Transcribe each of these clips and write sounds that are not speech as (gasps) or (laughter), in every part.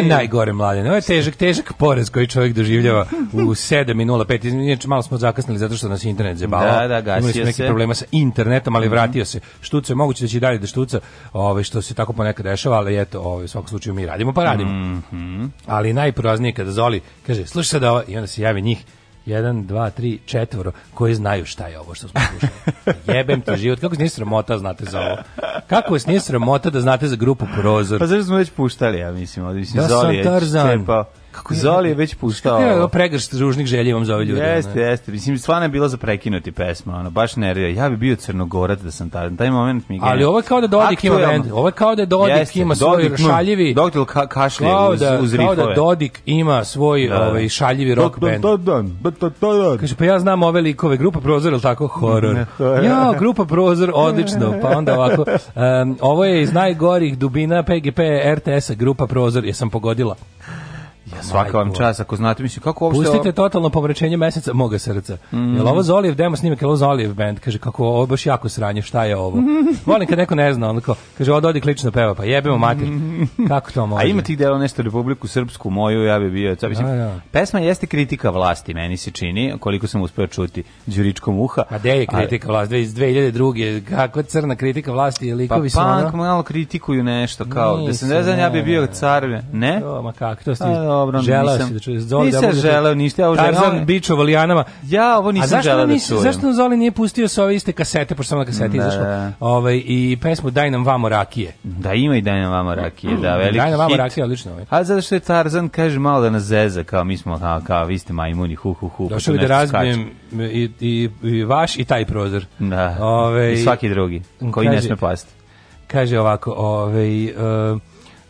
je najgore mladen. Ovo je težak, težak porez koji čovjek doživljava u 7.05. (laughs) Inače, malo smo zakasnili zato što nas internet zebao. Da, da, gasio Imali smo neke se. problema sa internetom, ali mhm. vratio se. Štuca je moguće da će i dalje da štuca, ovaj, što se tako ponekad dešava, ali eto, ovaj, u svakom slučaju mi radimo pa radimo. Mhm. Ali najporaznije kada Zoli kaže, slušaj sad ovo, i onda se javi njih jedan, dva, tri, četvoro koji znaju šta je ovo što smo slušali. Jebem ti život, kako se sramota znate za ovo? Kako se sramota da znate za grupu Prozor? Pa zašto smo već puštali, ja mislim, ovdje mislim, da Zoli je čepao. Kako Zoli je već puštao. Kako pregršt ružnih želje vam zove ljudi. Jeste, jeste. Mislim, stvarno je bilo za prekinuti pesma. Ono, baš nervio. Ja bi bio crnogorac da sam taj, taj moment mi je... Ali ovo je kao da Dodik ima band. Ovo je kao da Dodik jeste, ima svoj Dodik, mm, šaljivi... Dodik ka, kašlje kao da, uz, uz Kao da Dodik ima svoj da. da. ovaj, šaljivi rock band. Kaže, pa ja znam ove likove. Grupa Prozor, ili tako? Horor. ja, Grupa Prozor, odlično. Pa onda ovako. Um, ovo je iz najgorih dubina PGP RTS-a. Grupa Prozor. Jesam pogodila. Ja svaka vam čas, ako znate, mislim, kako uopšte... Pustite totalno pomračenje meseca moga srca. Mm. Jel ovo Zolijev, demo snimak, jel ovo Zolijev band, kaže, kako ovo baš jako sranje, šta je ovo? (laughs) Volim kad neko ne zna, on kao, kaže, ovo dodi klično peva, pa jebemo mater. Mhm. Kako to može? A ima tih dela nešto Republiku Srpsku, moju, ja bi bio, to mislim, a, da, ja. Da. pesma jeste kritika vlasti, meni se čini, koliko sam uspeo čuti Đuričkom uha. A gde je kritika a... vlasti? Iz 2002. Kako crna kritika vlasti, je likovi pa, punk, ono... malo kritikuju nešto, kao, Nisi, da se ne znam, ja bi bio car, ne? To, ma kako, to ste dobro, želeo nisam. da čuješ Zoli. Da nisam da želeo ništa, ja želeo. Tarzan bičo Valijanama. Ja ovo nisam želeo da čujem. Zašto Zoli nije pustio sa ove iste kasete, pošto sam na kaseti da. izašla, ovaj, i pesmu Daj nam vamo rakije. Da, ima i Daj nam vamo rakije, da, veliki Daj nam vamo rakije, odlično. Ovaj. A zato što je Tarzan, kaže, malo da nas zeza, kao mi smo, kao, kao vi ste majmuni, hu, hu, hu. Pa Došao da razbijem i, i, i vaš i taj prozor. Da, Ove, ovaj, i svaki drugi, koji kaže, ne sme pasti. Kaže ovako, ovaj... Uh,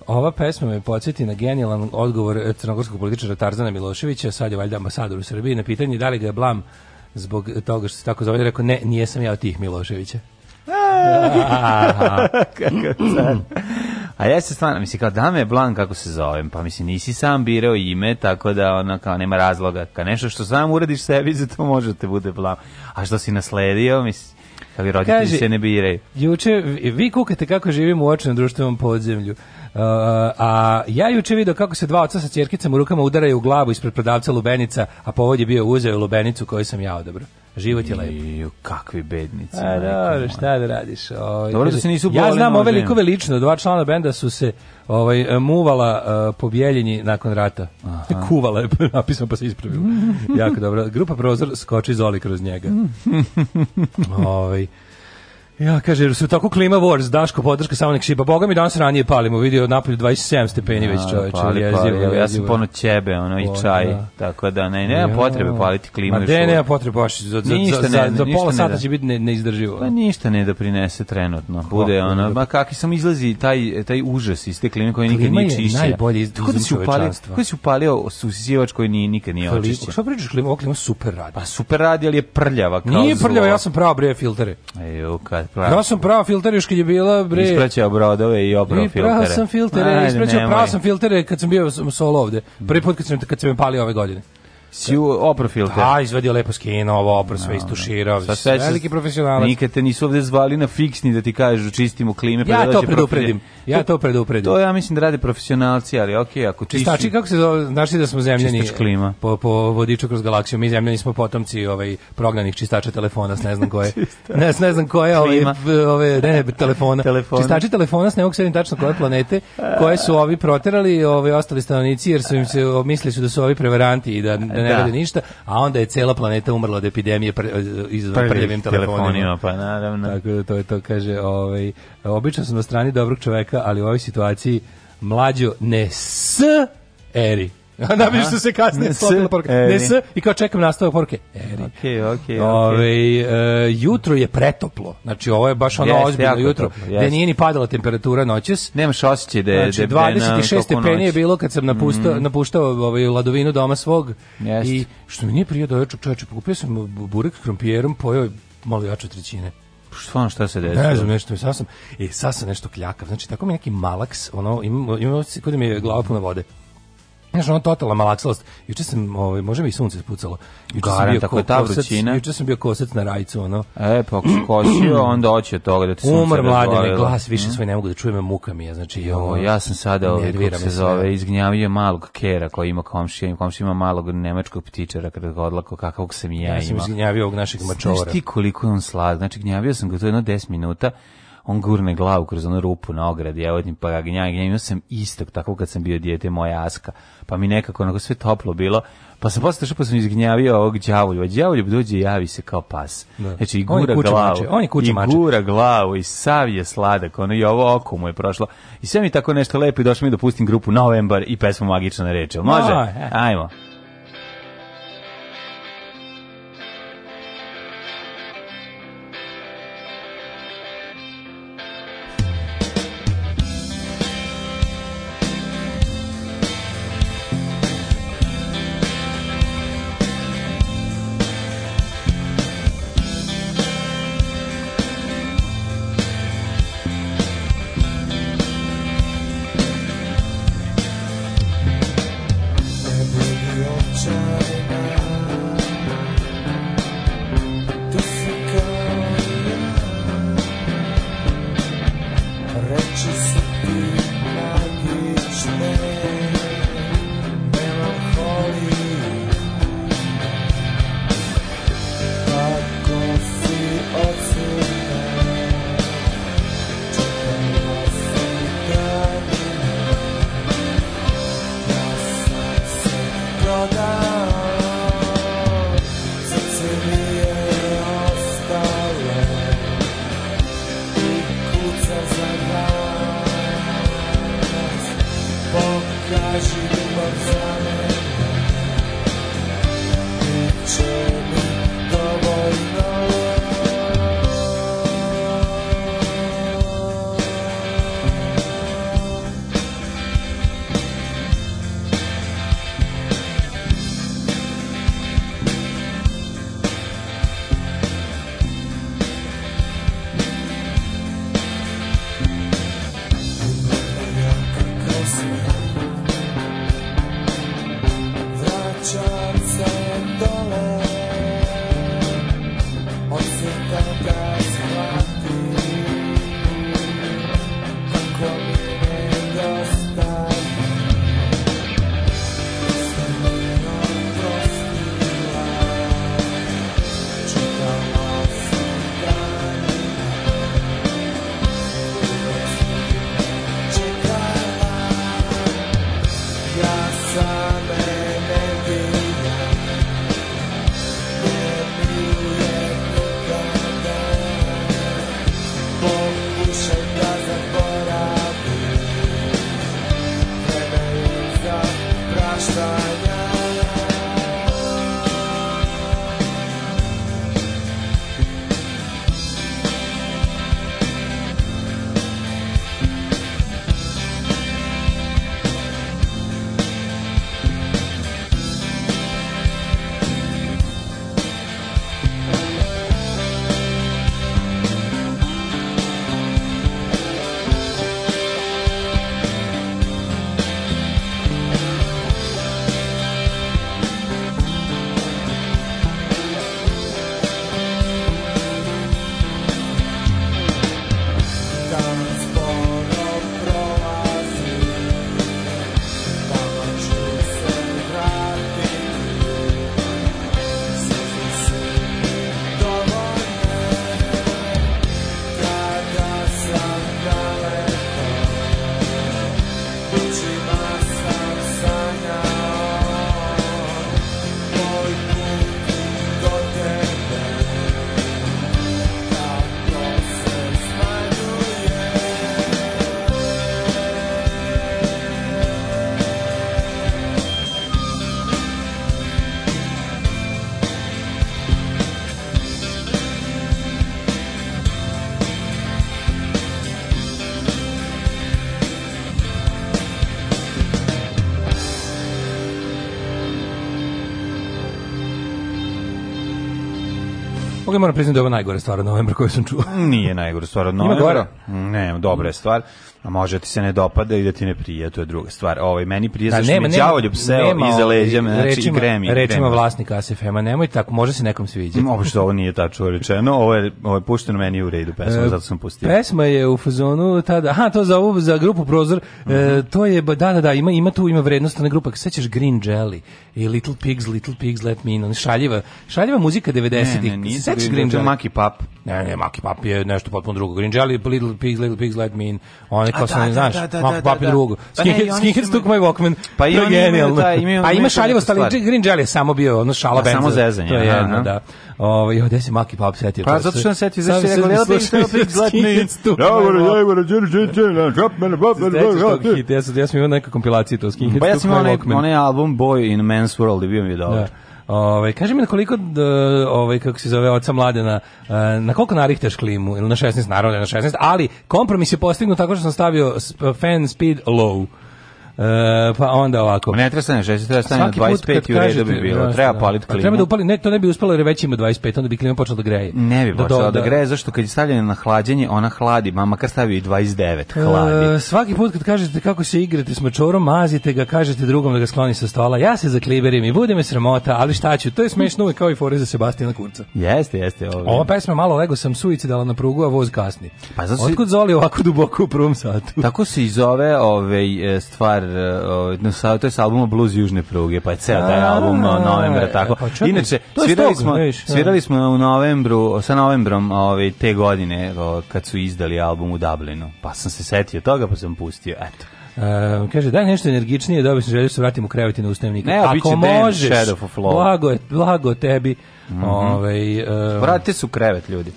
Ova pesma me podsjeti na genijalan odgovor crnogorskog političara Tarzana Miloševića, sad je valjda ambasador u Srbiji, na pitanje da li ga je blam zbog toga što se tako zove, rekao ne, nijesam ja od tih Miloševića. (laughs) Kako sad? A ja se stvarno, mislim, kao da me blan kako se zovem, pa mislim, nisi sam birao ime, tako da ono, kao nema razloga. Ka nešto što sam uradiš sebi, za to može da te bude blan. A što si nasledio, mislim, ali roditelji Kaže, se ne biraju. Juče, vi kukate kako živimo u očnom društvenom podzemlju. Uh, a ja juče video kako se dva oca sa ćerkicama u rukama udaraju u glavu ispred prodavca lubenica, a povod je bio uzeo lubenicu koju sam ja odabrao. Život je lepo. Ju, kakvi bednici. A, dobro, šta da radiš? Ovaj, dobro da se nisu Ja znam ove likove lično, dva člana benda su se ovaj, muvala uh, po Bjeljini nakon rata. Aha. (laughs) Kuvala je (laughs) napisano pa se ispravio. (laughs) jako dobro. Grupa Prozor skoči zoli kroz njega. Mm. ovaj, Ja, kaže, jer su tako klima wars, Daško, podrška, samo nek šiba. Boga mi danas ranije palimo, vidio napolju 27 stepeni već čoveče. Pali, jezivo, pali, jezivo. ja sam pono ćebe, ono, i čaj, da. tako da ne, nema ja. potrebe paliti klimu. Ma de, nema potrebe, baš, za, za, ništa za, za, za ništa pola ne sata da. će biti ne, neizdrživo. Pa ništa ne da prinese trenutno. Bude, ono, ma kakvi sam izlazi taj, taj užas iz te klime koji nikad nije čišća. Klima je najbolje iz Kako da, da si upalio, kako si upalio susisivač koji nije, nikad nije očišćen? Što pričaš klima? Ovo klima super radi. Pa super radi, ali je prljava. Nije prljava, ja sam pravo brije filtere. Ejo, kad pravo. sam pravo filter još kad je bila bre. Ispraćao brodove i oprao filtere. Prao sam filtere, ispraćao pravo sam filtere kad sam bio solo ovde. Prvi put kad sam kad sam palio ove godine. Si u opro filter. Da, izvadio lepo skino, ovo opro sve istuširao. Sa sve veliki profesionalac. Nikad te nisu ovde zvali na fiksni da ti kažu čistimo klime. Pa ja da to predupredim. Ja to predupredim. To ja mislim da rade profesionalci, ali ok, ako čiši... Čistači, kako se zove, znaš da smo zemljani klima. Po, po vodiču kroz galaksiju, mi zemljani smo potomci ovaj, prognanih čistača telefona, s ne znam koje. (laughs) ne, ne znam koje, ove, ovaj, ove, ne, ne, telefona. telefona. Čistači telefona, s ne mogu sedim tačno koje planete, koje su ovi proterali, ovi ostali stanovnici, jer su im se, mislili su da su ovi prevaranti i da, da ne da. rade ništa, a onda je cela planeta umrla od epidemije pre, izazvan prljavim telefonima. telefonima. Pa naravno. Tako da to je to, kaže, ovaj, obično su na strani dobrog čoveka, toga, ali u ovoj situaciji mlađo ne s eri. (laughs) Najbolje što se kasnije slobodna poruka. Ne s, i kao čekam nastavak poruke. Eri. Okej, okay, okej, okay, e, jutro je pretoplo. Znači ovo je baš ono yes, ozbiljno jutro. Toplo, yes. Da nije ni padala temperatura noćas. Nemaš osjećaj da je znači, da 26 stepeni je bilo kad sam napuštao mm. napuštao ovaj ladovinu doma svog. Yes. I što mi nije prije dojuče, čoveče, pokupio sam burek krompijerom, pojeo malo jače trećine. Stvarno šta se desilo? Ne znam nešto, sad sam, I e, sad sam nešto kljakav. Znači, tako mi neki malaks, ono, imamo, imamo kod da mi je glava puna vode. Znaš, ono totalna malaksalost. Juče sam, ovaj, može mi sunce spucalo. Juče sam bio tako ko, ta vrućina. Juče sam bio kosec na rajcu, ono. E, pa kosio, (clears throat) onda hoće od toga da ti sunce Umar mlade, ne glas više mm. svoj ne mogu da čujem, muka mi je, znači. Jo, ovo, ja sam sada, ovaj, kako se zove, izgnjavio malog kera koji ima komšija, komšija ima malog nemačkog ptičara kada ga odlako, kakavog sam i ja, ja imao. Ja sam izgnjavio ovog našeg mačora. Znaš ti koliko je on slad, znači gnjavio sam ga, to jedno 10 minuta, on gurne glavu kroz onu rupu na ogradi, ja odim pa ga gnjavim, gnjavim, sam istog, tako kad sam bio dijete moja aska, pa mi nekako onako sve toplo bilo, pa sam posle što pa sam izgnjavio ovog đavolja, đavoljub dođe i javi se kao pas. Da. Znači i gura on glavu, mače. on je kuća i gura glavu i sav je sladak, ono i ovo oko mu je prošlo. I sve mi tako nešto lepo i došlo mi da pustim grupu Novembar i pesmu Magična reče. Može? No, e. Ajmo. Boga moram priznati da je ovo najgore stvar od novembra koju sam čuo. Nije najgore stvar od novembra. Ima gore? Ne, dobra je stvar. A može da ti se ne dopada i da ti ne prije, to je druga stvar. Ovaj meni prije da, nema, mi đavoljub seo iza ovaj, leđa, znači rečima, i gremi. Rečima gremi. vlasnika ASFM-a, nemoj tako, može se nekom sviđati. što ovo nije tačno rečeno, ovo je, ovo je pušteno meni u redu pesma, e, zato sam pustio. Pesma je u fazonu tada, aha, to za ovu, za grupu Prozor, uh -huh. e, mhm. to je, da, da, da, ima, ima tu, ima vrednost na grupa, sećaš Green Jelly i Little Pigs, Little Pigs, Let Me In, šaljiva, šaljiva muzika 90-ih. Ne, ne, sećaš Green znači, Jelly? Maki Pap. Ne, ne, Maki Pap je nešto potpuno drugo. Green Jelly, Little Pigs, Little Pigs, Let Me In, one kao da, sam, da, znaš, da, da, Mako da, Papi drugog. Skinheads took my Walkman. Pa da, ima genijalno. Pa ima šaljivo, ali Green Jelly je samo bio, ono šala band. Samo zezanje. To je jedno, da. Ovaj jo, gde se Maki Pap setio? Pa zato što sam setio, zašto je gledao da ste opet je Ja, moram, ja, moram, jer je je na drop mene bab, bab, bab. Hit, ja je imao neka kompilacija to skinheads. Pa ja sam imao pa onaj album Boy in Man's World, bio mi je dobar. Ovaj kaže mi koliko ovaj kako se zove oca Mladena e, na koliko narihteš klimu ili na 16 naravno da na 16, ali kompromis je postignut tako što sam stavio fan speed low. E, pa onda ovako. Pa ne treba stane 60, treba da stane 25 i u redu bi da bilo. Treba paliti pa klimu. Treba da upali, ne, to ne bi uspelo jer već ima 25, onda bi klima počela da greje. Ne bi da počela da, da, da greje, zašto kad je stavljena na hlađenje, ona hladi, mama kad stavio i 29, e, hladi. E, svaki put kad kažete kako se igrate s mačorom, mazite ga, kažete drugom da ga skloni sa stola. Ja se zakliberim i bude me sramota, ali šta ću, to je smešno uvek kao i fore za Sebastina Kurca. Jeste, jeste. Ovdje. Ova pesma malo lego sam suicidala na prugu, a voz kasni. Pa zato si... Otkud Zoli ovako duboko u prvom satu? Tako se i zove ove ovaj, stvar E, ovaj, no, sa, to je sa albuma Blues Južne pruge, pa je ceo taj album novembra, e, tako. Pa Inače, svirali smo, svirali smo u novembru, sa novembrom ove, ovaj, te godine, kad su izdali album u Dublinu, pa sam se setio toga, pa sam pustio, eto. Um, kaže, daj nešto energičnije, dobio sam želju da se vratim u krevet i na ustajem Ne, Ako možeš, Shadow of Blago, blago tebi. Mm -hmm. ovaj, um, Vratite se u krevet, ljudi.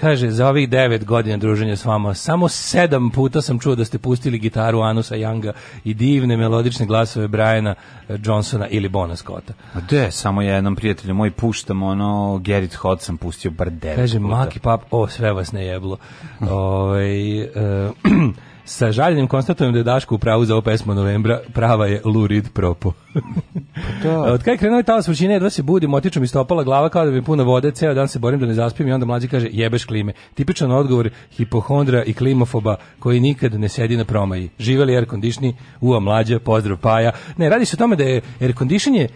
Kaže, za ovih devet godina druženja s vama, samo sedam puta sam čuo da ste pustili gitaru Anusa Younga i divne melodične glasove Briana eh, Johnsona ili Bona Scotta. A de, samo ja jednom prijatelju moj puštam, ono, Gerrit Hot sam pustio bar devet Kaže, puta. Maki Pap, o, sve vas ne jeblo. (laughs) Ove, ovaj, e, eh, (clears throat) eh, Sa žaljenjem konstatujem da je Daško u pravu za ovu pesmu novembra, prava je Lurid Propo. da. Od kada je krenuo talas vrućine, jedva se budim, otiču mi stopala glava kao da bi puna vode, ceo dan se borim da ne zaspim i onda mlađi kaže jebeš klime. Tipičan odgovor hipohondra i klimofoba koji nikad ne sedi na promaji. Živeli air kondicioni, ua mlađe, pozdrav Paja. Ne, radi se o tome da je air condition je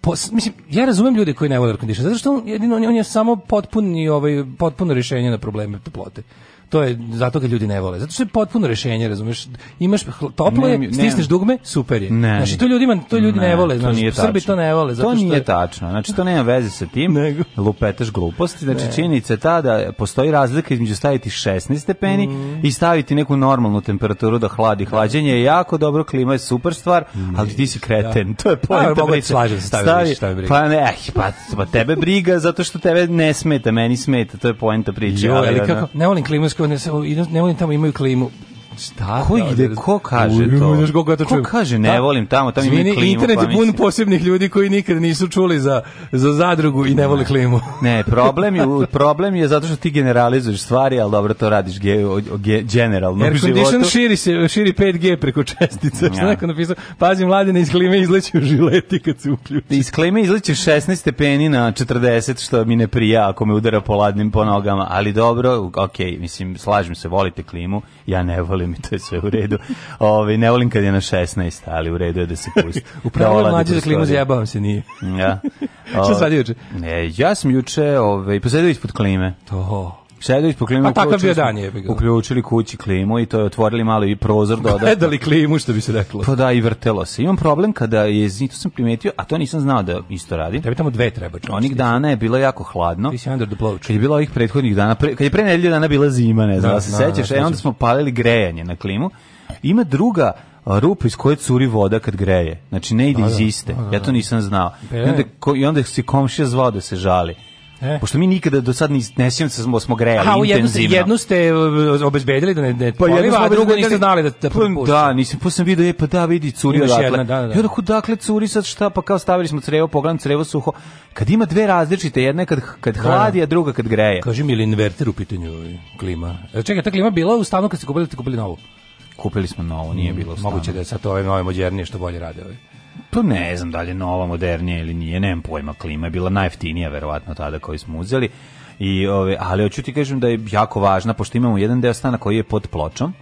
Pos, mislim, ja razumem ljude koji ne vole air condition, zato što on, jedino, on je samo potpuni, ovaj, potpuno rješenje na probleme toplote to je zato ga ljudi ne vole. Zato što je potpuno rešenje, razumeš? Imaš toplo je, stisneš dugme, super je. Ne, znači to ljudima to ljudi ne, ne vole, znači Srbi to ne vole zato to nije je... tačno. Znači to nema veze sa tim. (laughs) Nego. Lupetaš gluposti, znači činjenica je ta da postoji razlika između staviti 16 stepeni mm. i staviti neku normalnu temperaturu da hladi. Da. Hlađenje je jako dobro, klima je super stvar, ne. ali ti si kreten. Da. To je poenta pa, priče. Slažem se, stavi, stavi, pa ne, eh, pa, pa tebe briga zato što tebe ne smeta, meni smeta, to je poenta priče. Jo, ali kako, ne volim klimu Engleskoj, ne, ne, ne, tamo imaju klimu. Šta? Ko da, ide, da, da. ko kaže to? Ko, ja to ko kaže, ne Ta, volim tamo, tamo ima klimu. Pa internet je pun posebnih ljudi koji nikad nisu čuli za, za zadrugu i ne, vole klimu. ne, (laughs) problem je, problem je zato što ti generalizuješ stvari, ali dobro to radiš ge, ge, generalno Air u životu. širi, se, širi 5G preko čestica. Ja. Što neko napisao? Pazi, mladine, iz klime izleću žileti kad se uključi. Iz klime izleću 16 stepeni na 40, što mi ne prija ako me udara po ladnim po nogama, ali dobro, ok, mislim, slažem se, volite klimu ja ne volim i to je sve u redu. Ove, ovaj, ne volim kad je na 16, ali u redu je da se pusti. Upravo (laughs) je da mlađe za klimu zajebavam se, nije. ja. Da. (laughs) Šta sad juče? Ne, ja sam juče ovaj, posedio ispod klime. To. Šedović po klimu pa, uključili, dan je, uključili kući klimu i to je otvorili malo i prozor (laughs) dodatno. Gledali klimu, što bi se reklo. Pa da, i vrtelo se. Imam problem kada je, to sam primetio, a to nisam znao da isto radi. Tebi tamo dve treba. Čusti. Onih da dana je bilo jako hladno. Ti under the ploč. Kad je bilo ovih prethodnih dana, pre, kad je pre nedelju dana bila zima, ne znam da, da se da, sećaš, da, da, e onda smo palili grejanje na klimu. Ima druga rupa iz koje curi voda kad greje. Znači ne ide iz iste. Ja to nisam znao. E. I onda, I onda se komšija zvao da se žali. E? Pošto mi nikada do sad ne sjećam se smo, da smo grejali intenzivno. Jednu ste, jednu ste obezbedili da ne, ne pa poliva, a drugu niste znali da, da pa popušta. Da, nisam, posle pa sam vidio, je, pa da, vidi, curi odatle. Jedna, da, da. da. I odakle, dakle, curi sad šta, pa kao stavili smo crevo, pogledam crevo suho. Kad ima dve različite, jedna kad, kad da, hladi, a druga kad greje. Kaži mi, ili inverter u pitanju klima? E, čekaj, ta klima bila u stanu kad ste kupili, te kupili novu? Kupili smo novu, nije mm, bilo u stanu. Moguće da je sad ove nove modernije što bolje rade ove. To ne znam da li je nova, modernija ili nije, nemam pojma, klima je bila najjeftinija verovatno tada koju smo uzeli. I, ove, ali hoću ti kažem da je jako važna, pošto imamo jedan deo stana koji je pod pločom,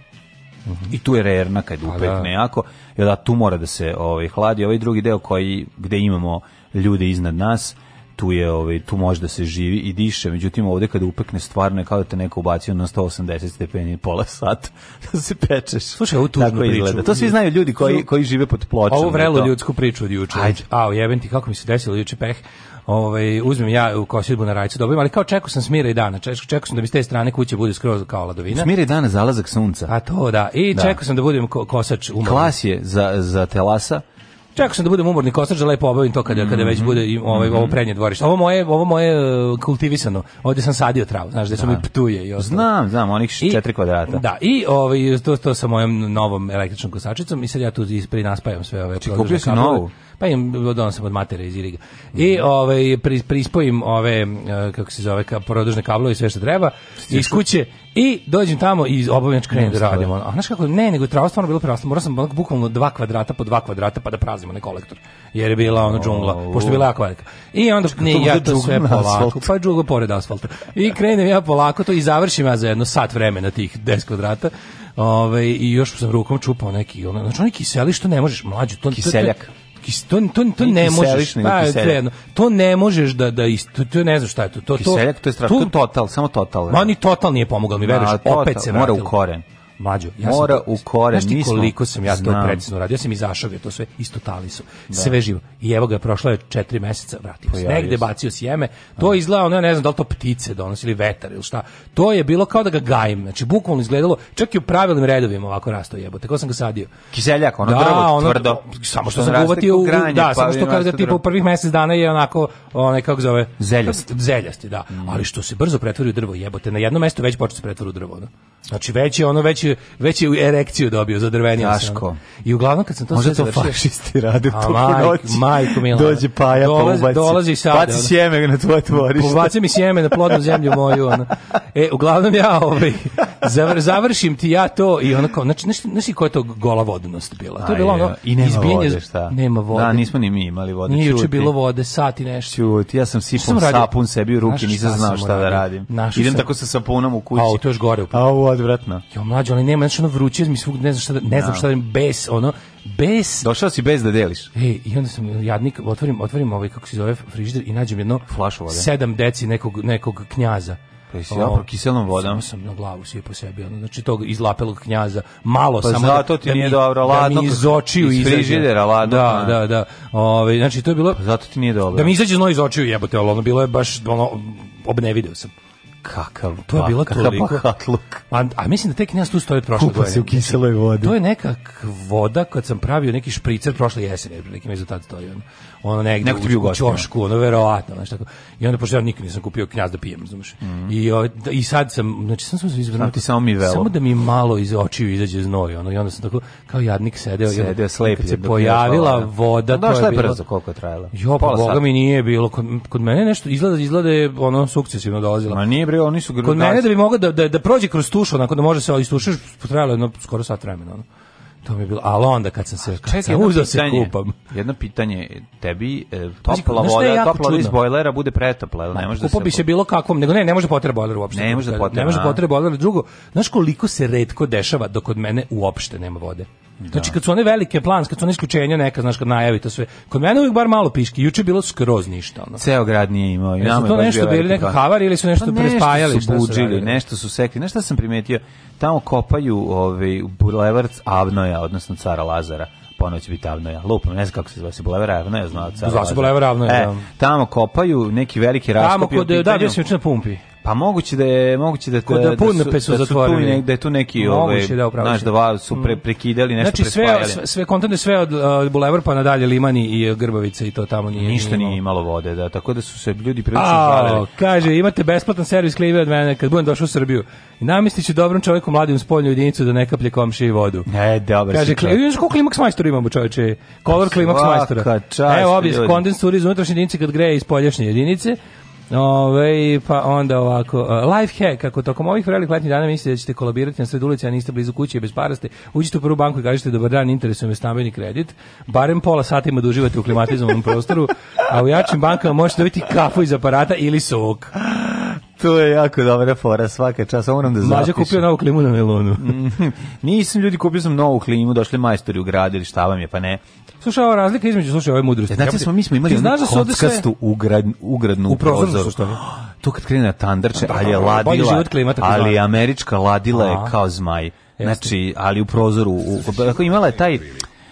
Mm -hmm. I tu je rerna kad pa upekne da. jako. I onda tu mora da se ovaj hladi ovaj drugi deo koji gde imamo ljude iznad nas tu je ovaj tu može da se živi i diše međutim ovde kada upekne stvarno je kao da te neko ubacio na 180 stepeni pola sat (laughs) da se pečeš slušaj ovu tužnu priču izgleda. to svi znaju ljudi koji koji žive pod pločom ovo vrelo ljudsku priču od juče a jebem ti kako mi se desilo juče peh ovaj uzmem ja u kosidbu na rajcu dobijem, ali kao čekao sam smira i dana, čekao, čekao sam da mi s te strane kuće bude skroz kao ladovina. Smira i dana zalazak sunca. A to da. I da. čekao sam da budem ko, kosač umrli. Klas je za za telasa Čekao sam da budem umorni kostač da lepo obavim to kada mm -hmm. kada već mhm. bude ovaj ovo prednje dvorište. Ovo moje ovo moje uh, kultivisano. Ovde sam sadio travu, znaš, da su mi da. ptuje i ostalo. Znam, znam, onih 4 kvadrata. Da, i ovaj to to sa mojom novom električnom kosačicom i sad ja tu ispri naspajam sve ove. Či znači, kupio si novu? pa im donosam od matere iz Iriga. I mhm. ovaj, prispojim ove, e, kako se zove, ka, produžne kablove i sve što treba, iz kuće, i dođem tamo i obavljač krenem da radim. A znaš kako, ne, nego je travo stvarno bilo prerasno. Morao sam bukvalno dva kvadrata po dva kvadrata pa da prazimo onaj kolektor. Jer je bila ono džungla, oh, pošto je bila jako velika. I onda Čekaj, ne, ja to sve polako, pa džungla pored asfalta. I krenem ja polako to i završim ja za jedno sat vremena tih 10 kvadrata. Ove, I još sam rukom čupao neki, ono, znači onaj kiseli što ne možeš, mlađu. To, Kiseljak. To, to, kis, to, to, to ne možeš. Pa, jedno, to ne možeš da da isto, to ne znam šta je to. To to Kiseljak, to je strašno total, samo total. Ma da. ni total nije pomogao, mi veruješ, opet se mora u koren. Mlađo, ja mora sam, u kore, Znaš ti koliko sam ja to precizno radio? Ja sam izašao ga, to sve isto tali su. Da. Sve živo. I evo ga, prošlo je četiri meseca, vratio se. Negde bacio sjeme. Da. To je izgledalo, ne, ne znam da li to ptice donosili, vetar ili šta. To je bilo kao da ga gajim. Znači, bukvalno izgledalo, čak i u pravilnim redovima ovako rastao jebo. Tako sam ga sadio. Kiseljak, ono da, drvo, ono, tvrdo. Samo što, što sam uvatio, u, da, samo pa što kada da tipa u prvih mesec dana je onako, onaj, kako zove? Zeljast. (laughs) Zeljasti, da. Mm. Ali što se brzo pretvori u drvo, jebote. Na jedno mesto već počne da se pretvori u drvo. Da. Znači, već je ono, već već je, već erekciju dobio za drvenje. Taško. I uglavnom kad sam to Možda sve završio... Možda to fašisti rade u toku majk, noći. Majko, Milana. Dođe paja dolazi, pa ubaci. Dolazi sad. Baci ono. sjeme na tvoje tvorište. Pobaci mi sjeme na plodnu zemlju moju. Ono. E, uglavnom ja ovaj, zavr, završim ti ja to i onako, znači, znači, znači koja je to gola vodnost bila. To je bilo ono, I nema izbinje, vode, šta? Nema da, vode. Da, nismo ni mi imali vode. Nije juče bilo vode, sat i nešto. Čuti, ja sam sipom sam sapun sebi u ruke, nisam znao šta da radim. Idem tako sa sapunom u kući. A, to još gore. A, ovo odvratno. Jo, mlađo, ali nema, znači ono vruće mi svog, ne znam šta, da, ne znam da. šta da, bes, ono, bes. Došao si bez da deliš. Ej, i onda sam jadnik, otvorim, otvorim ovaj, kako se zove, frižider i nađem jedno flašu vode. 7 deci nekog, nekog knjaza. Pa si ja kiselnom vodom. Samo sam na glavu sve po sebi, ono, znači tog izlapelog knjaza, malo pa samo da zato ti da nije mi, dobro, ladno. Da mi iz očiju iz frižidera, ladno. Da, da, da, da. Ove, ovaj, znači to je bilo... Pa zato ti nije dobro. Da mi izađe zno iz očiju, jebote, ono, bilo je baš, ono, obnevideo sam kakav to je bila toliko hatluk. A, a mislim da tek nas tu stoji od prošle Kupa godine. se u kiseloj vodi. To je neka voda kad sam pravio neki špricer prošle jeseni, neki mi rezultat stoji. Ono ono negde Neko ti u, u čošku, ono verovatno, znači tako. I onda pošto ja nikad nisam kupio knjaz da pijem, razumeš. Mm -hmm. I, o, ovaj, da, i sad sam, znači sam se izbrano. Ti samo mi velo. Samo da mi malo iz očiju izađe znoj, ono i onda sam tako kao jadnik sedeo, sedeo slep, se pojavila voda, voda to je, bilo. bilo. brzo koliko je trajalo. Jo, pa boga mi nije bilo kod, kod mene nešto izgleda izgleda je ono sukcesivno dolazilo. Ma nije bilo, oni su grudari. Kod mene da bi mogao da, da da prođe kroz tuš, onako da može se istušiti, potrajalo je skoro sat vremena, ono. To mi je bilo, ali onda kad sam se, kad sam uzao se kupam. Jedno pitanje, tebi e, topla voda, topla voda iz bojlera bude pretopla, ili ne pa, može da se... bi se bilo kakvom, nego ne, ne može potreba bojler uopšte. Ne može da potrebe. Ne može potreba bojlera. Drugo, znaš koliko se redko dešava dok kod mene uopšte nema vode? Da. Znači kad su one velike plans, kad su one isključenja neka, znaš kad najavite sve. Kod mene uvijek bar malo piški. Juče bilo skroz ništa. Ono. Ceo grad nije imao. Jesu to nešto bili neka havar ili su nešto pa prespajali? Nešto su buđili, nešto su sekli. Nešto sam primetio, tamo kopaju ovaj, bulevarc Avnoja, odnosno cara Lazara ponoć pa će biti Avnoja. Lupno, ne znam kako se zove, se Bulevar Avnoja, znao. Zva se Bulevar Avnoja, e, da. Tamo kopaju neki veliki raskop. Tamo kod, da, bio se na pumpi. Pa moguće da je moguće da te, da, pun, da, su, da, su tu nek, da tu neki ovaj da, naš da su pre, mm. prekidali nešto znači, sve sve, sve kontane sve od uh, Bulevar pa nadalje Limani i Grbavice i to tamo nije ništa nije imalo vode da tako da su se ljudi prilično žalili. Kaže imate besplatan servis klive od mene kad budem došao u Srbiju. I namisliće dobrom čovjeku mladim spoljnu jedinicu da ne kaplje komšiji vodu. E, dobro. Kaže klimax koliko klimaks majstora imamo čoveče. Kolor klimaks majstora. Evo obis kondenzatori iz unutrašnje jedinice kad greje iz poljašnje jedinice. Ove, pa onda ovako, uh, life hack, ako tokom ovih vrelih letnjih dana mislite da ćete kolabirati na sred ulici, a niste blizu kuće i bez paraste, uđite u prvu banku i kažete dobar dan, interesuje me stambeni kredit, barem pola sata ima da uživate u klimatizovanom prostoru, a u jačim bankama možete dobiti kafu iz aparata ili sok to je jako dobra fora, svaka čast, ovo nam da zapišem. Mađa kupio novu klimu na melonu. (laughs) Mhm. Nisam, ljudi, kupio sam novu klimu, došli majstori u grad ili šta vam je, pa ne. Slušaj, ova razlika između, slušaj, ove mudrosti. Znači, smo, mi smo imali znaš da kockastu ugrad, ugradnu u prozoru. (gasps) To kad krene na tandarče, da, ali je ladila, ali američka ladila je kao zmaj. Znači, ali u prozoru, u, imala je taj,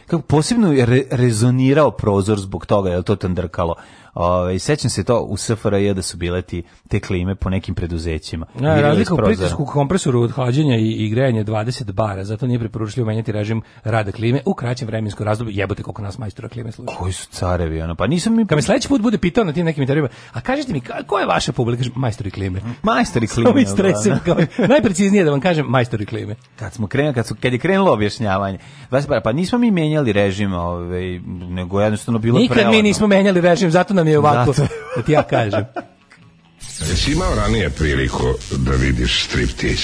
kako posebno je re, rezonirao prozor zbog toga, je to tandrkalo. Ovaj sećam se to u SFRJ da su bile ti te klime po nekim preduzećima. Ja, razlika u pritisku kompresoru od hlađenja i, i grejanja 20 bara, zato nije preporučljivo menjati režim rada klime u kraćem vremenskom razdoblju. Jebote koliko nas majstora klime služi. Koji su carevi ona? Pa nisam mi Kad me sledeći put bude pitao na tim nekim intervjuima, a kažete mi ko je vaša publika? Majstori klime. Majstori (laughs) klime. Stresim, kao, najpreciznije da vam kažem majstori klime. Kad smo krenuli, kad su kad je krenulo objašnjavanje. Vas pa nismo mi menjali režim, ovaj nego jednostavno bilo Nikad Nikad mi nismo menjali režim, zato nam je ovako, (laughs) da, ti ja kažem. Jesi imao ranije priliku da vidiš striptiz?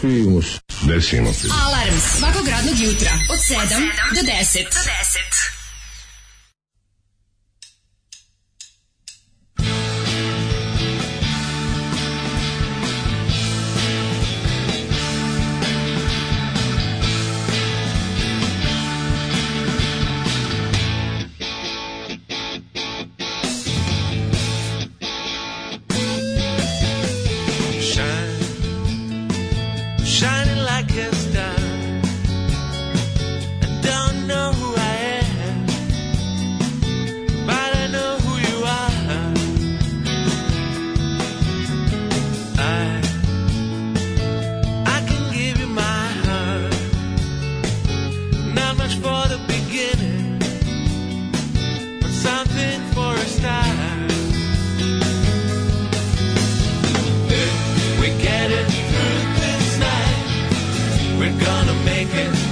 Simus. Gde si imao Alarm svakog radnog jutra od 7 do 10. Do 10. thinking.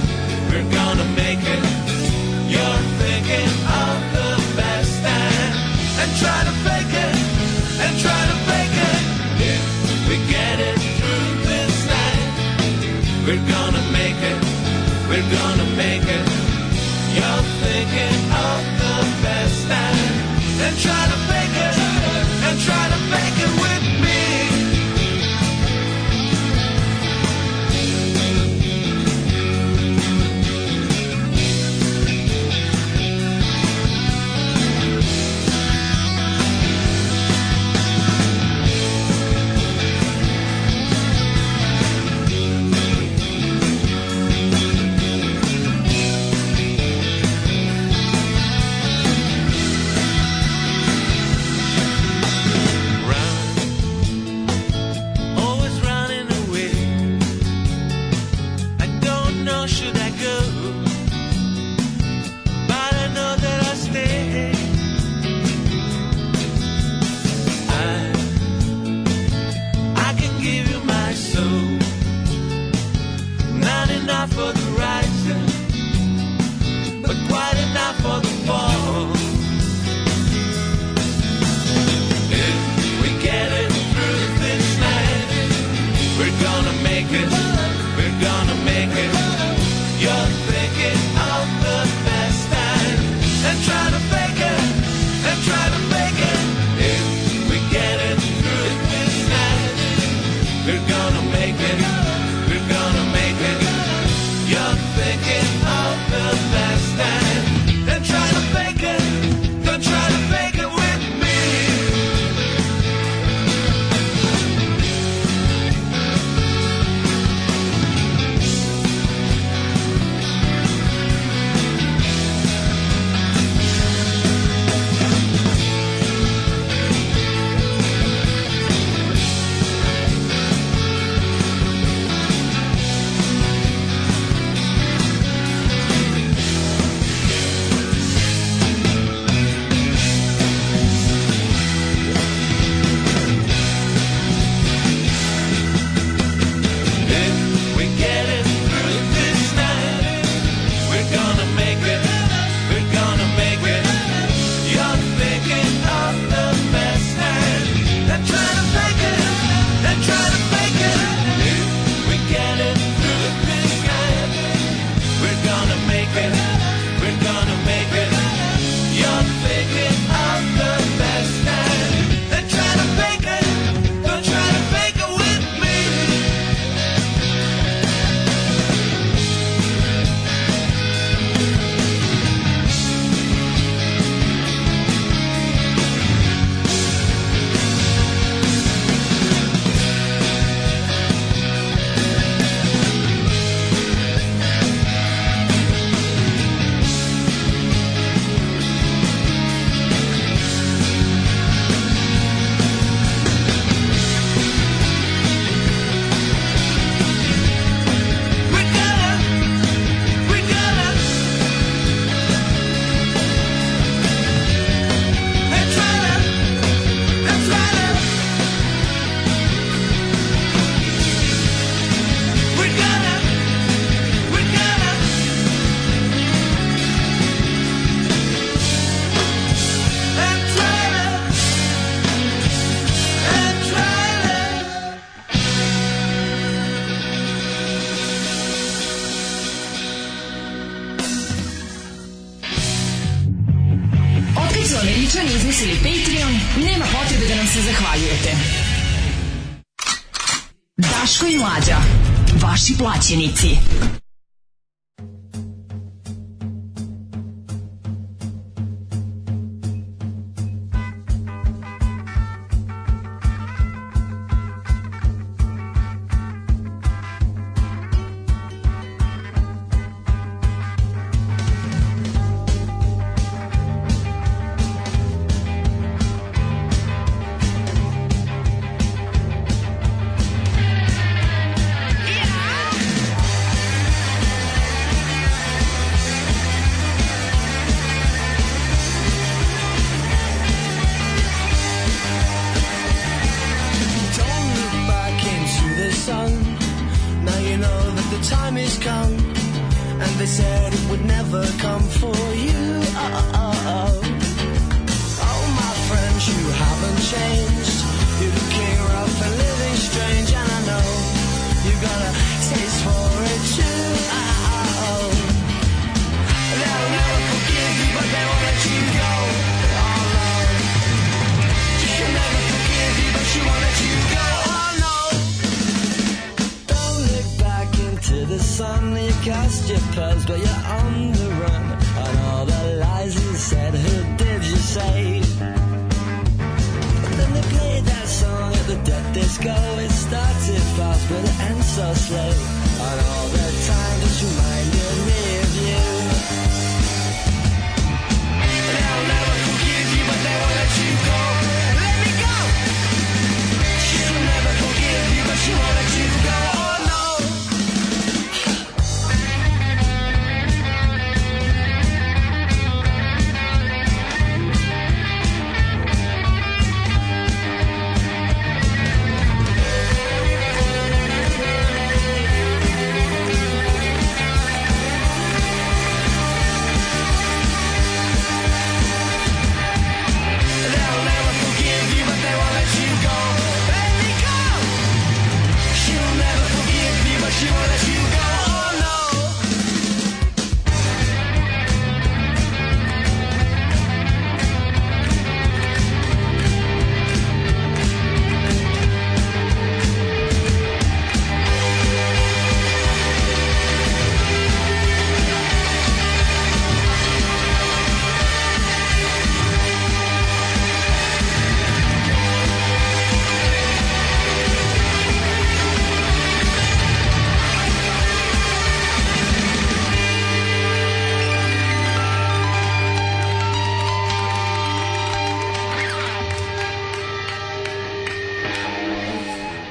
plaćenici.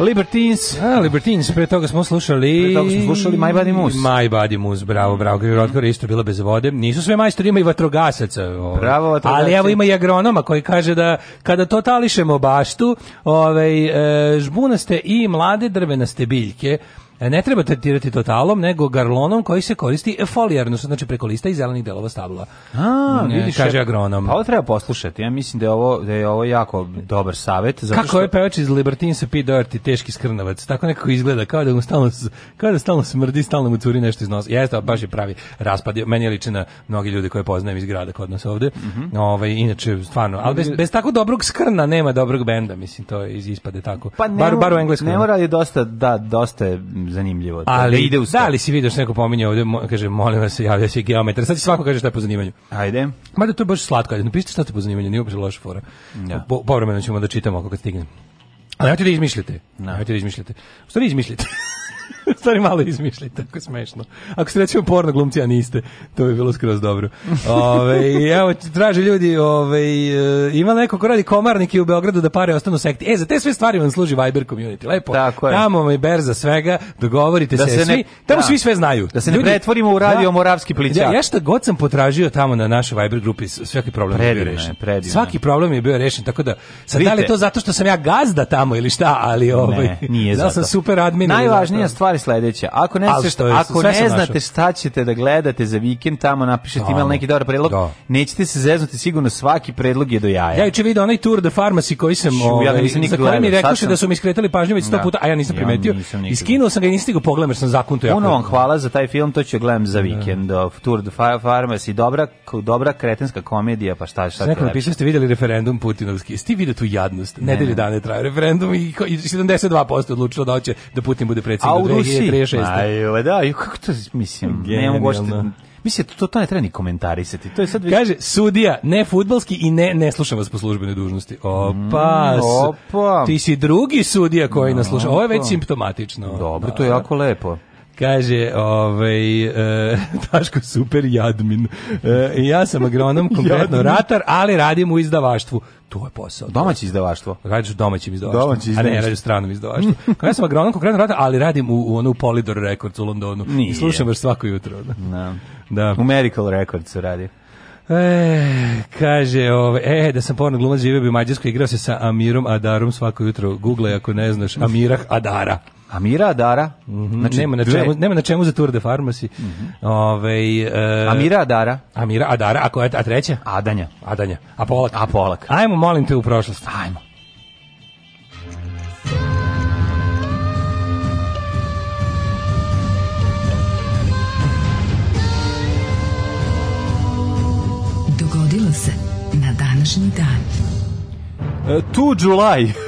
Libertines. A, Libertines, pre toga smo slušali... Pre toga smo slušali My Body Moose. My Body Moose, bravo, bravo. Rotkora je isto bila bez vode. Nisu sve majstori, ima i vatrogasaca. Ovaj. Bravo, vatrogasaca. Ali evo ima i agronoma koji kaže da kada totališemo baštu, ovaj, e, žbunaste i mlade drvenaste biljke, E, ne treba tretirati totalom, nego garlonom koji se koristi folijarno, znači preko lista i zelenih delova stabla. A, ne, mm, vidiš, kaže agronom. Pa ovo treba poslušati. Ja mislim da je ovo da je ovo jako dobar savet zato Kako što... je ovaj pevač iz Libertinsa P. Dirty teški skrnavac. Tako nekako izgleda kao da mu stalno kao da stalno smrdi, stalno mu curi nešto iz nosa. Jeste, baš je pravi raspad. Meni je liči na mnogi ljudi koje poznajem iz grada kod nas ovde. Mm -hmm. Ovaj inače stvarno, ali bez, bez tako dobrog skrna nema dobrog benda, mislim to iz ispade tako. Pa ne, bar bar u engleskom. Ne mora je dosta da dosta je zanimljivo. Da ali, da ide u da li si vidio što neko pominje ovdje, mo, kaže, molim vas, javlja se geometar. Sad će svako kaže šta je po zanimanju. Ajde. Ma da to je baš slatko, ajde, napišite šta je po zanimanju, nije uopšte loša fora. Ja. Da. Po, povremeno ćemo da čitamo ako kad stignemo. Ali ti da izmišljate. No. Da. ti da izmišljate. Šta stvari izmišljate. (laughs) Stvari malo izmišljaj, tako smešno. Ako ste recimo porno glumci, a niste, to bi bilo skroz dobro. Ove, evo, traže ljudi, ove, e, ima neko ko radi komarnik u Beogradu da pare ostanu sekti. E, za te sve stvari vam služi Viber community, lepo. Tako je. Tamo vam je berza svega, dogovorite da se, se ne, svi, tamo da, svi sve znaju. Da se ne ljudi, pretvorimo u da. radio da, Moravski plićak. Ja, ja šta god sam potražio tamo na našoj Viber grupi, svaki problem predivne, je bio rešen. Predivne. Svaki problem je bio rešen, tako da, sad Vidite, da li to zato što sam ja gazda tamo ili šta, ali ovaj, ne, nije (laughs) da sam super admin. Najvažnija stvar stvari sledeća. Ako ne, znate šta, ako ne znate šta ćete da gledate za vikend, tamo napišete imali neki dobar predlog, da. nećete se zeznuti, sigurno svaki predlog je do jaja. Ja juče vidio onaj Tour de Pharmacy koji sam, Šu, ja ovaj, nisam nikad gledao. mi rekao sam... da su mi skretali pažnju već 100 da. puta, a ja nisam primetio. Ja nisam I skinuo sam ga i nisam ga pogledam jer sam zakunto jako. Puno vam hvala za taj film, to ću gledam za da. vikend. Da. Tour de Pharmacy, dobra, dobra kretenska komedija, pa šta šta. Neko napisao ste videli referendum Putinovski. Ste videli tu jadnost? Nedelje dana je referendum i 72% odlučilo da hoće da Putin bude predsjednik. A 2036. Ajde, da, i kako to mislim, ne mogu što Mislim, to, to ne treba ni komentarisati. To je sad već... Kaže, sudija, ne futbalski i ne, ne slušam vas po službenoj dužnosti. Opa, mm, opa. ti si drugi sudija koji no, nas sluša. Ovo je već simptomatično. Dobro, da, to je da. jako lepo. Kaže, ovaj, e, (laughs) super jadmin. E, ja sam agronom, (laughs) kompletno ratar, ali radim u izdavaštvu. To je posao. Domaće izdavaštvo. Radiš u domaćem izdavaštvu. Domaće izdavaštvo. A ne, radiš u stranom izdavaštvu. (laughs) Kao ja sam agronom, konkretno ratar, ali radim u, u onu Polydor Records u Londonu. Nije. I slušam baš svako jutro. Da. No. Da. da. U Medical Records radi. E, kaže, ove, e, da sam porno glumac živio bi u Mađarskoj, igrao se sa Amirom Adarom svako jutro. Google ako ne znaš, Amirah Adara. Amira Adara. Mm -hmm. znači, nema, na čemu, nema na čemu za Tour de Pharmacy. Mm -hmm. Ove, e, Amira Adara. Amira Adara, a, koja, a treća? Adanja. Adanja. A Polak. A Polak. Ajmo, molim te, u prošlost. Ajmo. današnji dan. E, tu July. (laughs)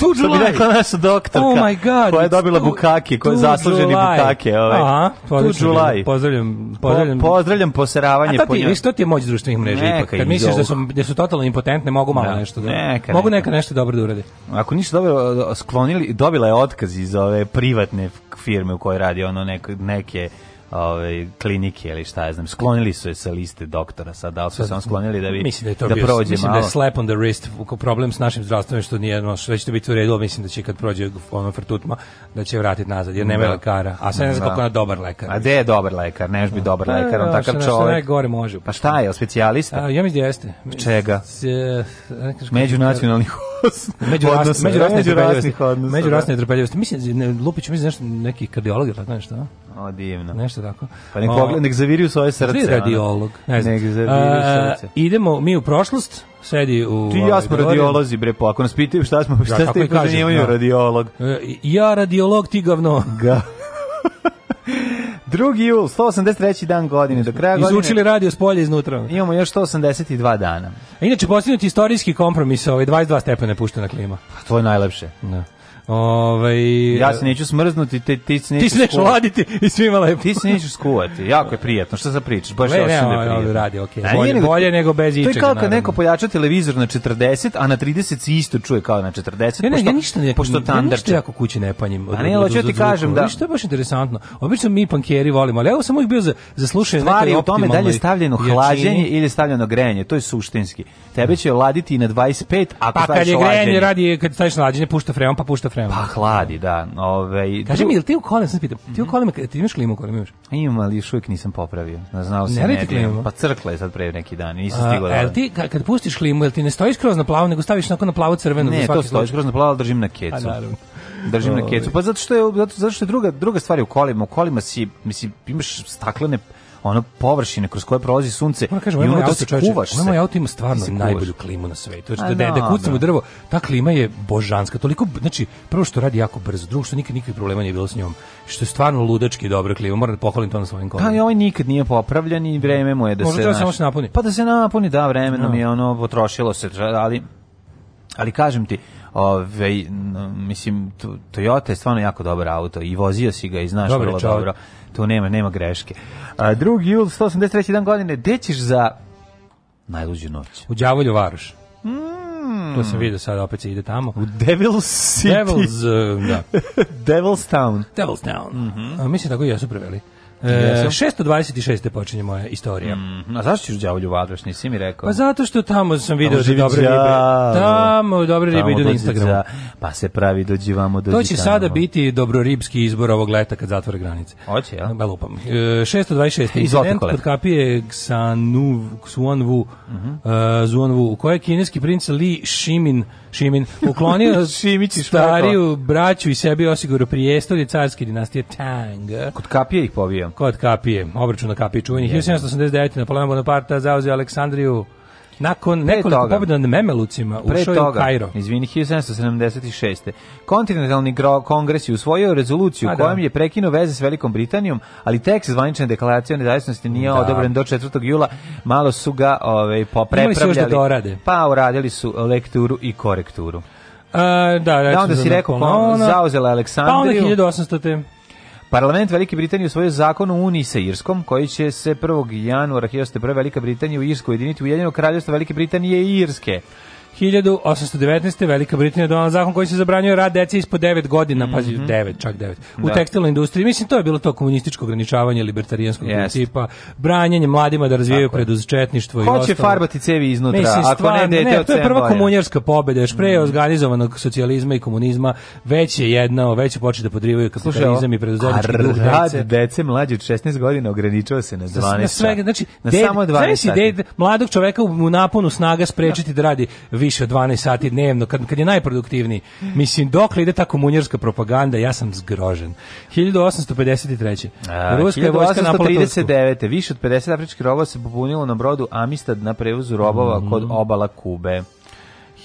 Tu July. Što bi rekla naša doktorka. Oh my God. Koja je dobila bukake, koja je zasluženi bukake. Ovaj. Aha, tu July. Pozdravljam, pozdravljam. Po, pozdravljam poseravanje. A to ti, po to ti je moć društvenih mreža. Neka ipak. Kad misliš da su, da su totalno impotentne, mogu malo da. nešto da... Neka, mogu neka nešto dobro da urade. Ako nisu dobro sklonili, dobila je otkaz iz ove privatne firme u kojoj radi ono neke, neke ovaj klinike ili šta ja znam sklonili su je sa liste doktora sad da li su se on sklonili da bi mislim da, je to da bio, prođe mislim malo. da je slap on the wrist problem s našim zdravstvenom što nije no, što već to biti u redu mislim da će kad prođe ono frtutma da će vratiti nazad jer nema da. lekara a sad ne znam da. kako je dobar lekar a gde je dobar lekar ne može biti pa, dobar lekar on pa, takav čovjek najgore može pa šta je specijalista ja mislim da jeste čega međunacionalnih međurasnih međurasnih međurasnih trpeljivosti mislim Lupić mislim nešto neki kardiolog ili tako nešto O, divno. Nešto tako. Pa nek, pogled, nek zaviriju svoje srce. Svi radiolog. Ne znam. Nek zaviriju srce. idemo mi u prošlost, sedi u... Ti ja smo radiolozi, bre, po. Pa ako nas pitaju šta smo, šta da, ste i pozanimaju da. radiolog. E, ja radiolog, ti gavno. Ga. 2. (laughs) jul, 183. dan godine, do kraja godine. Izučili radio spolje iznutra. Imamo još 182 dana. A inače, postignut istorijski kompromis, ovaj 22 stepene na klima. Pa to je najlepše. Da. Ovaj ja se neću smrznuti, te, ti se nećeš Ti se nećeš laditi i svima lepo. Ti se nećeš skuvati. Jako je prijatno. Šta za pričaš? Baš je ošim ovaj, ovaj radi, okej. Okay. Bolje, bolje nego bez ičega. To je kao kad neko pojača televizor na 40, a na 30 se isto čuje kao na 40. Ne, ne, pošto, ja ništa ne, pošto tandar. Ja ništa jako kući ne panjem. A ne, hoću ti kažem da. Što je baš interesantno. Obično mi pankeri volimo, ali evo sam uvijek bio za za slušanje neke u tome da li je stavljeno hlađenje ili stavljeno grejanje. To je suštinski. Tebe će laditi i na 25, a pa kad je grejanje radi kad staviš hlađenje, pušta freon, pa pušta frema. Pa hladi, da. Ove, Kaži mi, jel ti u kolima, sam pitam, ti u mhm. kolima, ti imaš klimu u kolima imaš? Imam, ali još uvijek nisam popravio. Da znao se ne, ne klimu. Pa crkla je sad pre neki dan, nisam stigao da... Jel ti, kad pustiš klimu, jel ti ne stojiš kroz na plavu, nego staviš nakon na plavu crvenu? Ne, to stojiš kroz na plavu, ali držim na pa kecu. A, Držim na kecu. Pa zato što je, zato, zato što je druga, druga stvar je u kolima. U kolima si, mislim, imaš staklene ono površine kroz koje prolazi sunce ono kažem, ovaj i ono da se kuvaš ovaj se. Moj auto ima stvarno najbolju klimu na svetu. Znači, pa da, da kucamo drvo, ta klima je božanska. Toliko, znači, prvo što radi jako brzo, drugo što nikad nikakvih problema nije bilo s njom. Što je stvarno ludački dobra klima, moram da pohvalim to na svojim kolima. Da, i ovaj nikad nije popravljan i vreme mu je da Možda se... Možda naš... se napuni. Pa da se napuni, da, vremenom no. Da. je ono potrošilo se, da, ali... Ali kažem ti, Ove, ovaj, mislim, Toyota je stvarno jako dobar auto i vozio si ga i znaš Dobre, vrlo dobro. Tu nema, nema greške. A, 2. jul, 183. dan godine, gde ćeš za najluđu noć? U Đavolju Varoš. Mm. To sam vidio sad, opet se ide tamo. U Devil's City. Devil's, uh, da. (laughs) Devil's Town. Devil's Town. Mm -hmm. A, mislim da tako i ja su preveli. E, 626. počinje moja istorija. Mm, a zašto ćeš đavolju vadraš, nisi mi rekao? Pa zato što tamo sam video da dobre ribe. Tamo dobre ribe idu na Instagramu. Za, pa se pravi dođi vamo, dođi To će tamo. sada biti dobroribski izbor ovog leta kad zatvore granice. Hoće, ja? Ba lupam. E, 626. (laughs) Incident kod kapije Xanuv, Xuanwu, uh -huh. uh, Xuanwu, u kojoj kineski princ Li Shimin Šimin uklonio (laughs) stariju braću i sebi osigurao prijestolje carske dinastije Tang. Kod kapije ih povio. Kod kapije, obračun na kapije čuvenih. 1789. Napoleon Bonaparte zauzeo Aleksandriju Nakon nekoliko pobjeda nad Memelucima ušao je u Kairo. Izvini, 1776. Kontinentalni kongres je usvojio rezoluciju A, da. kojom da. je prekinuo veze s Velikom Britanijom, ali tekst zvanične deklaracije o nezavisnosti nije da. odobren do 4. jula. Malo su ga ove, ovaj, poprepravljali. Da pa uradili su lekturu i korekturu. A, da, da, da onda si rekao, zauzela Aleksandriju. Pa onda 1800. Parlament Velike Britanije usvojio zakon o uniji sa Irskom, koji će se 1. januara 1901. Velika Britanija u Irsku jediniti Ujedinjeno kraljevstvo Velike Britanije i Irske. 1819. Velika Britanija donala zakon koji se zabranjuje rad dece ispod 9 godina, mm -hmm. pazi, 9, čak 9, u da. tekstilnoj industriji. Mislim, to je bilo to komunističko ograničavanje libertarijanskog yes. principa, branjanje mladima da razvijaju preduzetništvo i ostalo. Hoće farbati cevi iznutra, Mislim, ako stvarno, ne, ne, to je prva komunjarska pobeda, još pre mm -hmm. organizovanog socijalizma i komunizma, već je jedna, već je početi da podrivaju kapitalizam i preduzetnički duh dece. dece mlađe od 16 godina ograničava se na 12. Na svega, znači, na ded, samo 12. Znači, ded, mladog čoveka u naponu snaga sprečiti da radi više od 12 sati dnevno, kad, kad je najproduktivniji. Mislim, dokle ide ta komunjarska propaganda, ja sam zgrožen. 1853. A, Ruska 1839. je vojska Više od 50 afričkih robova se popunilo na brodu Amistad na prevozu robova mm. kod obala Kube.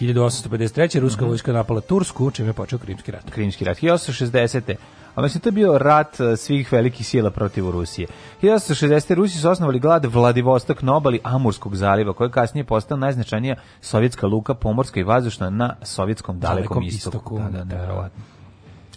1853. Ruska mm -hmm. vojska napala Tursku, čime je počeo Krimski rat. Krimski rat. 1860 ali znači to je bio rat eh, svih velikih sila protiv Rusije. 1960. Rusi su osnovali glad Vladivostok na obali Amurskog zaliva, koji kasnije postao najznačajnija sovjetska luka pomorska i vazdušna na sovjetskom dalekom, dalekom istoku. istoku. Da, da, nevjerovatno. Da, da, da.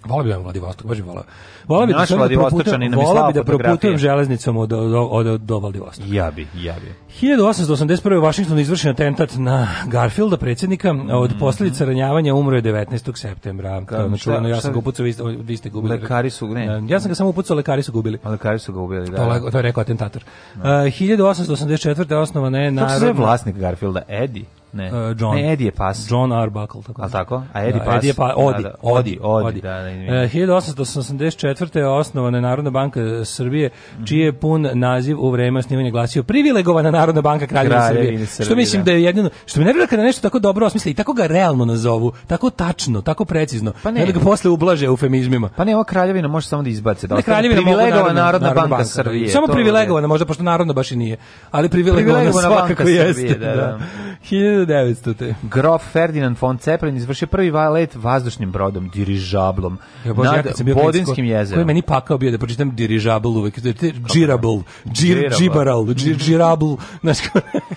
Volao bih da Vladivostok, baš bih volao. Volao bih da se da Vladivostočani nam volao da proputujem železnicom od od od do Vladivostoka. Ja bi, ja bi. 1881. u Vašingtonu izvršen atentat na Garfielda predsjednika od mhm. posljedica ranjavanja umro je 19. septembra. Kao na čuveno ja sam ga upucao vi, vi ste gubili. Lekari su ne. Da, ja sam ga samo upucao, lekari su gubili. A lekari su ga ubili, da. To, to je rekao atentator. No. Uh, 1884. osnovana je narodna. Kako se vlasnik Garfielda Eddie? Ne. Uh, John. Ne, Eddie je pas. John Arbuckle. Tako A da. tako? A Eddie da, pas? Eddie je pa, odi, da, da, odi, odi, odi. Da, da, e, uh, 1884. je osnovana Narodna banka Srbije, mm. čiji je pun naziv u vreme osnivanja glasio privilegovana Narodna banka Kraljevine Srbije. Srbije. Što da. mislim da, je jedino, što mi nervira kada nešto tako dobro osmisli i tako ga realno nazovu, tako tačno, tako precizno. Pa ne, ne da ga posle ublaže eufemizmima. Pa ne, ova Kraljevina može samo da izbace. Da ne, Kraljevina privilegovana Narodna, narodna, narodna banka, banka da. Srbije. Samo privilegovana, možda pošto narodna baš i nije, ali privilegovana, privilegovana svakako jeste. Da, da. 1900. Grof Ferdinand von Zeppelin izvršio prvi let vazdušnim brodom, dirižablom, ja, Bože, nad ja Bodinskim jezerom. Koji je meni pakao bio da pročitam dirižabl uvek, džirabl, džir, džibaral, džirabl, (laughs) znaš,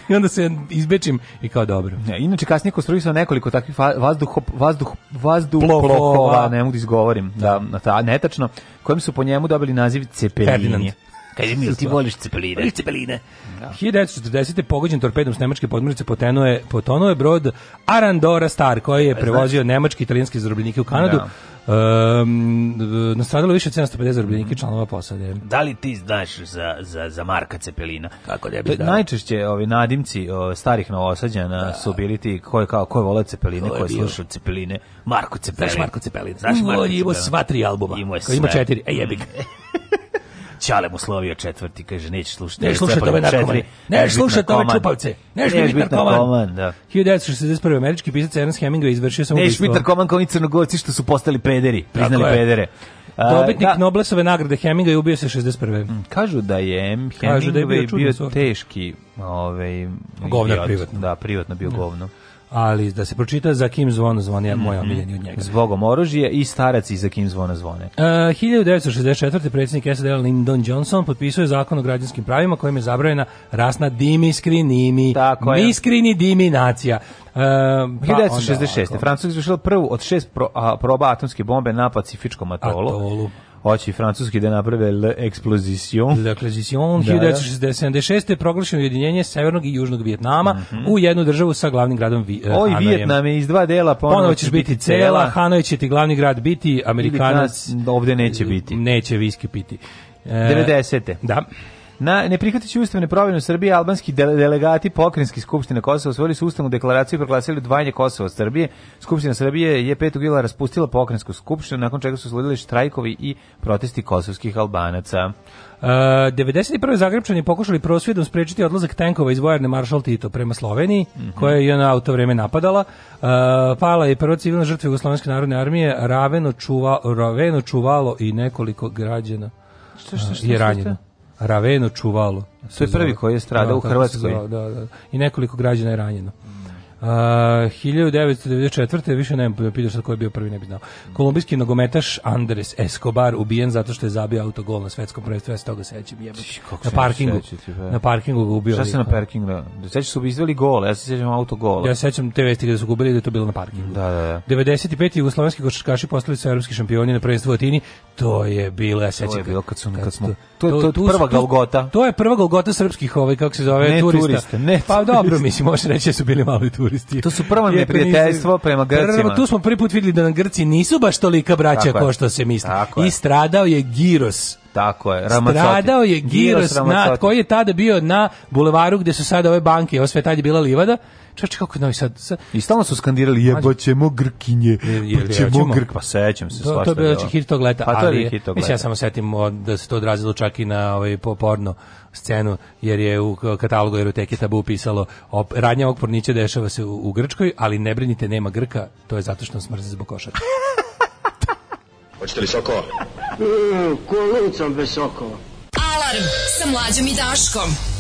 i onda se izbečim i kao dobro. Ne, inače, kasnije konstruio sam nekoliko takvih vazduh, vazduh, vazduh, plofova, ne mogu da izgovorim, da, da netačno, kojim su po njemu dobili naziv Cepelini. Ferdinand. Kaj mi, ti voliš cepeline? Voliš cepeline. Da. 1940. pogođen torpedom s nemačke podmornice potonuo je, brod Arandora Star, koji je pa, prevozio znači... nemački i italijanski zarobljenike u Kanadu. Da. Um, nastradalo više od 750 zarobljenika i članova posade. Da li ti znaš za, za, za Marka Cepelina? Kako da bi znao? Najčešće ovi nadimci o, starih novosađana da. su bili ti ko kao, koji vole Cepeline, koji slušaju Cepeline. Marko Cepelin. Znaš Marko Cepelin? Znaš Marko Cepelin? Imao sva tri albuma. Imao Ima četiri. E, jebik. (laughs) Ćale mu slovio četvrti, kaže, neće slušati. Neće slušati ove narkomane. Neće slušati ove čupavce. Neće biti narkoman. Da. 1961. američki pisac Ernest Hemingway izvršio sam ubistvo. Neće biti narkoman kao oni crnogorci što su postali pederi, priznali pedere. Dobitnik da. Noblesove nagrade Hemingway ubio se 61. Mm, kažu da je Hemingway da je bio, bio teški ovaj, govnar privatno. Da, privatno bio da. govno ali da se pročita za kim zvono zvone, ja mm -hmm. moj mhm. omiljeni od njega. Zbogom oružje i starac i za kim zvono zvone. E, uh, 1964. predsjednik SAD Lyndon Johnson potpisao je zakon o građanskim pravima kojim je zabranjena rasna dimiskrimi, Tako je. miskrini diminacija. Uh, e, 1966. Pa Francuska izvršila prvu od šest pro, a, proba atomske bombe na Pacifičkom atolu. atolu hoće francuski da naprave l'explosion. L'explosion, da, 1976. Da. je proglašeno ujedinjenje severnog i južnog Vijetnama mm -hmm. u jednu državu sa glavnim gradom Vi, eh, Oj, Vijetnam je iz dva dela, ponovo, ponovo ćeš biti cela, Hanoj će ti glavni grad biti, Amerikanac... ovde neće biti. Neće viski piti. Eh, e, 90. Da. Na ne ustavne promjene u Srbiji, albanski delegati pokrenjskih skupština Kosova osvojili su ustavnu deklaraciju i proglasili odvajanje Kosova od Srbije. Skupština Srbije je 5. jula raspustila pokrenjsku skupštinu, nakon čega su sledili štrajkovi i protesti kosovskih Albanaca. Uh, 91. Zagrebčani pokušali prosvjedom sprečiti odlazak tenkova iz vojarne Maršal Tito prema Sloveniji, mm -hmm. koja je u to vreme napadala. Uh, pala je prva civilna žrtva Jugoslovenske narodne armije, raveno, čuva, raveno čuvalo i nekoliko građana. Što, što, što, e, je ranjeno. Raveno čuvalo. To je prvi koji je strada da, u Hrvatskoj. Zove, da, da. I nekoliko građana je ranjeno. Uh, 1994. više nemam pitaš sad ko je bio prvi, ne bi znao. Kolumbijski nogometaš Andres Escobar ubijen zato što je zabio autogol na svetskom prvenstvu, ja se toga sećam. Jebati. Na parkingu. Sećati, na parkingu ga ubio. Šta se na parkingu? Da sećaš su izveli gol, ja se sećam autogola. Ja se sećam te vesti gde su gubili da je to bilo na parkingu. Da, da, da. 95. jugoslovenski košarkaši postali su evropski šampioni na prvenstvu u Atini. To je bilo, ja se sećam. To je bilo kad su kad, kad smo to, to, to, to prva Golgota. To, to je prva Golgota srpskih, ovaj kako se zove, ne, turista. turista. Ne, pa dobro, mislim, može reći da su bili mali turisti turisti. To su prvo neprijateljstvo prema Grcima. Tu smo prvi put videli da nam Grci nisu baš tolika braća Tako ko što se misli. I stradao je Giros. Tako je, Ramazzotti. Stradao je Giros, Giros na, koji je tada bio na bulevaru gde su sada ove banke, ovo sve tad je bila livada, čač kako je Novi Sad. Sa... I stalno su skandirali jebaćemo Grkinje, jebaćemo Grk, pa sećam se svašta. To, to je da. znači pa bio hit tog leta, ali hit ja samo setim da se to odrazilo čak i na ovaj porno scenu, jer je u katalogu eroteke tabu pisalo op, radnja ovog pornića dešava se u, u Grčkoj, ali ne brinite, nema Grka, to je zato što smrze zbog košara. (laughs) Hoćete li sokova? Mm, e, Kolucam bez sokova. Alarm sa mlađom i Daškom.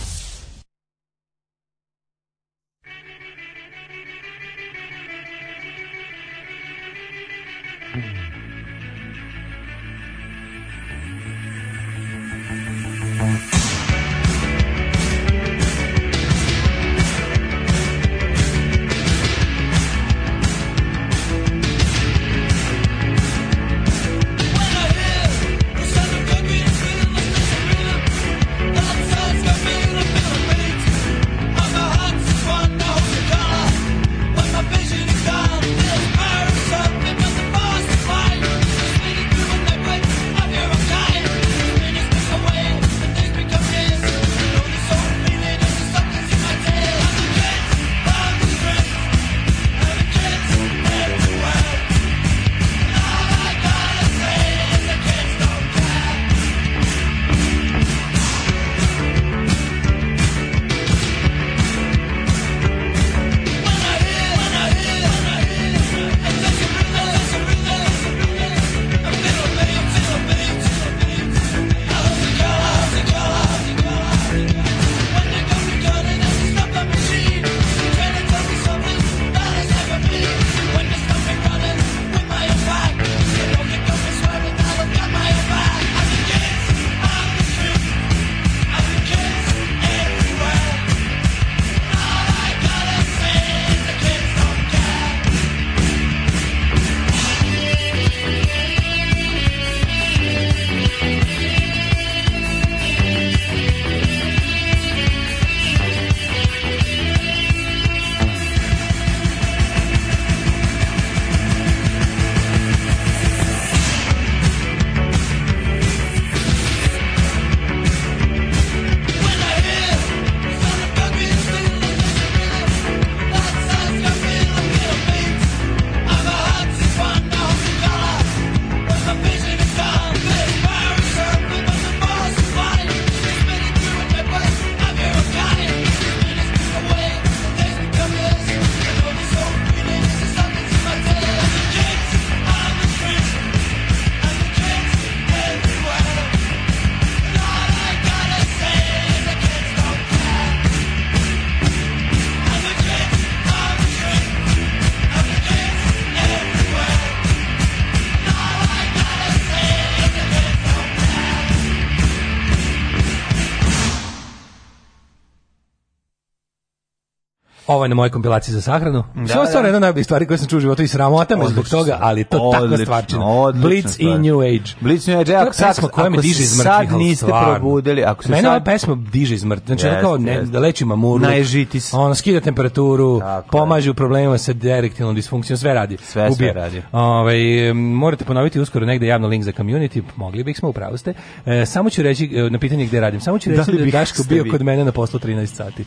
Ovo je na mojoj kompilaciji za sahranu. Da, Sve ostalo da. je jedna najbolja stvari koje sam čuo u životu i sramota me zbog toga, ali to odlično, takva stvarčina. Blitz stvar. i New Age. Blitz i New Age. Ako, sad, pesma koja me diže iz mrtvih, sad niste stvarno. probudili. Ako se Mene sad... ova pesma diže iz mrtvih. Znači, yes, kao, ne, yes. da leči mamuru. Najžiti se. Ona skida temperaturu, Tako, pomaže u problemima sa direktilnom disfunkcijom. Sve radi. Sve, Ubije. sve radi. Ove, ovaj, morate ponoviti uskoro negde javno link za community. Mogli bih smo, upravo ste. E, samo ću reći, e, na pitanje gde radim, samo ću da reći da, da Daško bio kod mene na poslu 13 sati.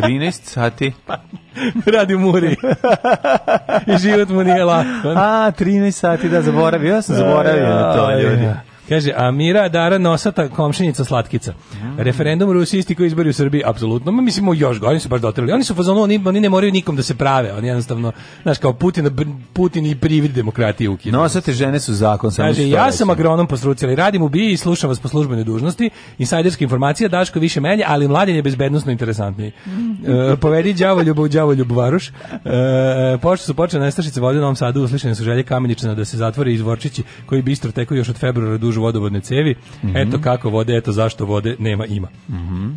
13 sati. Pa, (laughs) radi muri. (laughs) I život mu nije lako. A, 13 sati, da, zaboravio. Ja sam zaboravio na to, ljudi. Kaže, Amira Mira Dara Nosata, komšinica Slatkica. Referendum Rusiji isti koji izbori u Srbiji, apsolutno. Ma mislimo još gore, oni su baš dotrli. Oni su fazonu, oni, oni ne moraju nikom da se prave. Oni jednostavno, znaš, kao Putin, Putin i privid demokratije ukinu. Nosate žene su zakon. Sam Kaže, ja sam agronom po struci, radim u Biji i slušam vas po službenoj dužnosti. Insajderska informacija, Daško više meni, ali mladen je bezbednostno interesantniji. (laughs) e, povedi đavo ljubav, đavo ljubaruš. E, pošto su počne nestašice vode u Novom Sadu, uslišene su želje Kameničana da se zatvore izvorčići koji bistro teku još od februara duže duž vodovodne cevi. Mm -hmm. Eto kako vode, eto zašto vode nema ima. Mm -hmm.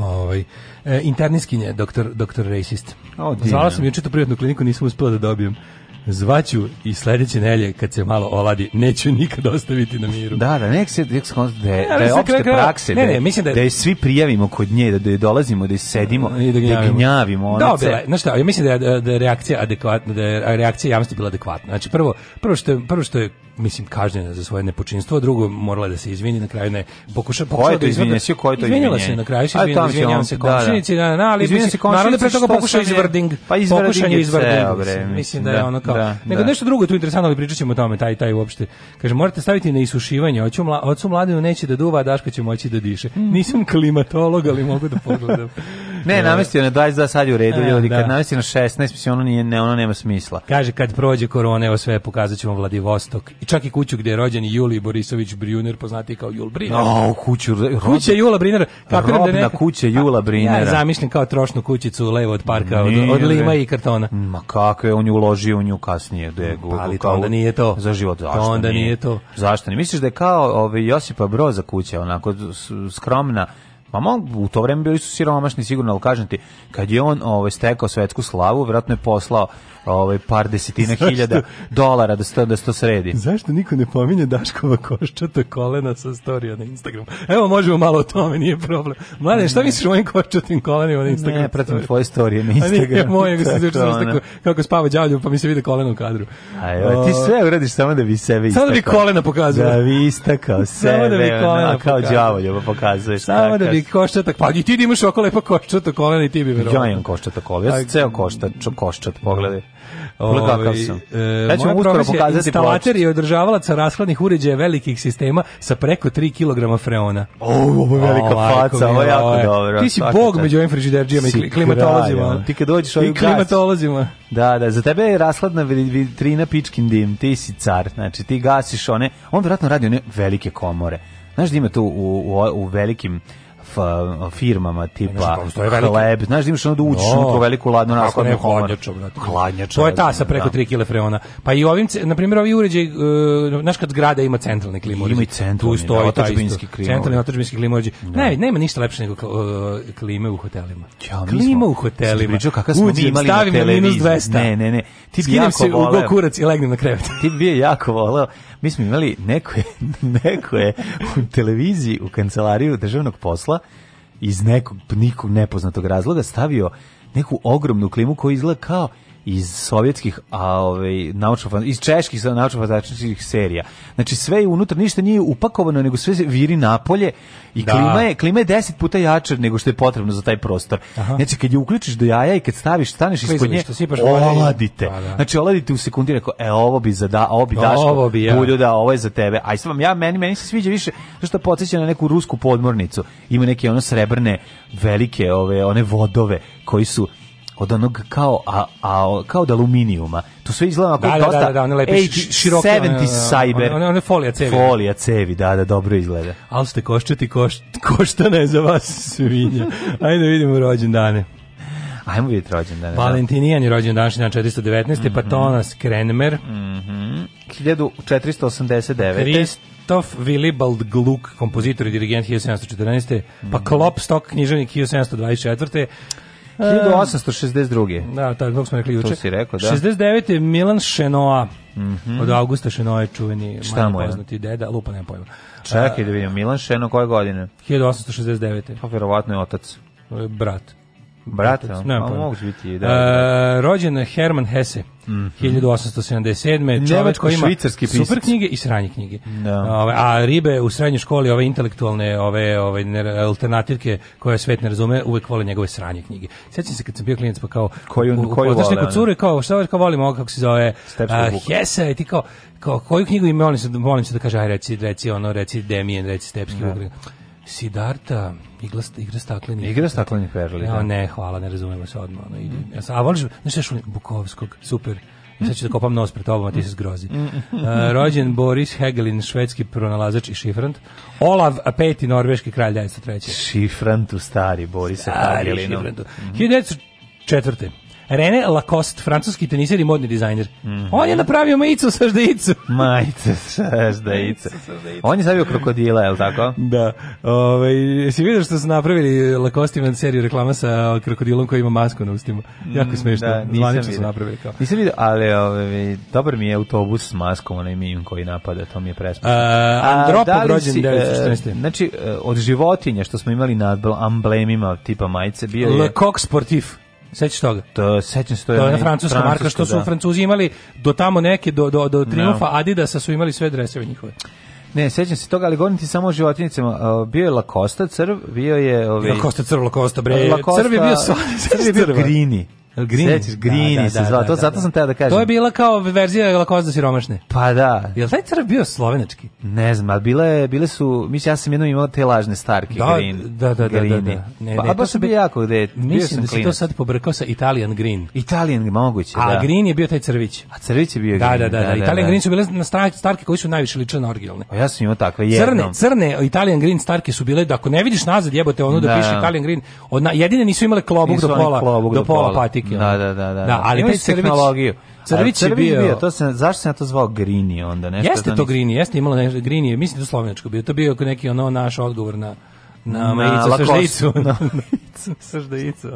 Ovaj e, interniskinje doktor doktor racist. Zvala sam juče tu privatnu kliniku, nisam uspela da dobijem. Zvaću i sledeće nelje kad se malo oladi, neću nikad ostaviti na miru. Da, da, nek se, nek se da je, da je opšte prakse, ne, da ne, mislim da, je, da je svi prijavimo kod nje, da, da je dolazimo, da je sedimo, i da, da gnjavimo. Da gnjavimo ona Dobre, ce... znaš šta, ja mislim da je, da je reakcija adekvatna, da je reakcija javnosti bila adekvatna. Znači, prvo, prvo, što je, prvo što je mislim kažnjena za svoje nepočinstvo, drugo morala da se izvini na kraju ne pokuša pokuša da izvini, sve ko to izvinila se na kraju se izvinjavam se da, da. komšinici, da, da, da, ali izvinjavam se komšinici, pre toga pokušao izvrding, pa izvrding je izvrding, mislim da, da je ono kao. Nego nešto drugo tu interesantno, ali pričaćemo o tome, taj taj uopšte. Kaže morate staviti na isušivanje, hoću mla, ocu mladenu neće da duva, a Daško će moći da diše. Mm. Nisam klimatolog, ali mogu da pogledam. (laughs) Ne, namestio na 22 sad je u redu, e, ljudi, kad da. namestio na 16, mislim ono nije ne, ono nema smisla. Kaže kad prođe korona, evo sve pokazaćemo Vladivostok. I čak i kuću gde je rođen Julij Borisović Brjuner, poznati kao Jul Briner. No, kuću rob... kuća Jula Brinera. Kako da robna da neka... kuća pa, Jula Brinera. Ja zamišljam kao trošnu kućicu levo od parka, od, od lima i kartona. Ma kako je on je uložio u nju kasnije, da je pa, ali to onda nije to. Za život, zašto? onda nije, nije to. Zašto ne misliš da je kao ovaj Josipa Broza kuća onako skromna Pa mo, u to vreme bili su siromašni sigurno, ali kažem ti, kad je on ovaj, stekao svetsku slavu, vjerojatno je poslao ovaj par desetina Zašto? hiljada dolara da sto, da sto sredi. Zašto niko ne pominje Daškova koščata kolena sa storija na Instagram? Evo možemo malo o tome, nije problem. Mlade, šta mm. misliš o mojim koščatim kolenima na Instagram? Ne, pratim tvoje storije na Instagram. A se moje, kako, kako spava đavlju, pa mi se vide koleno u kadru. Aj, ti sve uradiš samo da bi sebe istakao. Samo da bi kolena pokazuje. Da bi istakao sebe, (laughs) samo da bi kolena ona, kao đavolju pa pokazuješ. Samo da bi koščata, pa i ti da imaš oko lepo koščata kolena i ti bi verovatno. Ja imam koščata kolena, ja sam ceo koščat, koščat, pogledaj. Ovaj, kakav sam. Ja ću vam uskoro pokazati instalater i održavalaca rashladnih uređaja velikih sistema sa preko 3 kg freona. O, ovo je velika o, faca, ovo je jako ovaj. dobro. Ti si bog među ovim frižiderđijama i klimatolozima. Ti kad dođeš ovaj I klimatolozima. Da, da, za tebe je rashladna vitrina pičkin dim, ti si car, znači ti gasiš one, on vjerojatno radi one velike komore. Znaš da ima tu u, u, u velikim alfa firmama tipa hleb. Znaš, da imaš ono da uđeš no, u veliku ladnu nasladnu hladnjačom. Hladnjačom. To je ta sa da. preko 3 kg freona. Pa i ovim, na primjer, ovi uređaj, e, znaš kad zgrada ima centralni klima Ima i centralni, tu stoji da, otačbinski klima. Centralni otačbinski klima Ne, nema ništa lepše nego e, klime u hotelima. Ja, klima u hotelima. Pričao kakav smo mi minus 200. Ne, ne, ne. Ti bi Skinem se u go kurac i legnem na krevet. Ti bi je jako voleo mi smo imali, neko je, (laughs) neko je u televiziji, u kancelariju državnog posla, iz nekog, nikog nepoznatog razloga stavio neku ogromnu klimu koja izgleda kao iz sovjetskih a ovaj naučno iz čeških naučno fantastičnih serija. Znači sve je unutra ništa nije upakovano nego sve viri napolje i da. klima je klima je 10 puta jača nego što je potrebno za taj prostor. Aha. Znači kad je uključiš do jaja i kad staviš staneš ispod nje, oladite. Pa, da. Znači oladite u sekundi rekao e ovo bi za da, ovo bi da, daš. Ovo bi ja. Bulju da, ovo je za tebe. Aj sam ja meni meni se sviđa više što podsjeća na neku rusku podmornicu. Ima neke ono srebrne velike ove one vodove koji su od onog kao a, a kao od aluminijuma. To sve izgleda onako da, da dosta. Da, da, da, one lepe široke. 70 cyber. One, one, folija cevi. Folija cevi, da, da, dobro izgleda. Al ste koščati koš, koštana je za vas svinja. Ajde da vidimo rođendane. Ajmo vidjeti rođendane. Da. Valentinijan je rođen današnji dan 419. Mm -hmm. Patonas Krenmer. Mm -hmm. 1489. Kristof Willibald Gluck, kompozitor i dirigent 1714. Mm -hmm. Pa mhm. Klopstock, književnik 1724. 1862. Da, tako smo rekli juče. To si rekao, da. 69. Milan Šenoa. Mm -hmm. Od Augusta Šenoa je čuveni, Šta poznati deda, lupa nema pojma. Čekaj da vidim, Milan Šeno koje godine? 1869. Pa verovatno je otac. Brat. Brat, ne, pa mogu biti, da. E, da. rođen Herman Hesse. Mm -hmm. 1877. Čovjek koji ima švicarski pisac. super knjige i sranje knjige. Da. Ove, a ribe u srednjoj školi, ove intelektualne, ove, ove alternativke koje svet ne razume, uvek vole njegove sranje knjige. Sjećam se kad sam bio klinac pa kao koju u, koju vole. neku curu kao šta kao volim ovo kako se zove a, Hesse i ti kao, kao koju knjigu ima molim se da, molim se da kaže aj reci reci ono reci Demian reci Stepski da. Sidarta, igra, igra staklenih... Igra staklenih perli, da. Ne, hvala, ne razumemo se odmah. Ono, ide. Ja sam, a voliš, znaš što šulim? Bukovskog, super. Ja sad ću da kopam nos pred tobom, a ti se zgrozi. Mm, mm, mm. Uh, rođen Boris Hegelin, švedski pronalazač i šifrant. Olav V, norveški kralj 1903. Šifrantu, stari Boris Hegelinu. Stari šifrantu. 1904. René Lacoste, francuski teniser i modni dizajner. Mm -hmm. On je napravio majicu sa ždeicu. (laughs) Majice sa ždeicu. On je zavio krokodila, je li tako? Da. Ove, si vidio što su napravili Lacoste imam seriju reklama sa krokodilom koji ima masku na ustima. jako mm, smešno. Da, nisam su napravili. Kao. Nisam vidio, ali ove, dobar mi je autobus s maskom, onaj mim koji napada, to mi je presmešno. Andropov da rođen 1914. E, znači, e, od životinja što smo imali na amblemima tipa majice bio je... Le Coq Sportif. Sećaš toga? To sećam se to je. To je francuska, francuska marka što su da. Francuzi imali do tamo neke do do do da. Triumfa no. Adidasa su imali sve dreseve njihove. Ne, sećam se toga, ali govorim ti samo o životinjicama. Bio je Lakosta crv, bio je... Ovaj... Lakosta crv, Lakosta, bre. Lakosta, crv je bio, sva... crv je bio (laughs) grini. Green. Sećaš, Green da, da, se da, zvao. Da, to zato da. sam teo da kažem. To je bila kao verzija Lakozda siromašne. Pa da. Je li taj crv bio slovenački? Ne znam, ali bile, bile su, mislim, ja sam jednom imao te lažne starke da, Green. Da, da, da, da, da. Ne, pa, ne, baš bi jako gde, Mislim da si to sad pobrkao sa Italian Green. Italian, moguće, da. A Green je bio taj crvić. A crvić je bio da, Green. Da, da, da. da. Italian Green su bile na starke koji su najviše ličile na originalne. A pa ja sam imao takve jednom. Crne, crne Italian Green starke su bile, da ako ne vidiš nazad, jebote, ono da, piše Italian Green, jedine nisu imale klobuk do pola, do pola patike neke. Da, da, da, da, da. da ali taj tehnologiju. Crvić je bio, bio, to se zašto se to zvao Grini onda nešto. Jeste to Grini, jeste imalo nešto Grini, mislim da slovenačko bio. To bio neki ono naš odgovor na na majicu sa žlicu. (laughs) Na (laughs) sa žlicu.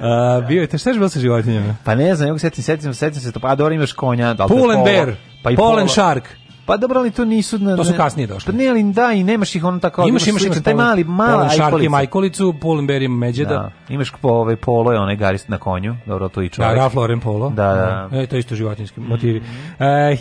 A, bio je, te šta je bilo sa životinjama? Pa ne znam, ja setim, setim, setim se to, pa dobro imaš konja. Da Pool and bear, pa i Polen shark. Pa dobro, ali to nisu na To su kasnije došli. Pa ne, ali da i nemaš ih ono tako. Imaš, imaš, imaš taj mali, mala ajkolica. Polen shark i majkolicu, Polen bear i međeda. Da. Imaš po ovaj polo onaj garist na konju, dobro to i čovjek. Da, Ralph Lauren polo. Da, da. da. E, to isto životinjski mhm. motivi. Mm -hmm.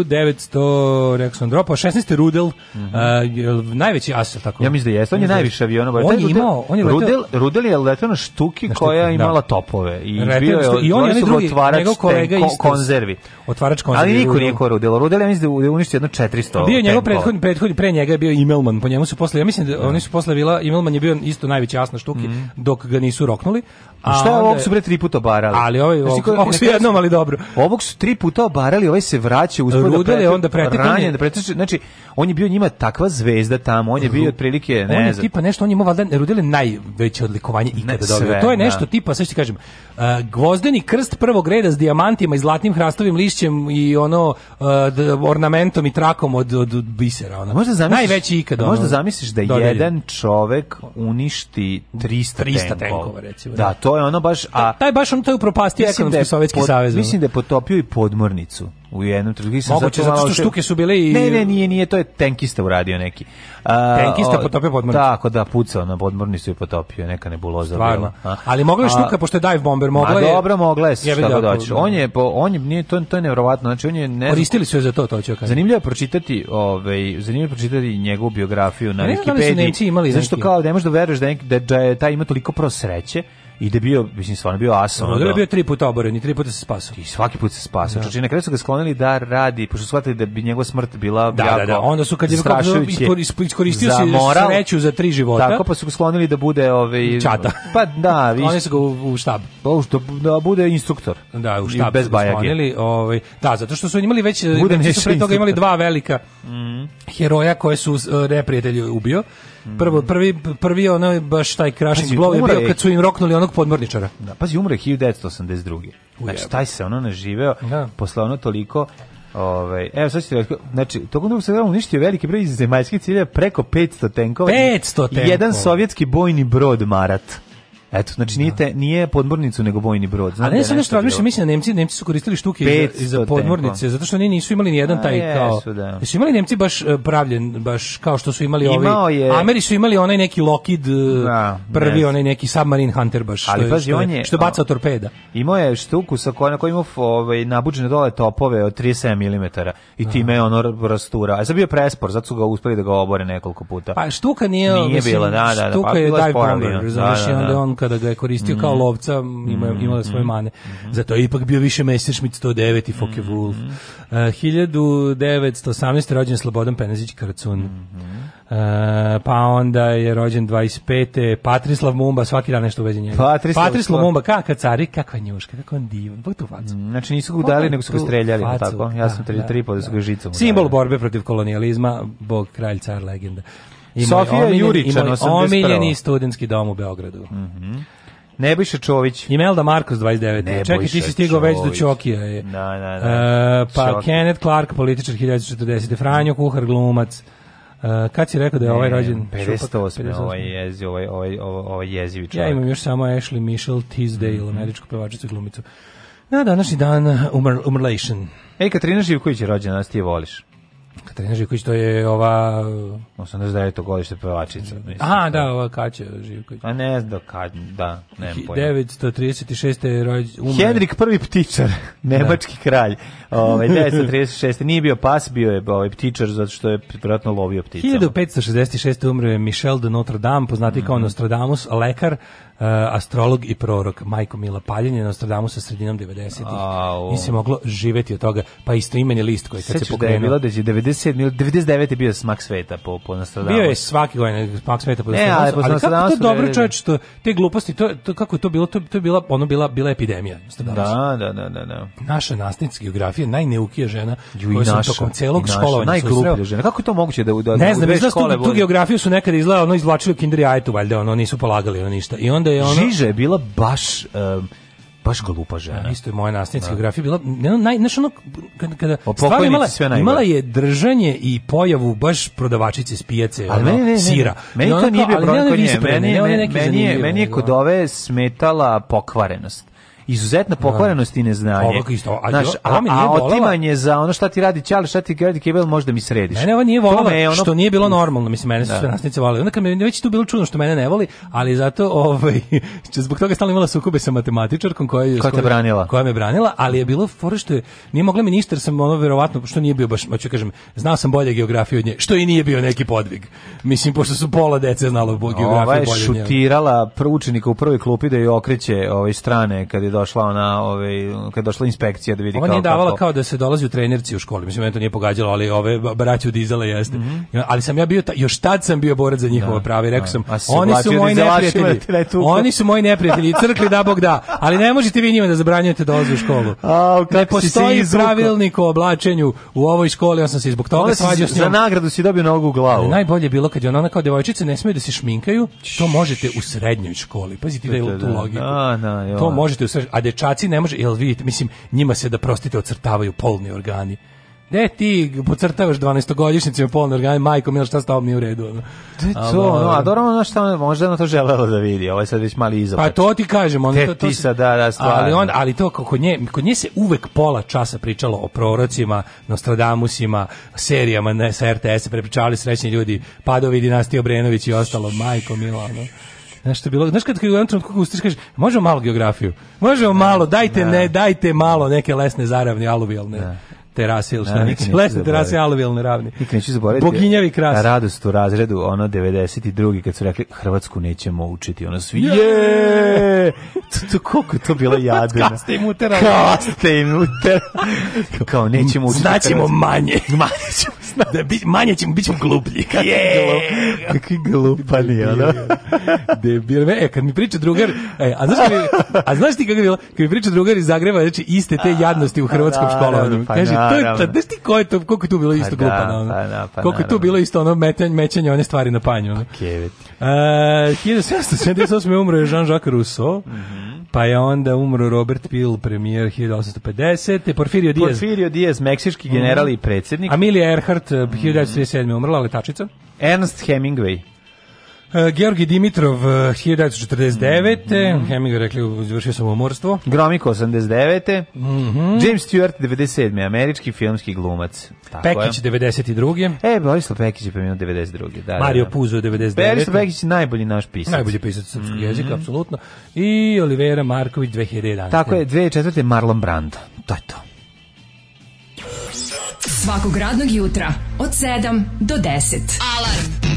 uh, 1900 Rexon dropa, 16. Rudel, mm -hmm. uh, najveći asel tako. Ja mislim da jeste, on je da najviše aviona, on, on je imao, on je letao. Rudel, Rudel je letao na štuki na koja je da. imala da. topove i Retim, bio je i on je drugi, otvarač njegov kolega ko, konzervi. Otvarač konzervi. Ali niko nije ko Rudel. Rudel ja mislim da je uništio jedno 400. Bio njegov prethodni prethodni pre njega je bio Imelman, po njemu su posle ja mislim da oni su posle bila Imelman je bio isto najveći as na štuki mhm. dok ga nisu roknuli, A šta je ovog su bre tri puta obarali? Ali ovaj ovog, ovog su jednom, ali dobro. Ovog su tri puta obarali, ovaj se vraća uspod da, da prete, onda pretekanje. da pretekne, znači on je bio njima takva zvezda tamo, on je bio otprilike ne znam. On je tipa nešto, on je imao valjda Rudele najveće odlikovanje ikada dobio. To je da. nešto tipa, sve što kažem, e, gvozdeni krst prvog reda s dijamantima i zlatnim hrastovim lišćem i ono e, ornamentom i trakom od od, bisera, ono. Možda zamisliš, najveći ikada. Možda zamisliš da jedan čovek uništi 300 300 tenkova, recimo. Da, da. to to je ono baš a da, taj baš on to je upropastio ekonomski da je sovjetski savez. Mislim da je potopio i podmornicu u jednu trenutku sam Moguće, zato, zato što štuke su bile i Ne, ne, nije, nije, to je tenkista uradio neki. A, tenkista ovaj, potopio podmornicu. Tako da pucao na podmornicu i potopio, neka nebuloza Stvarno. bila. A, Ali mogla je štuka pošto je dive bomber mogla je. A dobro, mogla je, šta god hoće. Da. On je po, on je nije to to je neverovatno, znači on je ne Koristili su je za to, to hoću Zanimljivo je pročitati, ovaj, zanimljivo pročitati njegovu biografiju na pa Wikipediji. Ne, ne, imali zašto kao da ne možeš da veruješ da, da taj ima toliko prosreće i da bio, mislim, stvarno bio asom. Ono, da je bio tri puta oboren i tri puta se spasao. I svaki put se spasao. Da. Čoči, znači, su ga sklonili da radi, pošto su shvatili da bi njegova smrt bila da, da jako da, da. Onda su kad je iskoristio za moral, sreću za tri života. Tako, pa su ga sklonili da bude... ovaj Čata. Pa da, (laughs) vi... Oni su ga u, u štab. Pa, što da bude instruktor. Da, u štab bez sklonili. Ovaj, da, zato što su imali već... Bude su pre toga imali dva velika mm. heroja koje su uh, ubio Mhm. Prvo, prvi, prvi ono, baš taj crashing pazi, blow je bio kad su im roknuli onog podmorničara. Da, pazi, umre 1982. Znači, taj se ono naživeo, da. posle ono toliko... Ove, ovaj, evo sad ćete, znači, tokom drugog sveta uništio veliki broj zemaljskih cilja preko 500 tenkova. 500 tenkova. I jedan sovjetski bojni brod Marat. Eto, znači da. nije, nije podmornicu nego bojni brod. Znam Ali ne da sam nešto razmišljam, mislim da Nemci, Nemci su koristili štuke iz, za podmornice, tempo. zato što oni nisu imali nijedan taj A, kao... Jesu, da. Su imali Nemci baš e, pravljen, baš kao što su imali Imao ovi... Je... Ameri su imali onaj neki Lockheed, e, da, prvi ne. onaj neki Submarine Hunter baš, Ali, pa, je, što, on je, što baca torpeda. Imao je štuku sa kojom koji imao ovaj, nabuđene dole topove od 37 mm i da. time je ono rastura. A sad bio prespor, zato su ga uspeli da ga obore nekoliko puta. Pa štuka nije... Nije mislim, bila, da, da. Pa štuka je dive bomber, znaš, onda on kada ga je koristio mm kao lovca, ima, mm, imala svoje mm, mane. Mm Zato je ipak bio više Messerschmitt 109 i mm, Focke Wolf. Mm -hmm. uh, 1918. rođen Slobodan Penazić Karacun. Mm uh, pa onda je rođen 25. Patrislav Mumba, svaki dan nešto uvezi njega. Patrislav, Patrislav Mumba, kakva cari, kakva njuška, kakva on divan, pa tu facu. Znači nisu ga udali, nego su ga streljali, facu, tako? Ja sam da, tri, da, da, da, da. su ga da. žicom Simbol borbe protiv kolonijalizma, bog, kralj, car, legenda. Sofija Jurića na 81. Omiljeni studentski dom u Beogradu. Mm -hmm. Nebojša Čović. Imelda Markos, 29. Nebojša Čekaj, ti si stigao već do Ćokija. Je. Na, da, na, da, da. e, pa Čoki. Kenneth Clark, političar 1940. Franjo Kuhar, glumac. Uh, kad si rekao da je ovaj rođen? 58. Ovaj, jezi, ovaj, ovaj, ovaj, ovaj jezivi čovjek. Ja imam još samo Ashley Michelle Tisdale, mm -hmm. američku pevačicu glumicu. Na današnji dan umr, umrlation. Ej, Katarina Živković je rođena, nas ti je voliš. Katarina Živković, to je ova... 89. Uh, godište pevačica. Mislim. Aha, da, ova Kaća Živković. A ne znam, kad, da, nemam pojma. 936. je Umre. Henrik prvi ptičar, (laughs) nemački da. kralj. Ove, ovaj, (laughs) 936. Nije bio pas, bio je ovaj ptičar, zato što je vjerojatno lovio pticama. 1566. umre Michel de Notre Dame, poznati mm -hmm. kao mhm. Nostradamus, lekar, Uh, astrolog i prorok Majko Mila Paljen je Nostradamu sa sredinom 90-ih. Nisi moglo živeti od toga. Pa isto imen je list koji kad se pokrenuo. da je bila da je 90 97 ili 99 je bio smak sveta po po nastradao. Bio je svaki godine smak sveta po nastradao. ali, ali kako to dobro čovjek što te gluposti to, to kako je to bilo to, to je bila ono bila bila epidemija Da, da, da, da, da. Naša nastavnica geografije najneukija žena Ju, koja naša, tokom celog školovanja najgluplja žena. Kako je to moguće da da Ne znam, da tu, tu geografiju su nekada izgledalo ono izvlačili kinder Jajetu valjda ono nisu polagali ono ništa. I onda je ona Žiže je bila baš um, baš glupa žena. Da, isto je moja nastavnica da. geografije bila, ne, naj, znaš ono, kada, kada pa stvar imala, imala je držanje i pojavu baš prodavačice s pijace, ali ono, meni, sira. Meni, meni to nije bio problem kod nje, meni, meni, meni je kod ove smetala pokvarenost izuzetna pokvarenost i da. neznanje. Ovo isto. A, Znaš, a, a otimanje za ono šta ti radi čale, šta ti radi kebel, možda mi središ. Mene ovo nije volala, ono... što nije bilo normalno, mislim, mene su da. nasnice volali. Onda kad mi već tu bilo čudno što mene ne voli, ali zato, ovaj, (laughs) zbog toga stalno imala sukube sa matematičarkom koja, je, Ko te branila? koja me branila, ali je bilo fora što je, nije mogla ministar, sam ono verovatno, što nije bio baš, ma hoću kažem, znao sam bolje geografiju od nje, što i nije bio neki podvig. Mislim, pošto su pola dece znalo geografiju Ova je bolje šutirala učenika u prvoj klupi da joj okreće ove ovaj, strane kad je došla ona, ovaj kad došla inspekcija da vidi Ova nije davala kao da se dolazi u trenerci u školi. Mislim da to nije pogađalo, ali ove braću dizale jeste. Mm -hmm. Ali sam ja bio ta, još tad sam bio borac za njihova da, prava i rekao da. sam da oni su moji neprijatelji. Oni su moji neprijatelji, crkli da bog da, ali ne možete vi njima da zabranjujete dolaze u školu. A, (laughs) ne postoji pravilnik o oblačenju u ovoj školi, ja sam se zbog toga svađao s njom. Za nagradu si dobio nogu u glavu. Najbolje je bilo kad je ona kao devojčice ne smeju da se šminkaju, to možete u srednjoj školi. Pazite da je tu logika. To možete u srednjoj može, a dečaci ne može, jel vidite, mislim, njima se da prostite ocrtavaju polni organi. Ne, ti pocrtavaš 12-godišnjicima polne organe, majko, milo šta stao mi u redu. Ono. to, no, a dobro, ono šta, možda ono to želelo da vidi, ovo je sad već mali izopač. Pa to ti kažem. Ono, to, to se, da, da, stvarno. Ali, on, ali to, kod nje, kod nje se uvek pola časa pričalo o prorocima, Nostradamusima, serijama ne, sa RTS-a, prepričavali srećni ljudi, Padovi, dinastije Obrenović i ostalo, majko, milo, ono. Znaš je bilo, znaš kad u jednom trenutku ustiš kažeš, možemo malo geografiju, možemo malo, dajte ne, da. ne dajte malo neke lesne zaravne, aluvijalne. Ne. Da terase ili šta ja, nikad lesne terase alveolne ravne. Nikad neću zaboraviti. Boginjavi kras. Radost u razredu ono 92 kad su rekli Hrvatsku nećemo učiti. Ono svi je. To koliko to bilo (laughs) jadno. Kaste im uterali. Kaste im uterali. Kao nećemo učiti. Znaćemo manje. (laughs) Manje ćemo da bi, manje ćemo bićemo gluplji. Yeah. (laughs) Kakvi glupani, ono. Debil. E, kad mi priča drugar, e, a, znaš, mi, a znaš ti kako je bilo? Kad mi priča drugar iz Zagreba, znači iste te jadnosti u pa hrvatskom školovanju. Pa Kaže, Naravno. To je, da ti ko je to, koliko je tu bilo isto pa da, glupa, da, ono. pa, da, pa, koliko je tu bilo isto ono metanje, mećanje one stvari na panju. Ono. Pa kevet. Uh, 1778. umro je Jean-Jacques Rousseau, mm -hmm. pa je onda umro Robert Peel, premijer 1850. Porfirio Diaz. Porfirio Diaz, meksički general mm i predsjednik. Amelia Earhart, 1937. umrla, letačica. Ernst Hemingway, E, Georgi Dimitrov, 1949. Mm -hmm. Hemingway rekli, završio sam umorstvo. Gromiko, 89. Mm -hmm. James Stewart, 97. Američki filmski glumac. Tako e, Pekić, je. 92. E, Borislav Pekić je premio 92. Da, Mario da, da. Puzo, 99. Borislav Pekić je najbolji naš pisac. Najbolji pisac srpskog mm -hmm. jezika, apsolutno. I Olivera Marković, 2011. Tako je, 2004. Marlon Brando. To je to. Svakog radnog jutra, od 7 do 10. Alarm!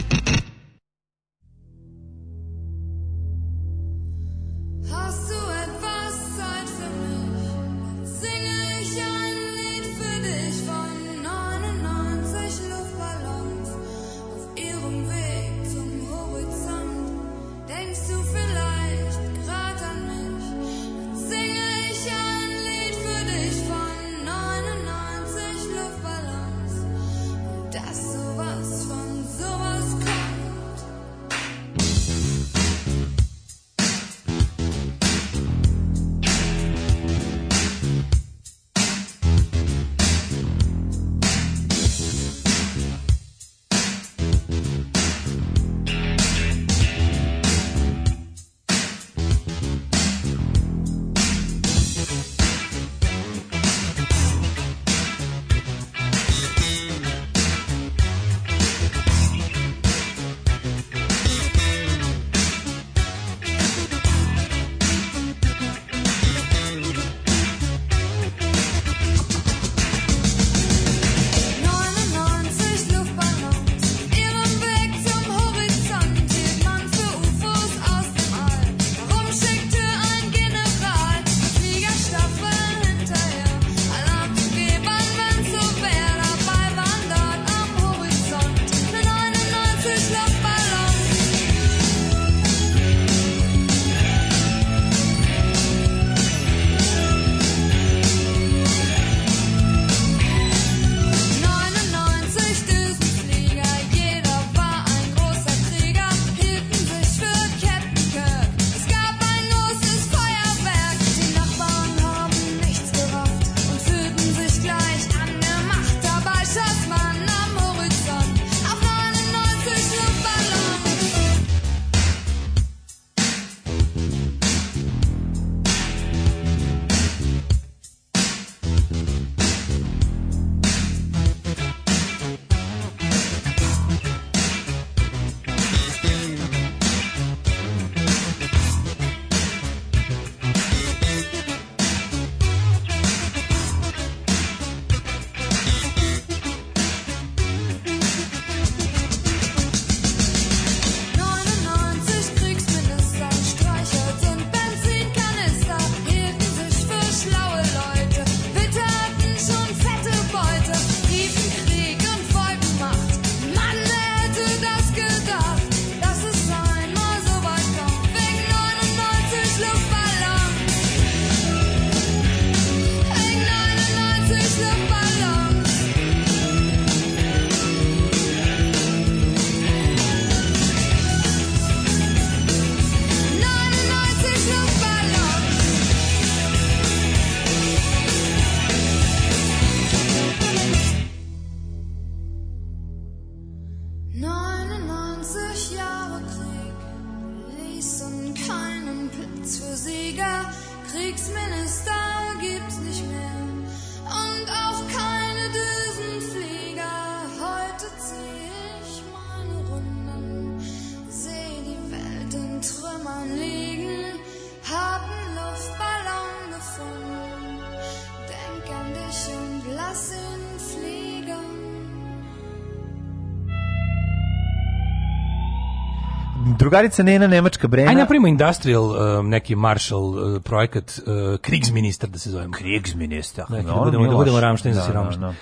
drugarica Nena Nemačka Brena. Aj napravimo industrial um, neki Marshall uh, projekat uh, Kriegsminister da se zovemo. Kriegsminister. Da, no, da budemo, da budemo Ramštajn za siromašno.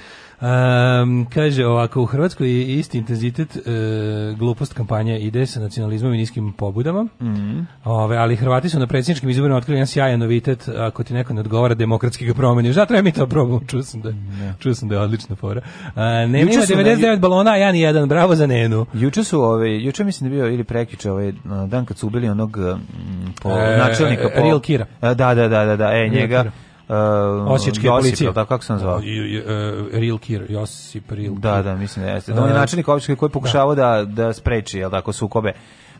Um, kaže ovako, u Hrvatskoj je isti intenzitet uh, glupost kampanja ide sa nacionalizmom i niskim pobudama, mm -hmm. Ove, ali Hrvati su na predsjedničkim izborima otkrili jedan sjajan novitet, ako ti neko ne odgovara demokratski ga promeniš. Zato ja mi to probam, čuo sam da, čuo sam da je odlična fora. Uh, ne, juče nema 99 ju... balona, a ja ni jedan, bravo za Nenu. Juče su, ove, juče mislim da je bio ili prekiče ovaj dan kad su ubili onog m, po, e, načelnika. Po, Real Kira. Da, da, da, da, da, e, njega. Kira uh, Osječke Josip, policije. Da, kako sam zvao? E, Real Kir, Josip Real da, Kir. Da, da, mislim da jeste. E, da, on je načelnik opštine koji pokušavao da. da, da spreči, jel da, tako, sukobe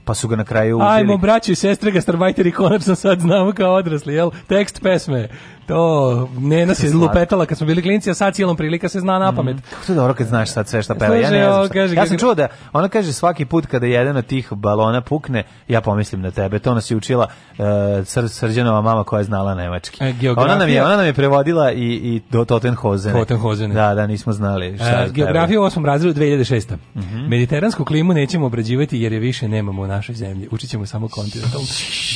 pa su ga na kraju uzeli. Ajmo, braći i sestre, gastarbajteri, konačno sad znamo kao odrasli, jel? Tekst pesme. To, Nena se lupetala kad smo bili klinci, a sad cijelom prilika se zna na mhm. pamet. Mm. Kako to dobro kad znaš sad sve što peva? Ja ne znam šta. Ja sam čuo da ona kaže svaki put kada jedan od tih balona pukne, ja pomislim na tebe. To nas je učila uh, sr Srđanova mama koja je znala nemački. E, ona, nam je, ona nam je prevodila i, i do Tottenhozene. Tottenhozene. Da, da, nismo znali šta e, Geografija u osmom razredu 2006. Mm -hmm. Mediteransku klimu nećemo obrađivati jer je više nemamo u našoj zemlji. Učit ćemo samo kontinentalnu.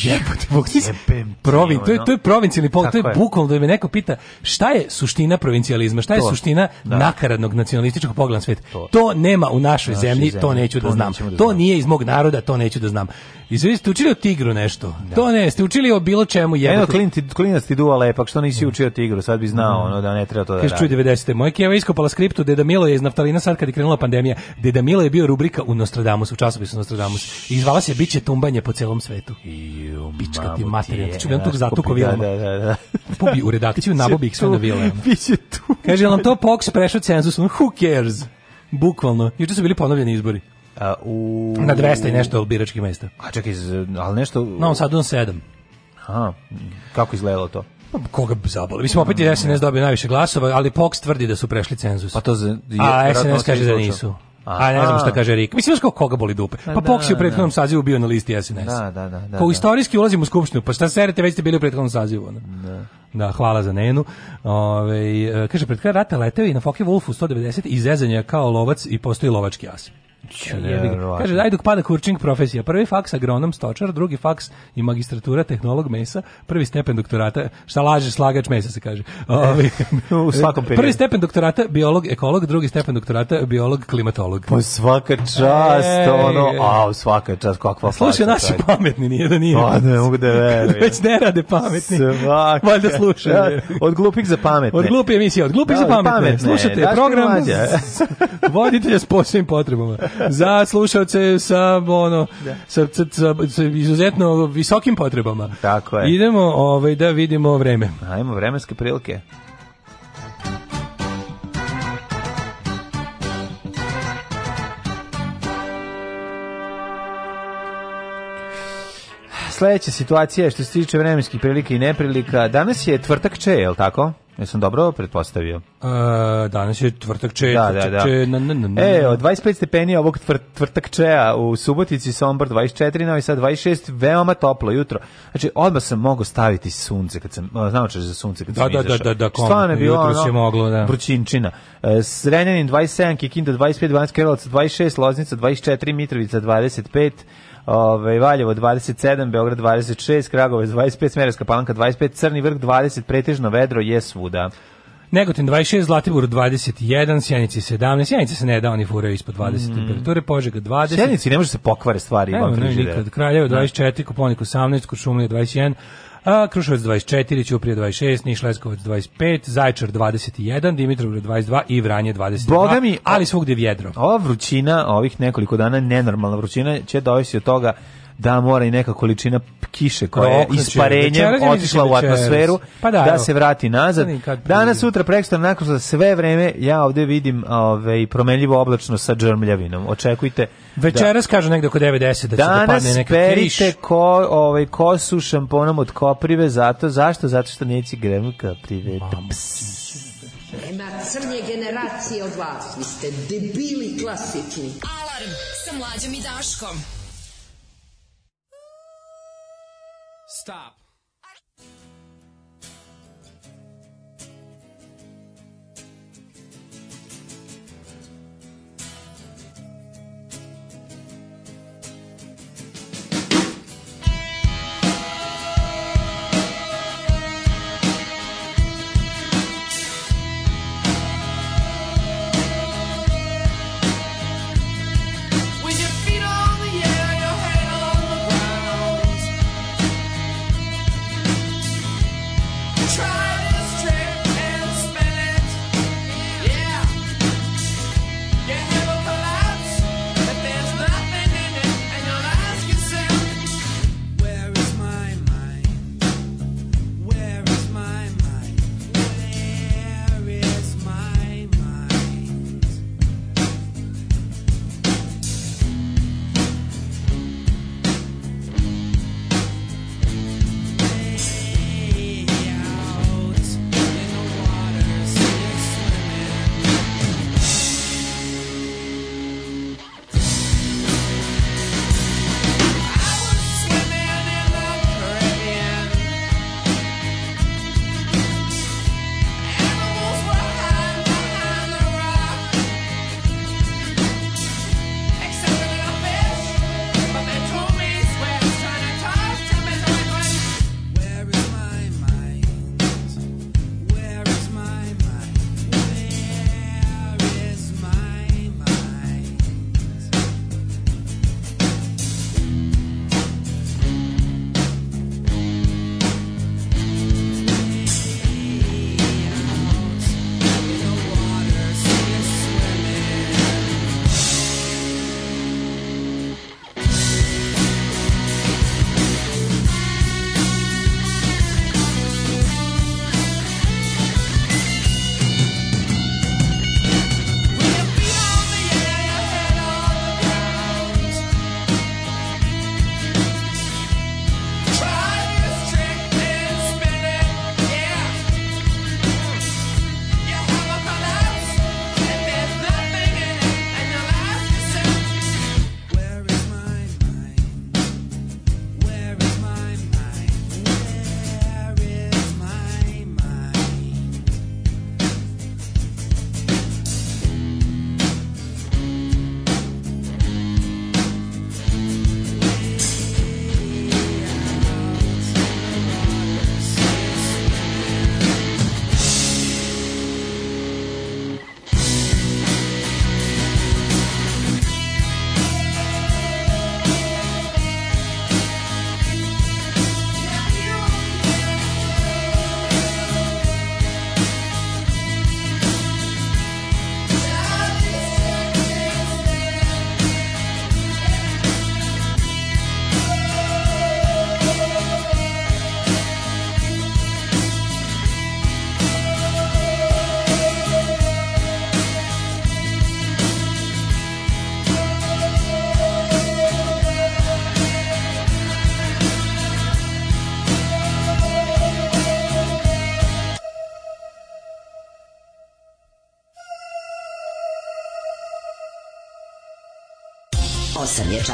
Jebote, Bog, to je, to je pol, to je bukvalno bukvalno da me neko pita šta je suština provincijalizma, šta je to, suština da. nakaradnog nacionalističkog pogleda na svet. To. to. nema u našoj, našoj zemlji, zemlji, to neću to da znam. Da to znam. Da nije iz mog naroda, to neću da znam. I ste učili o tigru nešto. Da. To ne, ste učili o bilo čemu jebote. Eno klinac klinac ti duva lepak, što nisi učio o tigru, sad bi znao da. ono da ne treba to da radi. Kaže 90. Moja keva iskopala skriptu Deda Milo je iz naftalina sad kad je krenula pandemija. Deda Milo je bio rubrika u Nostradamus, u časopisu Nostradamus. I zvala se biće tumbanje po celom svetu. Pička ti materija. Čujem tog zatuko da, da, da, da nabobi u redakciju, nabobi ih sve na Vilema. Biće tu. Kaže, jel nam to POX prešao cenzus? Who cares? Bukvalno. Juče su bili ponovljeni izbori. A, u... Na 200 i nešto biračkih mesta. A čekaj, ali nešto... Na ovom sadu on sedam. Aha, kako izgledalo to? Pa, koga zabole. Mislim, opet je SNS dobio najviše glasova, ali POX tvrdi da su prešli cenzus. Pa to je, a SNS kaže da nisu. A ne znam šta kaže Rik. Mislim kao koga boli dupe. Pa Poksi pa da, u da. prethodnom sazivu bio na listi SNS. Da, da, da, da. Kao da. istorijski ulazimo u skupštinu, pa šta serete, već ste bili u prethodnom sazivu. Da. Da, hvala za Nenu. Ove, e, kaže, pred kraj rata leteo i na Focke Wolfu 190 i zezanja kao lovac i postoji lovački as. Kaže, daj dok pada kurčing profesija. Prvi faks agronom stočar, drugi faks i magistratura tehnolog mesa, prvi stepen doktorata, šta laže slagač mesa se kaže. E, Ovi, (laughs) u svakom periodu. Prvi stepen doktorata biolog ekolog, drugi stepen doktorata biolog klimatolog. Po pa svaka čast, e, ono, a svaka čast kakva Slušaj, naši taj. pametni nije da nije. Pa ne mogu da verujem. (laughs) Već ne rade pametni. Svaka. Valjda slušaju. Ja, da, od glupih za pametne. Od glupih emisija, od glupih da, za pametne. pametne. Slušate da, program voditelja s posebnim potrebama za slušalce sa, ono, da. sa, sa, sa, izuzetno visokim potrebama. Tako je. Idemo ovaj, da vidimo vreme. Ajmo, vremenske prilike. sledeća situacija je što se tiče vremenskih prilika i neprilika. Danas je tvrtak če, je li tako? Ja sam dobro pretpostavio? A, e, danas je tvrtak če, da, da, da. Če, na, na, na, E, od 25 stepeni ovog tvrt, tvrtak čeja u Subotici, Sombor 24, Novi Sad 26, veoma toplo jutro. Znači, odmah sam mogao staviti sunce, kad sam, znao češ za sunce kad da, sam da, da izašao. Da, da, da, kom, Stvarno je bilo ono, je moglo, da. Bručinčina. E, Srenjanin 27, Kikinda 25, Banjska Kralovac 26, Loznica 24, Mitrovica 25, Ove, Valjevo 27, Beograd 26, Kragovac 25, Smereska palanka 25, Crni vrh 20, pretežno vedro je svuda. Negotin 26, Zlatibor 21, Sjenici 17, Sjenici se ne da, oni furaju ispod 20 mm. temperature, Požega 20. Sjenici ne može da se pokvare stvari. Evo, ne, da nikad. Kraljevo 24, Koponik 18, Kuršumlija 21, A, Kruševac 24, Ćuprije 26, Niš Leskovac 25, Zajčar 21, Dimitrovgrad 22 i Vranje 22. Boga mi, ali svugde vjedro. Ova vrućina, ovih nekoliko dana, nenormalna vrućina, će dovesti od toga da mora i neka količina kiše pa koja je isparenjem otišla u atmosferu pa da, da se vrati nazad. Danas, sutra, prekstra, nakon za sve vreme ja ovde vidim ove, ovaj, promenljivo oblačno sa džrmljavinom. Očekujte da- Večeras da, kažu negde oko 90 da će da padne neka kriš. Danas ko, ovaj, kosu šamponom od koprive, zato, zašto? Zato što neće gremu koprive. Nema crnje generacije od vas, vi ste debili klasični. Alarm sa mlađom i Daškom. Stop.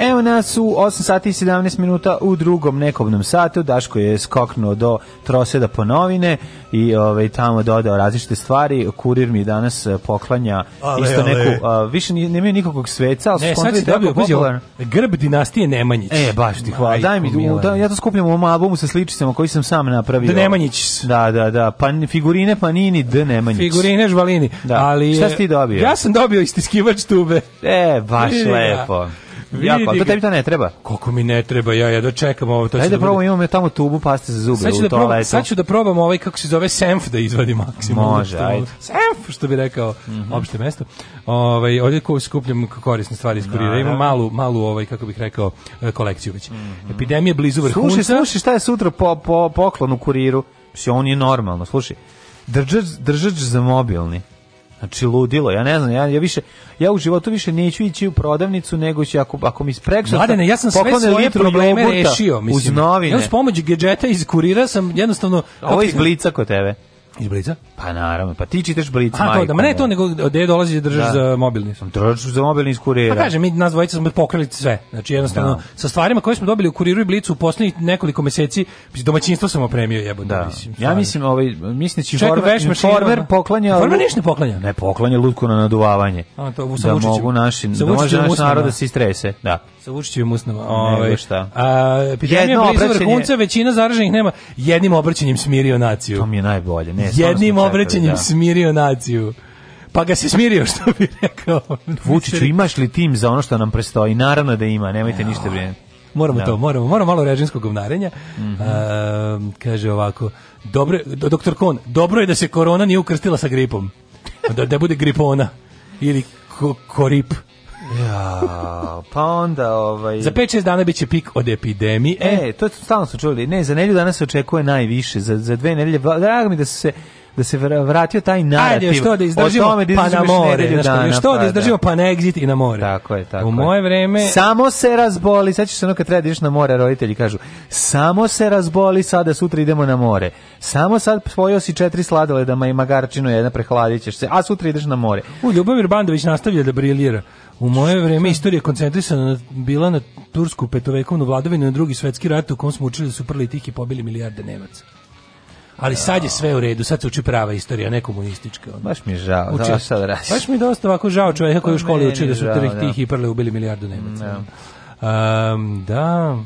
Evo nas u 8 sati i 17 minuta u drugom nekobnom satu. Daško je skoknuo do troseda po novine i ovaj, tamo dodao različite stvari. Kurir mi danas eh, poklanja ale, isto ale. neku... A, eh, više nemaju nikakvog sveca, ali ne, sad si dobio popular... grb dinastije Nemanjić. E, baš ti hvala. Daj mi, da, ja to skupljam u ovom albumu sa sličicama koji sam sam napravio. D. Nemanjić. Da, da, da. Pa, figurine Panini, D. Nemanjić. Figurine Žvalini. Da. Ali, Šta si ti dobio? Ja sam dobio istiskivač tube. E, baš lepo. Da. Jako, to tebi to ne treba. Koliko mi ne treba, ja ja dočekam da ovo. To Ajde Hajde da, da probam, imamo tamo tubu paste za zube to ću u da probam, Sad ću da probam ovaj, kako se zove, senf da izvadi maksimalno. Može, ajde. Senf, što bi rekao, mm -hmm. opšte mesto. Ovaj, ovdje ko skupljam korisne stvari iz kurira. Imam malu, malu, ovaj, kako bih rekao, e, kolekciju već. Mm -hmm. Epidemija blizu vrhunca. Slušaj, slušaj šta je sutra po, po, poklon u kuriru. Psi, on je normalno, slušaj. Držač, držač za mobilni. Znači ludilo, ja ne znam, ja, ja više ja u životu više neću ići u prodavnicu nego ću ako ako mi spreksa. Mladene, ja sam sve svoje probleme rešio, mislim. Uz novine. Ja uz pomoć gadgeta iz kurira sam jednostavno ovo iz blica kod tebe. Iz Blica? Pa naravno, pa ti čitaš Blic, majko. da, ma ne to, nego gde dolazi da držiš da. za mobilni. Pa, držiš za mobilni iz kurira. Pa kaže, mi nas dvojica smo pokrili sve. Znači, jednostavno, da. sa stvarima koje smo dobili u kuriru i Blicu u poslednjih nekoliko meseci, domaćinstvo sam opremio jebote. Da. Mislim, ja mislim, ovaj, mislim da će Former, Former poklanja... Former ništa ne poklanja. Ne, poklanja lutku na naduvavanje. A, to, sa da mogu našim, da može naš narod da se istrese. Da. Sa Vučićevim usnama. Ovaj, šta. A, epidemija blizu vrhunca, većina zaraženih nema jednim obraćanjem smirio naciju. To mi je najbolje. Ne, ne, jednim obraćanjem da. smirio naciju. Pa ga se smirio, (laughs) što bi rekao. Vučiću, imaš li tim za ono što nam prestoji? Naravno da ima, nemojte no. ništa vrijeme. Moramo no. Da. to, moramo, moramo malo režimskog govnarenja. Mm -hmm. e, kaže ovako, dobro, doktor Kon, dobro je da se korona nije ukrstila sa gripom. Da, da bude gripona. Ili ko, korip. Ja, pa onda ovaj Za 5-6 dana biće pik od epidemije. E, to je stalno smo čuli. Ne, za nedelju danas se očekuje najviše, za za dve nedelje. Drago mi da se da se vratio taj narativ. Ajde, što da izdržimo tome, da pa na more, dana, što, da izdržimo pa na exit da pa da. pa i na more. Tako je, tako U moje vreme... Samo se razboli, sad ćeš ono kad treba da na more, roditelji kažu, samo se razboli, sada sutra idemo na more. Samo sad spojio si četiri sladoledama i magarčinu jedna, prehladit ćeš se, a sutra ideš na more. U, Ljubomir Bandović nastavlja da briljira. U moje vreme istorija koncentrisana bila na tursku petovekovnu vladavinu na drugi svetski rat u kom smo učili da su prli tih i pobili milijarde Nemaca. Ali da. sad je sve u redu, sad se uči prava istorija, ne komunistička. Ono. Baš mi je žao, Uči, da sad rasim. Baš mi je dosta ovako žao čoveka koji u pa školi uči da su žao, da. tih i prle ubili milijardu Nemaca. Da. Um, da,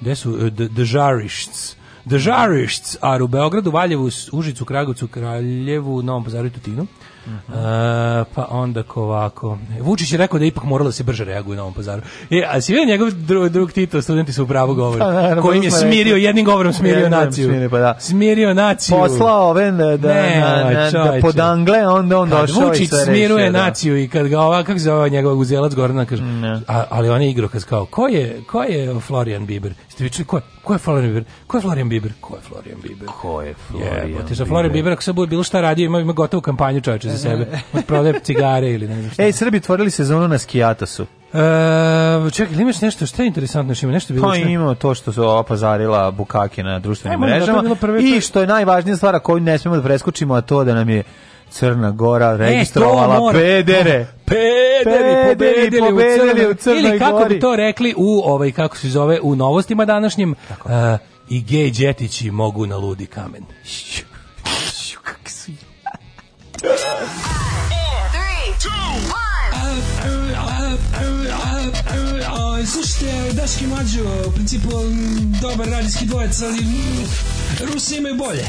gde su, eh, Dežarišts. Dežarišts, a u Beogradu, Valjevu, Užicu, Kragovicu, Kraljevu, Novom Pazaru i Tutinu. Uh -huh. uh, pa onda ovako. Vučić je rekao da ipak moralo da se brže reaguje na ovom pazaru. E, a si vidio njegov drug, drug Tito, studenti su u pravu govor, pa, kojim je smirio, jednim govorom smirio jednim naciju. Smirio, pa da. smirio naciju. Poslao ven da, ne, na, na, da podangle, onda on došao Vučić i sve smiruje rešio, da. naciju i kad ga ova, kako se ova njegov uzelac Gorana kaže, a, ali on je igrokaz kao, ko je, ko je Florian Bieber? Ste vi čuli, ko je? Ko je Florian Bieber? Ko je Florian Bieber? Ko je Florian Bieber? Ko je Florian Bieber? Ti za Florian Bieber, ako se bude bilo šta radio, ima, ima gotovu kampanju čoveče za za sebe. Od prodaje cigare ili ne znam šta. Ej, Srbi otvorili sezonu na skijatosu. E, čekaj, li imaš nešto što je interesantno što ima nešto bilo? Pa ima to što su opazarila bukake na društvenim Ajmo, da, mrežama da prve... i što je najvažnija stvar koju ne smemo da preskočimo, a to da nam je Crna Gora e, registrovala e, pedere. Pederi, pederi, pederi, u, u Crnoj Gori. Ili kako bi to rekli u, ovaj, kako se zove, u novostima današnjim, uh, i gej džetići mogu na ludi kamen. Šu. Slušajte, Daški Mađo, u principu dobar radijski dvojec, ali mm, Rusi imaju bolje.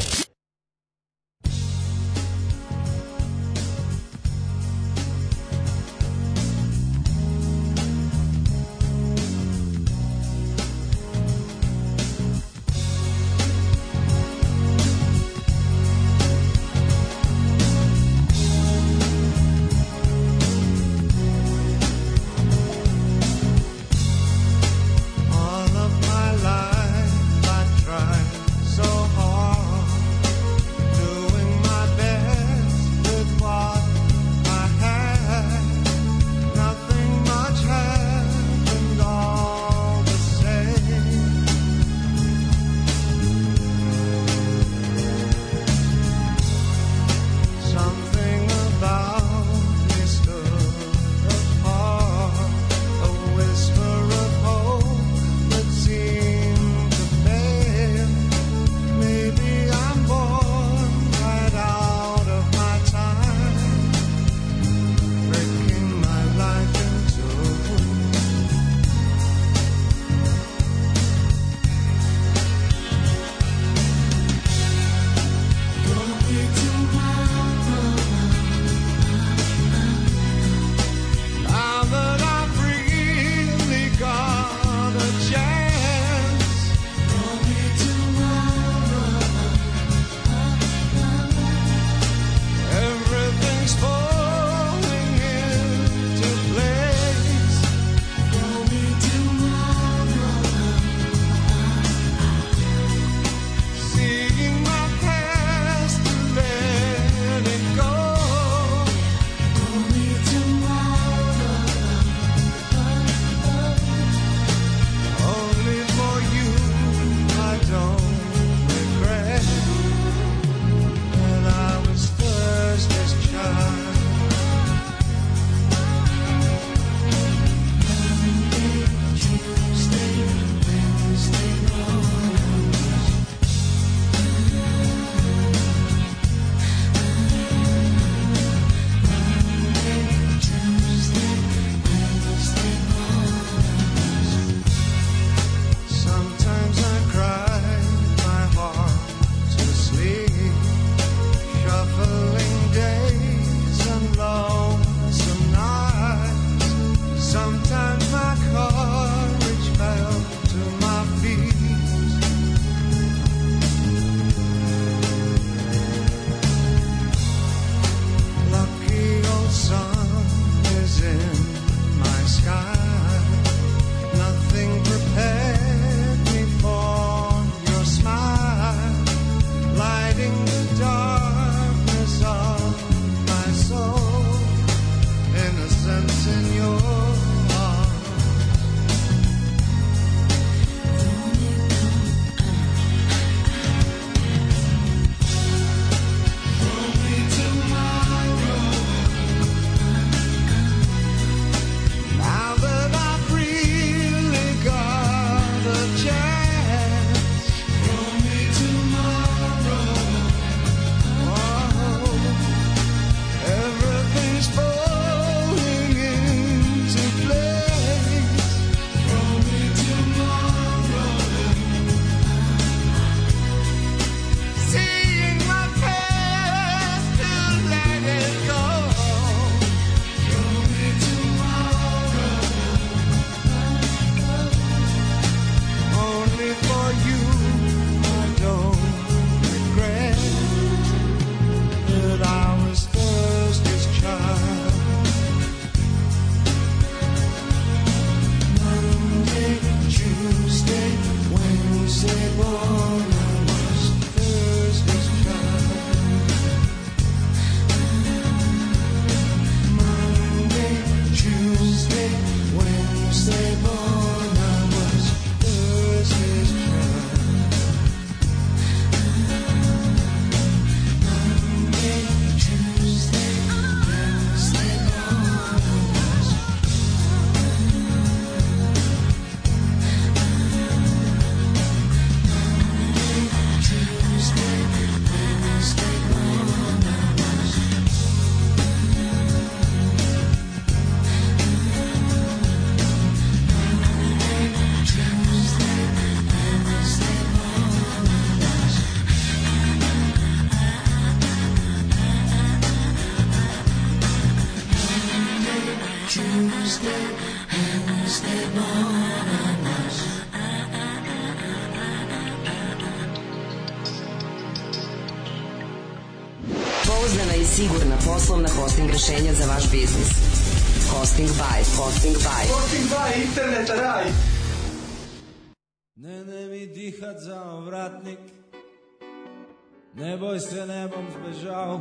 ne boj se, ne bom zbežal,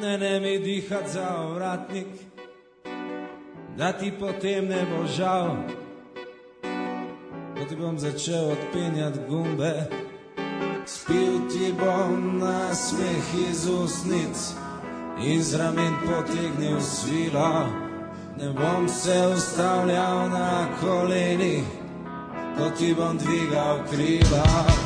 ne, ne mi dihati za ovratnik, da ti potem ne bo žal, da ti bom začel odpenjati gumbe. Spil ti bom na smeh iz usnic in z ramen potegnil svilo, ne bom se ustavljal na koleni, ko ti bom dvigal krila.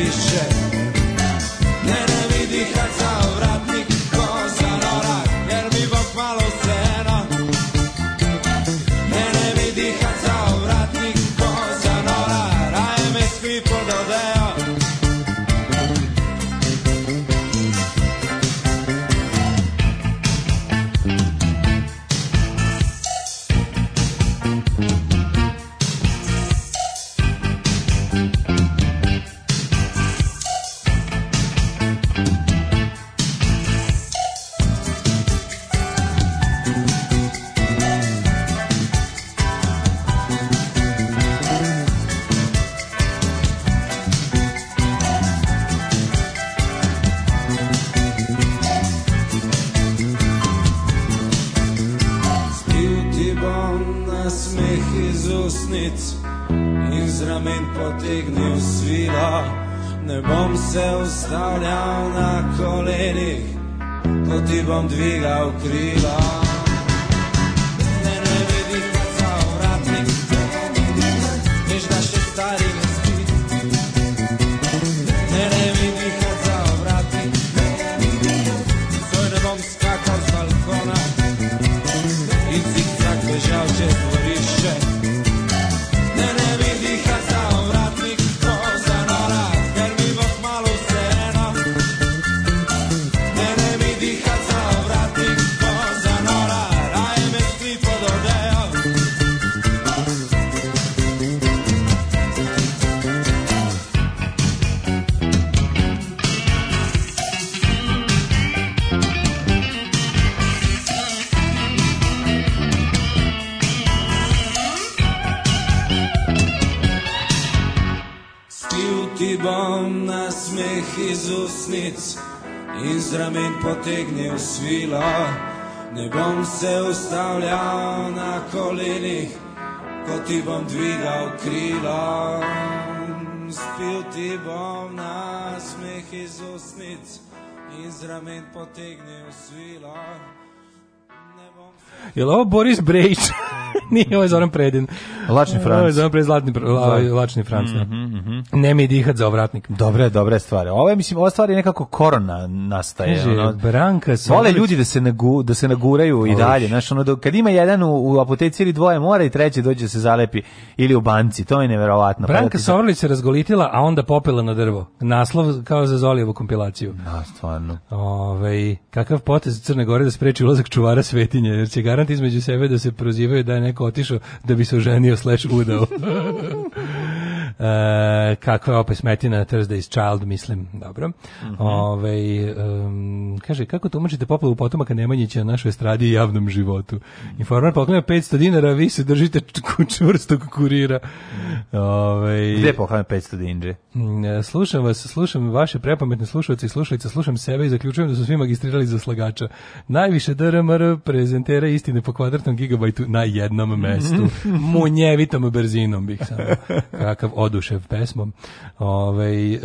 clichés. se ustavljal na kolenih, ko ti bom dvigal krila. Spil ti bom na smeh iz usnic in z ramen potegnil svila. Se... Je lo Boris Brejč? (laughs) Nije, ovo je Zoran Predin. Lačni Franc. Ovo je Zoran Predin, Zlatni, la, Lačni Franc. Da. Mm -hmm, mm -hmm. Ne mi dihat za ovratnik. Dobre, dobre stvari. Ovo je, mislim, ova stvar je nekako korona nastaje. Kaže, ono, Branka Vole ljudi da se, nagu, da se naguraju Oliš. i dalje. Znaš, ono, da, kad ima jedan u, u apoteci ili dvoje mora i treći dođe da se zalepi ili u banci. To je neverovatno. Branka Sovrlić se razgolitila, a onda popela na drvo. Naslov kao za Zolijevu kompilaciju. Da, stvarno. Ove, ovaj, kakav potez Crne Gore da spreči ulazak čuvara svetinje, jer će garant između sebe da se prozivaju da je neko otišao da bi se oženio slash udao. (laughs) E, kakva je opet smetina Thursday's Child, mislim, dobro. Mm -hmm. Ove, ovaj, um, kaže, kako tumačite poplavu potomaka Nemanjića na našoj estradi i javnom životu? Informer poklanja 500 dinara, vi se držite (laughs) čvrstog kurira. Ove, ovaj, Gde poklanja 500 dinđe? Mm, e, slušam vas, slušam vaše prepametne slušalce i slušalice, slušam sebe i zaključujem da su svi magistrirali za slagača. Najviše DRMR prezentera istine po kvadratnom gigabajtu na jednom mestu. (laughs) Munjevitom brzinom bih samo. Kakav odušev pesmom. Ove, ovaj, e,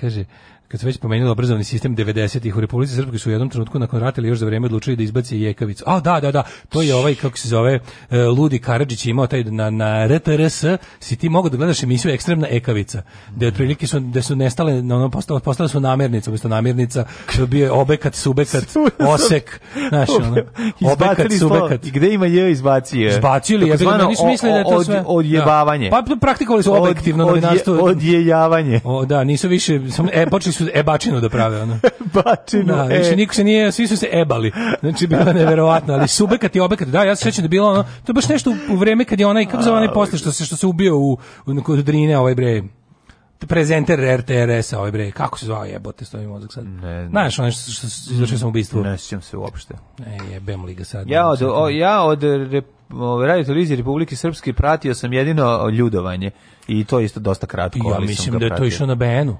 kaže, kad se već pomenuo obrazovni sistem 90-ih u Republici Srpskoj su u jednom trenutku nakon rata ili još za vreme odlučili da izbaci Jekavicu. A da, da, da, to je ovaj kako se zove e, Ludi Karadžić imao taj na na RTRS si ti mogao da gledaš emisiju Ekstremna Ekavica. Da otprilike su da su nestale na ono postale, postale su namirnice, umesto namirnica što bi je obekat, (laughs) subekat, osek, znaš ono. Obekat, subekat. I gde ima je izbacio? Izbacili, ja znam, nisu mislili da je to sve Od, odjebavanje. Da. Pa praktikovali su objektivno novinarstvo. Odjejavanje. O da, nisu više samo e počeli su ebačinu da prave ona. (laughs) Bačinu. Da, znači niko se nije, svi su se ebali. Znači bilo neverovatno, ali subekat i obekat. Da, ja se sećam da bilo ono, to je baš nešto u, vreme kad je ona i kako zove onaj posle što se što se ubio u, u kod Drine, ovaj bre prezenter RTRS-a, ovaj bre, kako se zvao jebote, stoji mozak sad. Ne, ne. Znaš, onaj što, što, što izvršio sam ubistvo. Ne sjećam se uopšte. E, jebem li ga sad. Ja od, o, ja od Radio Televizije Republike Srpske pratio sam jedino ljudovanje i to isto dosta kratko. Ja mislim da je to išlo na BN-u.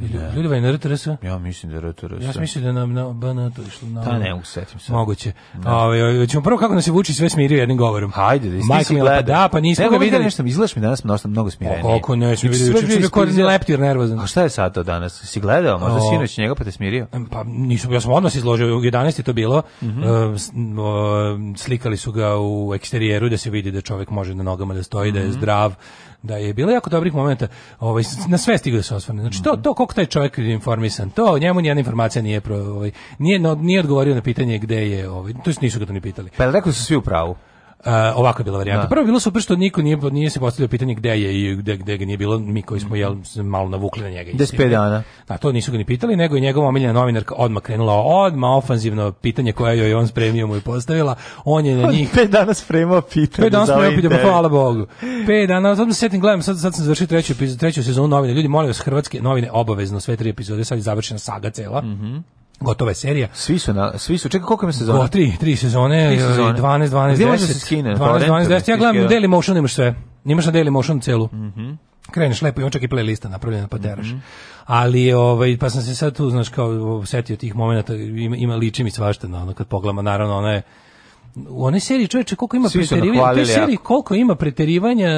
Ne. Da. Ljuljeva je na RTRS? Ja mislim da je RTRS. Ja da. mislim da nam na BN to išlo na... Ta ne, usetim se. Moguće. Da. Ove, ćemo prvo kako nas je Vučić sve smirio jednim govorom. Hajde, da isti si pa gledao. Da, pa nismo ga videli. Nešto, izgledaš mi danas mnogo, mnogo smirenije. Koliko ne, smo videli. Juče je kod leptir nervozan. A šta je sad to danas? Si gledao? Možda sinoć njega pa te smirio? Pa nisam, ja sam odnos izložio, u 11 to bilo. Mhm. E, slikali su ga u eksterijeru da se vidi da čovjek može na nogama da stoji, da je mhm. zdrav, da je bilo jako dobrih momenta, ovaj, na sve stigu da se osvrne. Znači, to, to kako taj čovjek je informisan, to njemu nijedna informacija nije, pro, ovaj, nije, no, nije odgovorio na pitanje gde je, ovaj, to nisu ga to ni pitali. Pa rekli su svi u pravu? Uh, ovako je bila varijanta. Da. Prvo je bilo super što niko nije, nije se postavljao pitanje gde je i gde, gde ga nije bilo, mi koji smo jel, malo navukli na njega. 15 dana. Da, to nisu ga ni pitali, nego je njegova omiljena novinarka odmah krenula odmah ofanzivno pitanje koje joj on spremio mu i postavila. On je na njih... 5 dana spremao pitanje Pet dana spremao ovaj pitanje, pa hvala Bogu. 5 dana, sad da se setim, gledam, sad, sad sam završio treću, treću sezonu novine. Ljudi, molim vas, hrvatske novine obavezno, sve tri epizode, sad je završena saga cela. Mm -hmm. Gotova je serija. Svi su na svi su čeka koliko ima sezona? Go, tri, tri sezone, tri e, sezone. 12 12 Gdje 10. Može se skine, 12 12 10. Ja gledam Daily Motion imaš sve. Nemaš na Daily Motion celu. Mhm. Mm Kreneš lepo i on čak i playlista napravljena pa teraš. Mm -hmm. Ali ovaj pa sam se sad tu znaš kao setio tih momenata ima, ima liči mi svašta na ono kad pogledam naravno ona je u onoj seriji čoveče koliko ima preterivanja, u toj seriji koliko ima preterivanja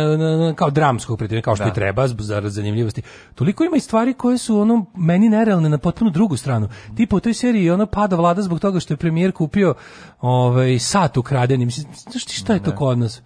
kao dramskog preterivanja, kao što da. i treba za zanimljivosti. Toliko ima i stvari koje su ono meni nerealne na potpuno drugu stranu. Tipo u toj seriji ono pada vlada zbog toga što je premijer kupio ovaj sat ukradeni. Mislim, šta je to da. kod nas?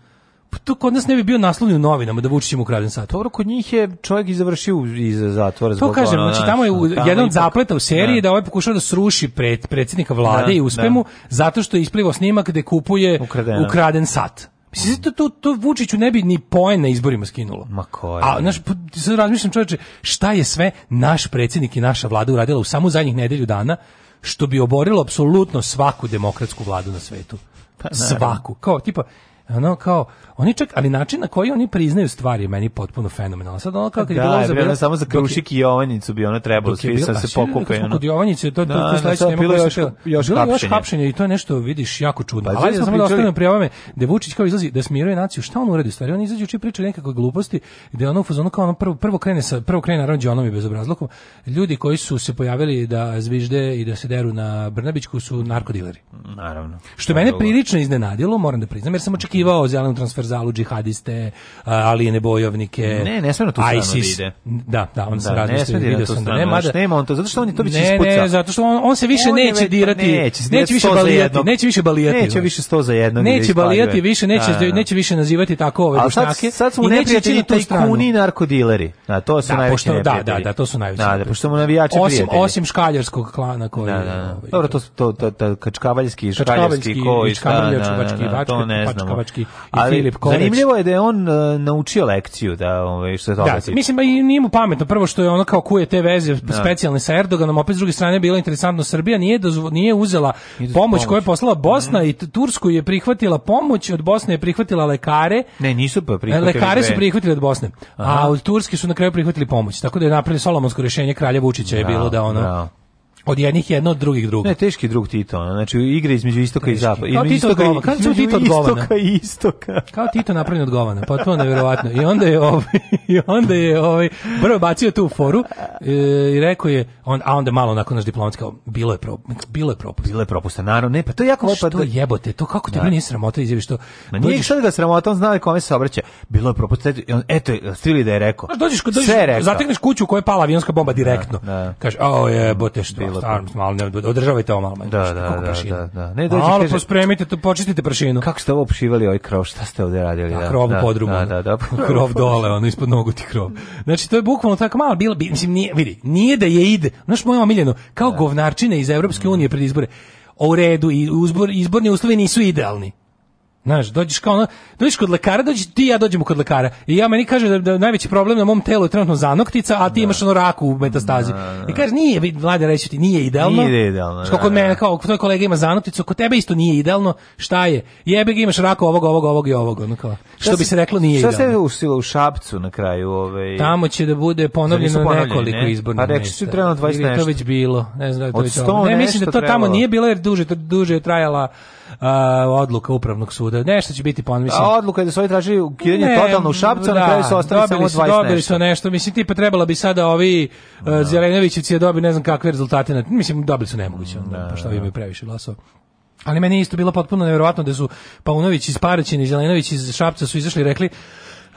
Pa to kod nas ne bi bio naslovni u novinama da Vučić im ukraden sat. Dobro, kod njih je čovjek završio iz zatvora zbog toga. To kažem, ono, znači tamo je u, tamo jedan od zapleta u seriji da, da ovaj pokušao da sruši pred, predsjednika da, vlade da, i uspemu da. zato što je isplivao snimak gde kupuje Ukradena. ukraden sat. Mislim, to, to, to Vučiću ne bi ni poen na izborima skinulo. Ma koje? A, znaš, sad razmišljam čovječe, šta je sve naš predsjednik i naša vlada uradila u samo zadnjih nedelju dana, što bi oborilo apsolutno svaku demokratsku vladu na svetu. Pa, Svaku. Kao, tipa, ono kao oni čak ali način na koji oni priznaju stvari meni potpuno fenomenalno. Sad ono kako je da, bilo za bilo samo za krušik i Jovanjicu bi ono trebalo svi sam se pokupe Kod Jovanjice to to da, da sledeće nema bilo još još bilo još hapšenje i to je nešto vidiš jako čudno. Pa, ali samo da ostavimo pri ovome da Vučić kao izlazi da smiruje naciju, šta on uradi stvari? On izađe i priča nekakve gluposti gde ono u fazonu kao ono prvo prvo krene sa prvo krene naravno Đonom i bezobrazlukom. Ljudi koji su se pojavili da zvižde i da se deru na Brnabićku su narkodileri. Naravno. Što mene prilično iznenadilo, moram da priznam, jer sam očekivao iziskivao zelenu transferzalu, džihadiste, alijene bojovnike. Ne, ne smije na tu stranu ISIS, da ide. Da, da, on da, se razmislio, da vidio sam da ne, mada, nema on to, zato što on je to biće ne, Ne, zato što on, on se više on neće već, dirati, neće, neće više balijati, neće više balijati. Neće više sto za jedno. Da neće balijati više, neće, da, da, da. neće više nazivati tako ove bošnjake. Sad, sad su mu neprijatelji tajkuni i narkodileri. Da, to su da, neprijatelji. Da, da, da, to su najveći. Da, da, pošto mu navijači osim, Osim škaljarskog klana koji... Da, da, da. Ovaj, Dobro, to, to, to, to kačkavaljski, škaljarski, koji... Kačkavaljač, da, da, da, to ne znamo. Slovački Ali, Filip Kovač. Zanimljivo je da je on uh, naučio lekciju da ovaj što to toga. Da, mislim da i nije mu pametno prvo što je ono kao kuje te veze da. sa Erdoganom, opet s druge strane bilo interesantno Srbija nije dozvo, nije uzela nije pomoć, koju je poslala Bosna mm. i Tursku je prihvatila pomoć, od Bosne je prihvatila lekare. Ne, nisu pa prihvatili. Lekare su prihvatili od Bosne. Aha. A od Turske su na kraju prihvatili pomoć. Tako da je napravili solomonsko rješenje kralja Vučića je da, bilo da ono bravo od jednih jedno od drugih drugo. Ne, teški drug Tito, znači igre između istoka teški. i zapada. Kao Tito istoka, govana, kao Tito odgovana. Istoka i istoka. Kao Tito napravljen od govana, potpuno neverovatno. I onda je ovaj (laughs) i onda je ovaj prvo bacio tu foru e, i rekao je on a onda malo nakon naš diplomatski bilo je pro, bilo je propust. Bilo je propust, naravno, ne, pa to je jako lepo. Što jebote, to kako te da. nije sramota izjavi što. Ma nije dođeš... sad da ga sramota, on zna kome se obraća. Bilo je propusta, eto, stili da je rekao. Znaš, dođeš kod dođeš, zategneš kuću u kojoj je pala avionska bomba da, direktno. Kaže, "Ao jebote što." lepo. Stvarno, malo ne održavajte ovo malo. Da, da, da, da, da. Ne dođe malo kaže. pospremite to, počistite prašinu. Kako ste ovo opšivali ovaj krov? Šta ste ovde radili? Da, da? krov da, podrumu. Da, da, da. (laughs) krov dole, ono ispod nogu ti krov. Znači to je bukvalno tako malo bilo, mislim nije, vidi, nije da je ide. Znaš, moja omiljeno, kao da. govnarčine iz Evropske unije pred izbore. O redu i izborni uslovi nisu idealni. Znaš, dođeš kao ono, dođeš kod lekara, dođeš ti ja dođemo kod lekara. I ja meni kaže da, da najveći problem na mom telu je trenutno zanoktica, a ti da. imaš ono raku u metastazi. Da, da. I da. kaže nije, mlade reći ti nije idealno. Nije idealno. Što da, kod da, mene kao tvoj kolega ima zanokticu, kod tebe isto nije idealno. Šta je? Jebe ga imaš raka ovog, ovog, ovog i ovog, ono kao. Što bi se reklo nije šta idealno. Šta se usilo u Šapcu na kraju, Ove... Ovaj? Tamo će da bude ponovljeno nekoliko ne? izbornih. Pa reći su trenutno 20 nešto. To već bilo, ne znam da to već. Ne mislim da to tamo nije bilo jer duže duže je trajala a, odluka upravnog suda. Nešto će biti pa mislim. A odluka je da su oni tražili ukidanje totalno u Šapcu, na kraju su da, ostali samo 20 dobili nešto. su nešto. Mislim tipa trebala bi sada ovi e, da. uh, Zelenovićevci da dobili ne znam kakve rezultate. Na, mislim dobili su nemoguće, onda, da, pošto imaju previše glasova. Ali meni je isto bilo potpuno nevjerojatno da su Paunović iz Paraćina i Zelenović iz Šapca su izašli i rekli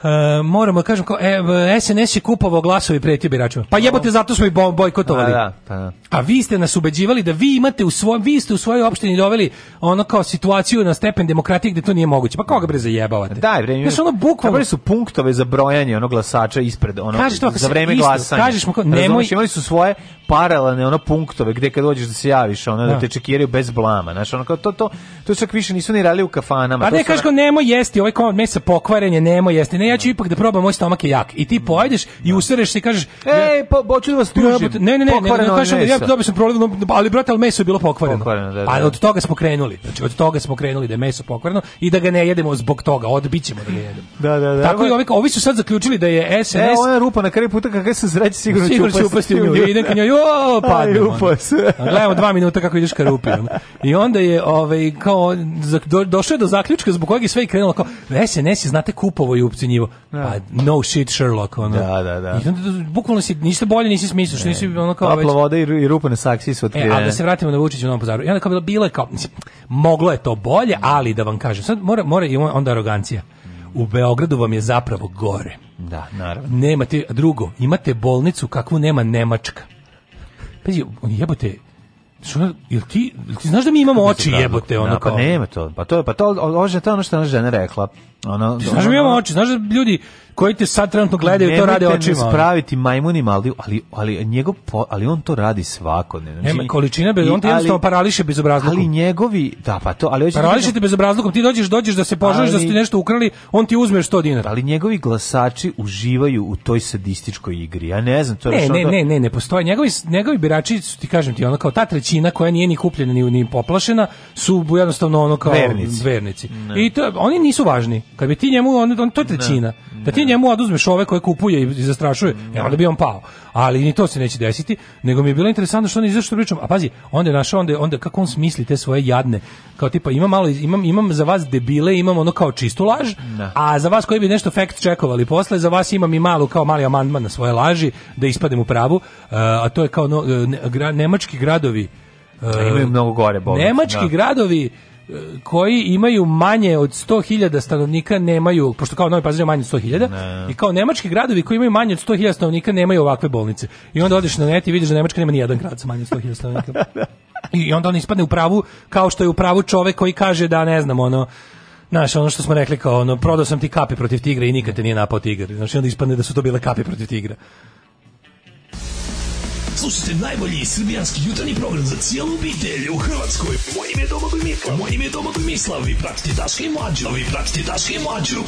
Uh, eh, moramo da kažem kao e, SNS je kupovao glasove glasovi preti biračima. Pa jebote da. zato smo i bojkotovali. A, da, pa, da. A vi ste nas ubeđivali da vi imate u svom vi ste u svojoj opštini doveli ono kao situaciju na stepen demokratije gde to nije moguće. Pa koga bre zajebavate? Da, bre. Znaš, ono bukvalno su punktove za brojanje onog glasača ispred ono to, za vreme isto, glasanja. Kažeš mu kao nemoj imali su svoje paralelne ono punktove gde kad dođeš da se javiš, ono da, da te čekiraju bez blama. Znaš, ono kao to to to čak više nisu ni radili u kafanama. Pa ne kažeš kao nemoj jesti, ovaj kao mesa pokvarenje, nemoj jesti. Ne, ja ću ipak da probam, moj stomak je jak. I ti pojedeš i usereš se i kažeš, ej, po, hoću da vas tužim. Ne, ne, ne, ne, ne, kažem, ja dobio sam problem, ali brate, al meso je bilo pokvareno. pokvareno da, da. Ali da. od toga smo krenuli. Znači od toga smo krenuli da je meso pokvareno i da ga ne jedemo zbog toga, odbićemo da ga jedemo. Da, da, da. Tako i ovi, ovi su sad zaključili da je SNS. E, ona rupa na kraj puta kakaj se zreći sigurno će upasti. Sigurno će upasti u nju. Idem ka njoj, jo, (laughs) padnem. Gledamo dva minuta kako ideš ka rupi. I onda je ovaj kao do, došao do zaključka zbog kojeg je sve krenulo kao SNS je znate kupovo i zanimljivo. Da. Pa no shit Sherlock, ono. Da, da, da. I onda, bukvalno si, nisi bolje, nisi smisliš, nisi ono kao... Topla voda i, i rupa na saksiji su otkrivene. E, ali da se vratimo na Vučića u Novom Pazaru. I onda kao bilo, bilo je kao, moglo je to bolje, ali da vam kažem, sad mora, mora i onda arogancija u Beogradu vam je zapravo gore. Da, naravno. Nemate, drugo, imate bolnicu kakvu nema Nemačka. Pazi, jebote, što, jel ti, jel ti znaš da mi imamo oči jebote ono pa kao. Pa nema to. Pa to je pa to, to, to, to je ono što ona žena rekla. Ono, ti znaš ono, mi imamo oči, znaš da ljudi koji te sad trenutno gledaju to rade očima. Nemojte spraviti majmunima, ali, ali, ali, njegov, ali on to radi svakodnevno. Nema znači, količina, bez, on te jednostavno parališe bezobrazlukom. Ali njegovi, da pa to, ali... Da parališe te bezobrazlukom, ti dođeš, dođeš da se požališ da ste nešto ukrali, on ti uzme 100 dinara. Ali njegovi glasači uživaju u toj sadističkoj igri, ja ne znam. To je ne, ne, ne, ne, ne postoje. Njegovi, njegovi birači su, ti kažem ti, ono kao ta trećina koja nije ni kupljena ni, ni poplašena, su jednostavno ono kao vernici. vernici. I to, oni nisu važni. Kad bi ti njemu on, on to je da. trećina. Da ti njemu oduzmeš ove koje kupuje i zastrašuje, ne. onda bi on pao. Ali ni to se neće desiti, nego mi je bilo interesantno što on izašao pričam. A pazi, onda je našao onda onda kako on smisli te svoje jadne. Kao tipa ima malo imam imam za vas debile, imam ono kao čistu laž, da. a za vas koji bi nešto fact čekovali posle, za vas imam i malu kao mali amandman na svoje laži da ispadem u pravu. Uh, a to je kao no, e, ne, gra, nemački gradovi Uh, imaju mnogo gore bolesti. Nemački da. gradovi koji imaju manje od 100.000 stanovnika nemaju, pošto kao Novi Pazar je manje od 100.000, i kao nemački gradovi koji imaju manje od 100.000 stanovnika nemaju ovakve bolnice. I onda odeš na net i vidiš da Nemačka nema ni jedan grad sa manje od 100.000 stanovnika. (laughs) Da, da. I onda on ispadne u pravu, kao što je u pravu čovek koji kaže da, ne znam, ono, Znaš, ono što smo rekli kao ono, prodao sam ti kapi protiv tigra i nikad te nije napao tigra. Znači, onda ispadne da su to bile kapi protiv tigra. Slušajte najbolji srbijanski jutarnji program za cijelu obitelj u Hrvatskoj. Moje ime je Domagoj Mislav. Moje ime je Domagoj Mislav. Vi pratite Daška i Mlađu. Vi pratite Daška i Mlađu.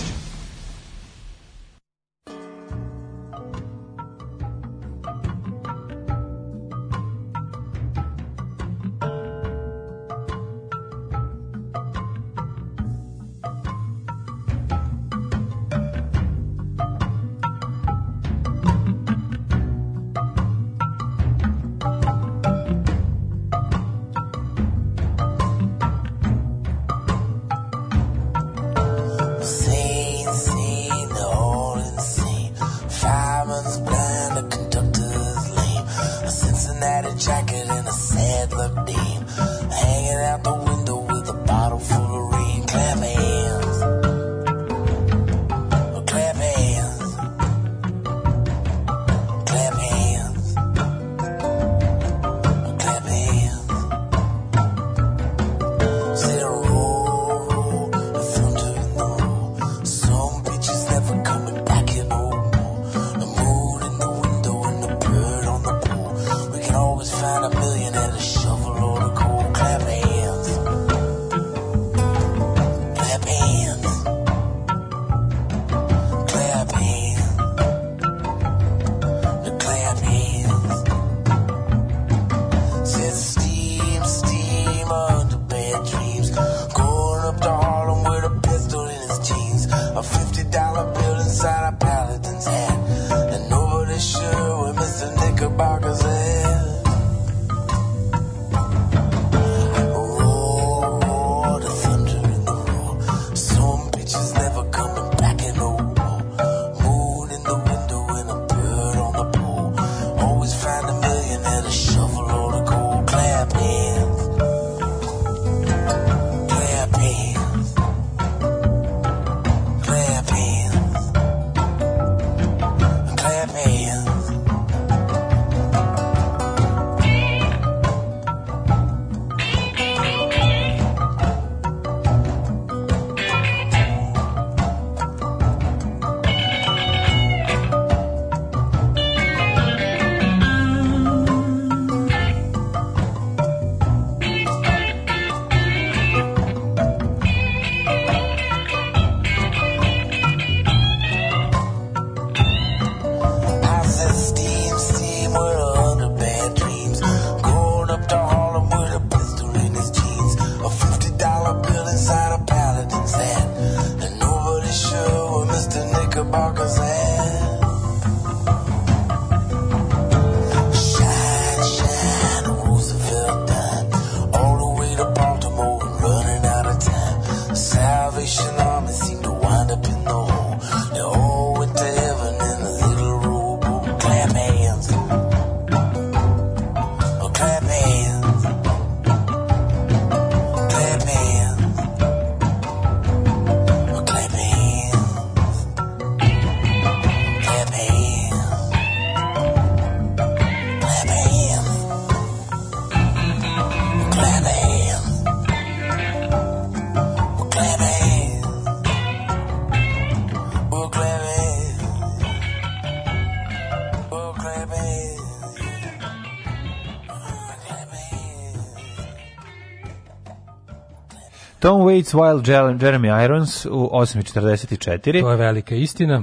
Tom Waits, Wild Jeremy Irons u 8.44. To je velika istina. Uh,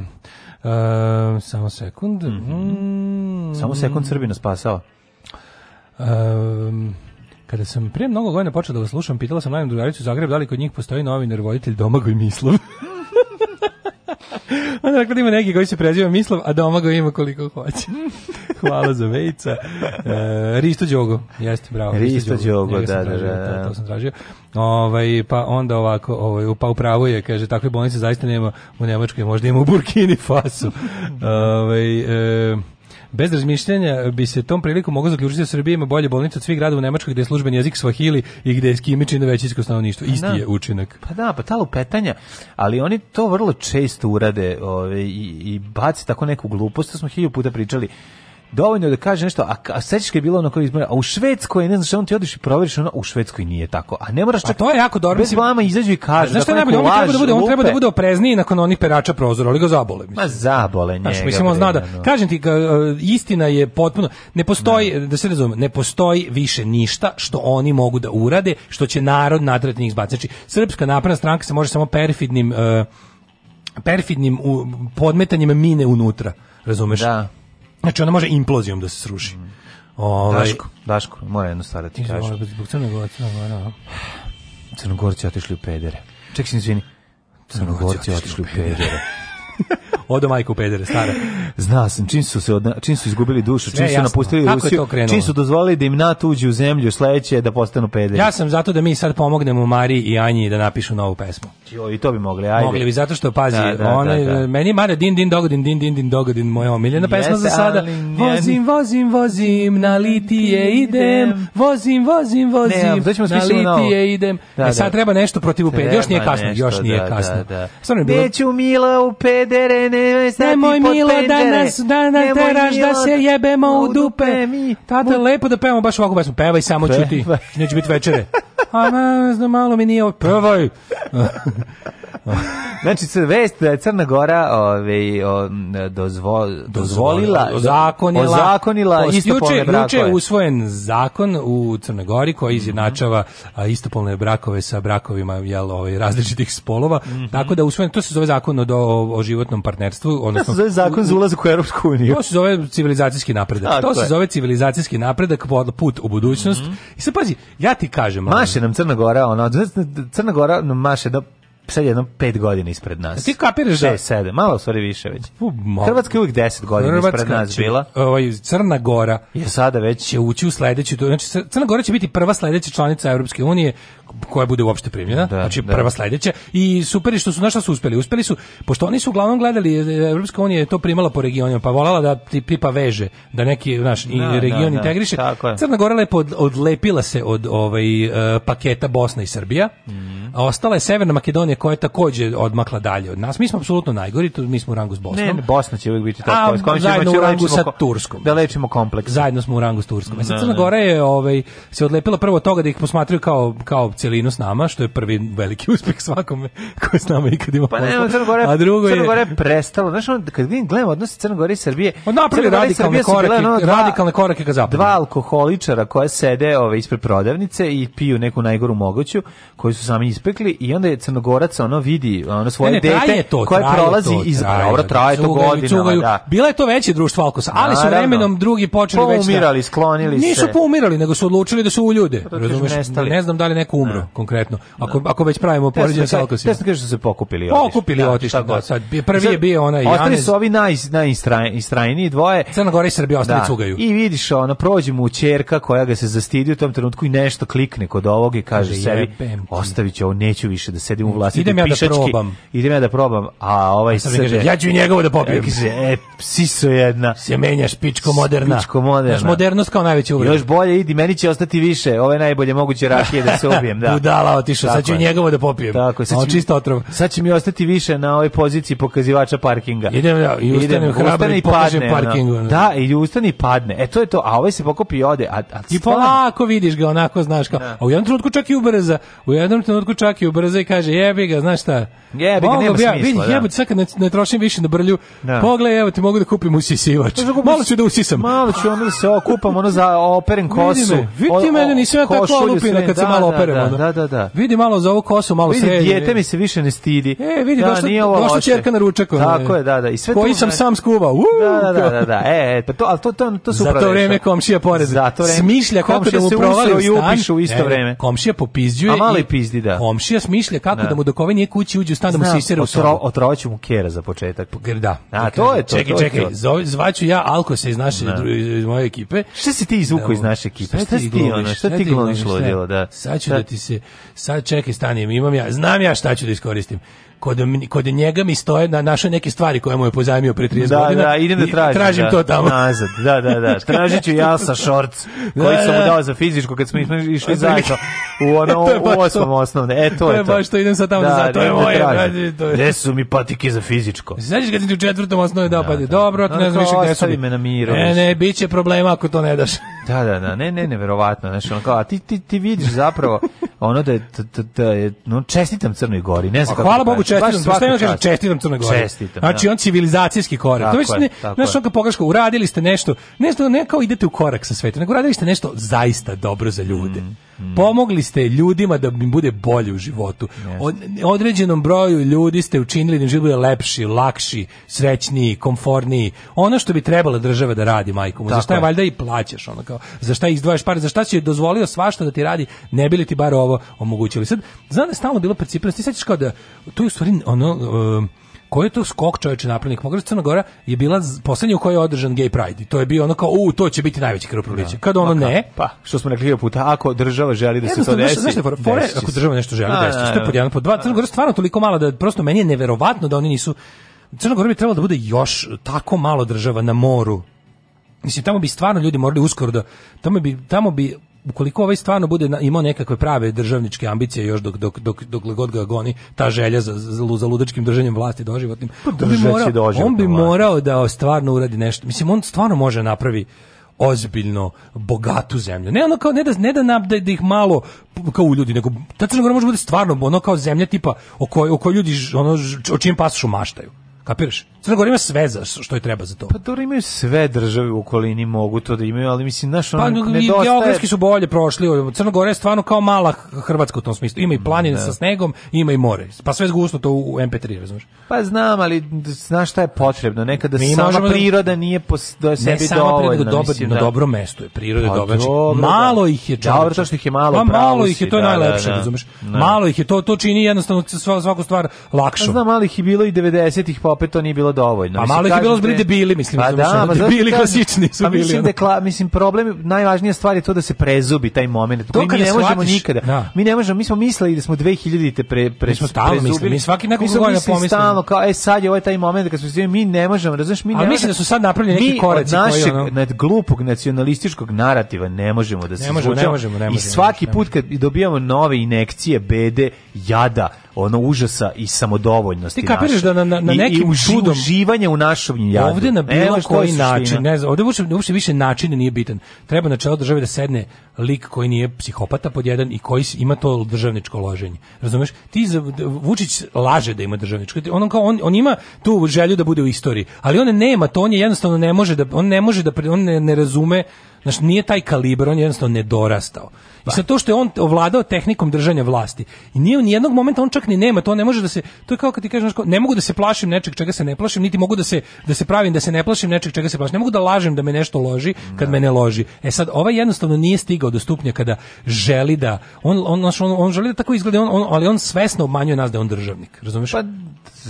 samo sekund. Mhm. Mm -hmm. Samo sekund Srbina spasao. Um, kada sam prije mnogo godina počeo da vas slušam, pitala sam najmanju drugaricu u Zagrebu da li kod njih postoji novinar, voditelj Domagoj Mislov. (laughs) Onda rekla da ima neki koji se preziva Mislav, a Domagoj ima koliko hoće. (laughs) Hvala za vejca. Uh, e, Risto Đogo, jeste, bravo. Risto, Risto Đogo, Đogo. da, da, da, da. To, to sam tražio. Ovaj pa onda ovako, ovaj pa upravo je, kaže takve bolnice zaista nema u Nemačkoj, možda ima u Burkini Faso. (laughs) ovaj e, Bez razmišljanja bi se tom prilikom mogao zaključiti da Srbija ima bolje bolnice od svih grada u Nemačkoj gdje je službeni jezik Swahili i gdje je skimičino većinsko stanovništvo. Pa Isti da. je učinak. Pa da, pa ta lupetanja, ali oni to vrlo često urade ove, ovaj, i, i baci tako neku glupost, to smo hilju puta pričali dovoljno je da kaže nešto, a, a sećaš je bilo ono kao izbora, a u Švedskoj, ne znaš, on ti odiš i proveriš, ono, u Švedskoj nije tako. A ne moraš pa čak... A to je jako dobro. Bez vama izađu i kažu. Znaš šta je da najbolje, on treba da bude, on treba da bude oprezniji nakon onih perača prozora, ali ga zabole. Mislim. Ma zabole njega. Znaš, mislim, on zna da, kažem ti, e, istina je potpuno, ne postoji, da, da se razume, ne postoji više ništa što oni mogu da urade, što će narod natrati njih izbaciti. Znači, Srpska napredna stranka se može samo perfidnim, e, perfidnim podmetanjem mine unutra razumeš? Da. Znači ona može implozijom da se sruši. Mm. Ovaj, Daško, Daško, mora jedno stvar da ti kažem. Zbog Crnogorca, Crnogorca. Da. Crnogorci otišli u pedere. Ček se, izvini. Crnogorci otišli u pedere. (laughs) (laughs) Odo majku pedere stara. Zna sam čim su se odna, čim su izgubili dušu, čim su napustili Kako Rusiju, čim su dozvolili da im NATO uđe u zemlju, sledeće da postanu pederi. Ja sam zato da mi sad pomognemo Mari i Anji da napišu novu pesmu. Jo, i to bi mogli, ajde. Mogli bi zato što pazi, da, da, ona da, da. meni mare din din dogodin din din din dogodin moja omiljena pesma za sada. Vozim, vozim, vozim, na litije idem. Vozim, vozim, vozim. Ne, da na litije idem. Da, e da. sad treba nešto protiv uped. Još nije kasno, još nije da, kasno. Da, da. Neću mila uped pedere, nemoj stati nemoj milo da pendere. da nas, da, na teraš da se da jebemo u dupe. mi. Tata, lepo da pevamo baš ovako pesmu. Pevaj samo čuti, neće biti večere. (laughs) A ne znam, malo mi nije ovo. Pevaj! (laughs) znači vest da je Crna Gora ovaj dozvo, dozvolila zakonila ozakonila istopolne brakove. Juče je usvojen zakon u Crnoj Gori koji mhm. izjednačava istopolne brakove sa brakovima jel ovaj različitih spolova. Mm -hmm. Tako da usvojen to se zove zakon o, o, o životnom partnerstvu, odnosno... To se zove zakon za ulazak u Europsku uniju. To se zove civilizacijski napredak. Tako to se je. zove civilizacijski napredak, put u budućnost. Mm -hmm. I sad pazi, ja ti kažem... Maše nam Crna Gora, ono, Crna Gora nam maše da sad jedno pet godina ispred nas. Ti kapiraš da... Sedam, malo u stvari više već. Hrvatska je uvijek deset godina Hrvatska ispred nas će, bila. Ovaj, Crna Gora je sada već... će ući u sledeću... Znači, Crna Gora će biti prva sledeća članica Europske unije koja bude uopšte primljena, da, znači da. prva sledeća i super je što su našla su uspeli, uspeli su pošto oni su uglavnom gledali e, Evropska unija je to primala po regionima, pa volala da ti pipa veže, da neki naš da, da, region da, integriše. Crna Gora lepo od, odlepila se od ovaj uh, paketa Bosna i Srbija. Mm -hmm. A ostala je Severna Makedonija koja je takođe odmakla dalje od nas. Mi smo apsolutno najgori, tu mi smo u rangu s Bosnom. Ne, ne Bosna će uvijek biti tako. A, zajedno u da rangu sa Turskom. Da lečimo kompleks. Zajedno smo u rangu s Turskom. E sad da, Crna Gora je ovaj se odlepila prvo toga da ih posmatraju kao kao celinu s nama, što je prvi veliki (laughs) uspjeh svakome ko je s nama ikad ima pa nema, Crnogore, a drugo je... Crnogore prestalo, znaš, on, kad vidim, gledam odnose Crnogore i Srbije... On pa napravi radikalne, korake, ono dva, radikalne korake ka zapadu. Dva alkoholičara koja sede ove, ispred prodavnice i piju neku najgoru moguću, koju su sami ispekli i onda je Crnogorac ono vidi ono svoje ne, ne, dete to, koje prolazi to, iz Dobro, traje to godinama, da. Bila je to veće društvo alkosa, ali su vremenom drugi počeli već... da... Poumirali, sklonili se. Nisu poumirali, nego su odlučili da su u ljude. Pa ne znam da li neko umro, da. konkretno. Da. Ako, ako već pravimo poređenje sa alkosima. Tesno kažeš da se pokupili otišli. Pokupili da, otišli, da, sad. Prvi je bio onaj Janez. Ostali su ovi naj, najistrajniji dvoje. Crna Gora i Srbija ostali da. cugaju. I vidiš, ona prođe mu ćerka koja ga se zastidi u tom trenutku i nešto klikne kod ovog i kaže da sebi, ostaviću ovo, neću više da sedim u vlasti. Idem ja da probam. Idem ja da probam, a ovaj kaže, ja ću njegovo da popijem. e, e psiso jedna. Se menjaš pičko moderna. Pičko moderna. Još modernost kao najveći uvreda. Još bolje idi, meni će ostati više. Ove najbolje moguće rakije da se ubijem popijem, da. Budala otišao, sad ću njegovo da popijem. Tako, sad će, otrov. Sad će mi ostati više na ovoj poziciji pokazivača parkinga. Idem ja, da, i ustanem hrabro i pokažem padne, parkingu. No. Da, i ustane i padne. E, to je to, a ovaj se pokopi i ode. A, a I polako vidiš ga, onako znaš kao. Da. A u jednom trenutku čak i ubrza, u jednom trenutku čak i ubrza i kaže, jebi ga, znaš šta? Jebi ga, nema smisla. Vidi, da. jebote, sad kad ne, ne trošim više na brlju, da. pogledaj, evo ti mogu da kupim usisivač. Malo ću da usisam. Malo ću, onda se okupam, ono za operen kosu. Vidi me, vidi mene, nisam ja tako olupina kad se malo operem ono. Da, da, da. Vidi malo za ovu kosu, malo vidi, sredi. Dijete mi se više ne stidi. E, vidi, da, došla, nije došla čerka na ručak. Tako je, da, da. I sve koji sam ne... sam skuvao. Uuu, da, da, da, da, da. E, e, pa to, ali to, to, to su Za to vreme komšija pored. Za to vreme. Smišlja kako da mu provali u stan. u isto e, vreme. Komšija popizđuje. A mali pizdi, da. Komšija smišlja kako da. da mu dok ove nije kući uđe u stan da mu sisere u Otrovaću mu kera za početak. Pa, da. A, da to je to. Čekaj, čekaj, zvaću ja Alko Alkose iz naše, da. iz moje ekipe. Šta si ti izvuko iz naše ekipe? Šta si ti ono, šta ti gloniš ludilo, da? Sad ću da ti se, sad čekaj, stani, imam ja, znam ja šta ću da iskoristim kod, kod njega mi stoje na naše neke stvari koje mu je pozajmio pre 30 da, da, godina. Da, idem da tražim. Tražim da, to tamo. Nazad, da, da, da. (laughs) Tražit ću sa Šorc, da, koji da, sam mu da. dao za fizičko kad smo išli zajedno u, ono, (laughs) u osmom osnovne. E, to, to je, je to. baš to, idem sad tamo da, za to je moje. Tražim. To je. Gde su mi patike za fizičko? Znaš kad sam ti u četvrtom osnovne dao da, patike? Dobro, ne znam više gde su mi. me na miru. E, ne, ne, bit će problema ako to ne daš. Da, da, da, ne, ne, neverovatno, znači on kao a ti ti ti vidiš zapravo ono da je da je no čestitam Crnoj Gori, ne znam kako. Hvala Bogu čestitam, pa kaže čestitam Crnoj Gori. Čestitam. Znači da. on civilizacijski korak. To je znači on pogreška, uradili ste nešto, nešto ne kao idete u korak sa svetom, nego uradili ste nešto zaista dobro za ljude. Mm. mm. Pomogli ste ljudima da im bude bolje u životu. Yes. Određenom broju ljudi ste učinili da im život bude lepši, lakši, srećniji, komforniji. Ono što bi trebala država da radi, majkom. Za šta je valjda i plaćaš, ono kao kao za šta izdvajaš pare, za šta si joj dozvolio svašta da ti radi, ne bili ti bar ovo omogućili. Sad, znam da je stalno bilo percipirano, ti sećaš kao da, tu je u stvari, ono, um, koji je to skok čoveče napravnik Mogra Crna Gora je bila poslednja u kojoj je održan Gay Pride. to je bio ono kao, u, to će biti najveći krvoproliće. Da. Kad ono pa, ne... Pa, što smo rekli puta, ako država želi da se to desi... Znaš, for, fore, ako država nešto želi da desi, što je pod jedan, pod dva, Crna Gora stvarno toliko mala da prosto meni je neverovatno da oni nisu... Crna Gora bi trebala da bude još tako malo država na moru Mislim, tamo bi stvarno ljudi morali uskoro da, tamo bi, tamo bi ukoliko ovaj stvarno bude imao nekakve prave državničke ambicije još dok dok dok dok god ga goni ta želja za za, za ludačkim držanjem vlasti doživotnim pa on bi morao, on bi morao da stvarno uradi nešto mislim on stvarno može napravi ozbiljno bogatu zemlju. Ne ono kao ne da ne da nam da-, da, ih malo kao u ljudi, nego ta Crna Gora može da bude stvarno ono kao zemlja tipa o kojoj o kojoj ljudi ono o čim pasošu maštaju. Kapiraš? Crna Gora ima sve za što je treba za to. Pa dobro imaju sve države u okolini mogu to da imaju, ali mislim naš pa, ono pa, nedostaje. geografski su bolje prošli. Crna Gora je stvarno kao mala Hrvatska u tom smislu. Ima i planine da. sa snegom, ima i more. Pa sve zgusno to u MP3, razumeš? Pa znam, ali znaš šta je potrebno? Nekada Mi sama da- priroda nije po do da sebi ne sama Priroda, dobro, na da. dobro mesto je priroda pa, znači, dobro. Znači, malo ih je čovječe. Dobro, to što ih je malo, pa, malo ih je to je najlepše, razumeš? Malo ih je to to čini jednostavno svaku stvar pa lakšom. Pa, znam, malih je bilo i 90-ih, pa opet to nije bilo bilo dovoljno. A malo ih je bilo zbri debili, mislim. Pa da, ma pa debili klasični su pa bili. Mislim, da, mislim, problem, najvažnija stvar je to da se prezubi taj moment. To mi ne možemo nikada. Da. Mi ne možemo, mi smo mislili da smo 2000-te pre, pre, mi smo stalno mislili, mi svaki neko godina pomislimo. stalno kao, e sad je ovaj taj moment da kad smo se mi ne možemo, razumiješ, mi ne možemo. A mislim da su sad napravljeni neki koraci. Mi od našeg, nad glupog nacionalističkog narativa ne možemo da se ne ne možemo, ne možemo, I svaki put kad dobijamo nove inekcije, bede, jada, ono užasa i samodovoljnosti Ti kapiraš da na, na, na nekim i, čudom uživanje u našom jadu. Ovde na bilo Evo koji način, ne znam, ovde uopšte, uopšte više načina nije bitan. Treba na čelo države da sedne lik koji nije psihopata pod jedan i koji ima to državničko loženje. Razumeš? Ti za, Vučić laže da ima državničko. On kao on, on ima tu želju da bude u istoriji, ali on nema to, on je jednostavno ne može da on ne može da on ne, ne razume Znaš, nije taj kaliber, on je jednostavno nedorastao. I pa. sa to što je on ovladao tehnikom držanja vlasti. I nije ni jednog momenta on čak ni nema, to ne može da se to je kao kad ti kažeš ne mogu da se plašim nečeg čega se ne plašim, niti mogu da se da se pravim da se ne plašim nečeg čega se plašim. Ne mogu da lažem da me nešto loži kad da. me ne loži. E sad ovaj jednostavno nije stigao do stupnja kada želi da on on on, on želi da tako izgleda, on, on, ali on svesno obmanjuje nas da je on državnik, razumeš?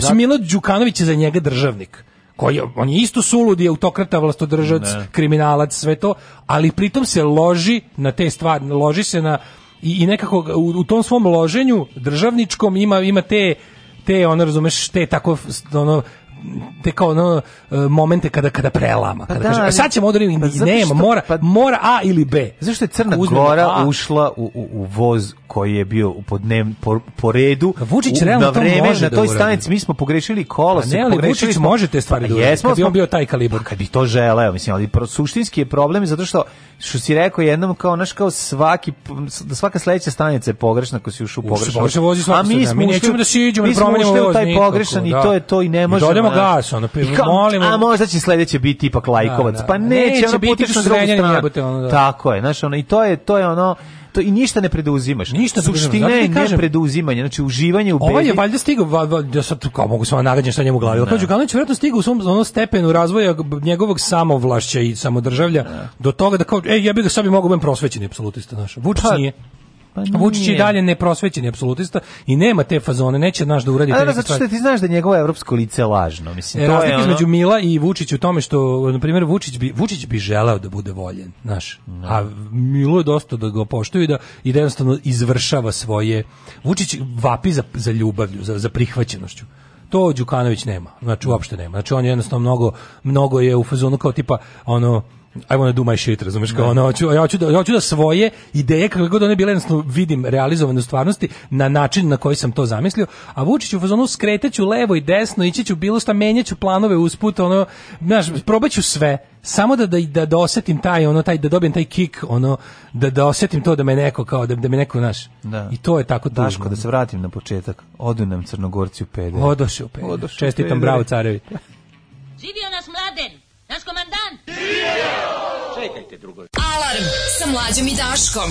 Pa Milo Đukanović je za njega državnik koji on je isto suludi autokrata, vlastodržac, ne. kriminalac, sve to, ali pritom se loži na te stvari, loži se na i, i nekako u, u, tom svom loženju državničkom ima ima te te ono razumeš te tako ono te kao ono e, momente kada kada prelama, pa kada pa kaže, da, e, sad ćemo odariti, pa nema, mora, pa, mora A ili B. Zašto je Crna Gora A. ušla u, u, u, voz koji je bio u dnev, po, po redu, Vučić u, realno na vreme, to može na da toj da stanici, mi smo pogrešili kolo, pa ne, ali Vučić smo, može te stvari pa da uradi, kad bi on bio taj kalibor. Pa kad bi to želeo, mislim, ali pro, suštinski je problem zato što, što si rekao jednom, kao, naš, kao svaki, svaka sledeća stanica je pogrešna ako si ušao u pogrešan. A mi smo ušli, da siđemo, mi smo ušli u taj pogrešan i da. to je to i ne možemo samo gas, ono, kao, molimo. A možda će sledeće biti ipak da, lajkovac. Da, da. Pa neće, neće ono, biti što jebote, ono, da. Tako je, znaš, ono, i to je, to je ono, to i ništa ne preduzimaš. Ništa suština je ne predeuzimanje, znači uživanje u bedi. Ovaj je valjda stigao va, va, ja da sad kao mogu samo nagađam šta njemu u glavi. Da. Kađu Ganović verovatno stigao u svom onom stepenu razvoja njegovog samovlašća i samodržavlja ne. do toga da kao ej ja bih ga sad bi mogao ben prosvećeni apsolutista naš. Vučić pa, nije. Pa Vučić je dalje neprosvećeni apsolutista i nema te fazone, neće naš da uradi. Ali da, zato što ti znaš da njegovo evropsko lice lažno, mislim. E, to je ono... između Mila i Vučić u tome što na primjer Vučić bi Vučić bi želeo da bude voljen, znaš. No. Da. A Milo je dosta da ga poštuju i da i da jednostavno izvršava svoje. Vučić vapi za, za ljubavlju, za, za prihvaćenošću to Đukanović nema. Znači uopšte nema. Znači on je jednostavno mnogo mnogo je u fazonu kao tipa ono I want to do my shit, razumeš, kao da. ono, hoću, ja, hoću da, ja hoću da svoje ideje, kako god one bile, jednostavno vidim realizovane u stvarnosti na način na koji sam to zamislio, a Vučić u fazonu skretaću levo i desno, ići ću bilo šta, menjaću planove usput, ono, znaš, probaću sve, samo da, da, da, da osetim taj, ono, taj, da dobijem taj kick, ono, da, da osetim to da me neko, kao, da, da me neko, znaš, da. i to je tako tužno. Daško, da se vratim na početak, odu nam Crnogorci u peder. Odoše u peder, čestitam, bravo, carevi. Živio nas mladen, naš komandant! Čekajte drugo. Alarm sa mlađom i Daškom.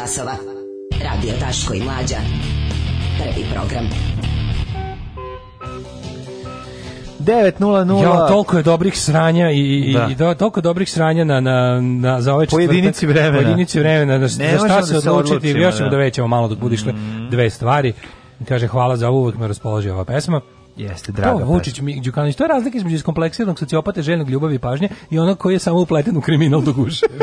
časova. Radio Taško i Mlađa. Prvi program. 9.00. Ja, toliko je dobrih sranja i, da. i do, toliko dobrih sranja na, na, na, za ove ovaj četvrtak. jedinici vremena. Po jedinici vremena. Da, ne za šta da se da odlučiti. Se još ćemo da, da većemo malo dok da budu mm. dve stvari. Kaže, hvala za uvek me raspoloži ova pesma. Jeste, draga. To Vučić mi Đukanović, to je razlika između iskompleksiranog sociopata željnog ljubavi i pažnje i onog koji je samo upleten u kriminal do guše. (laughs)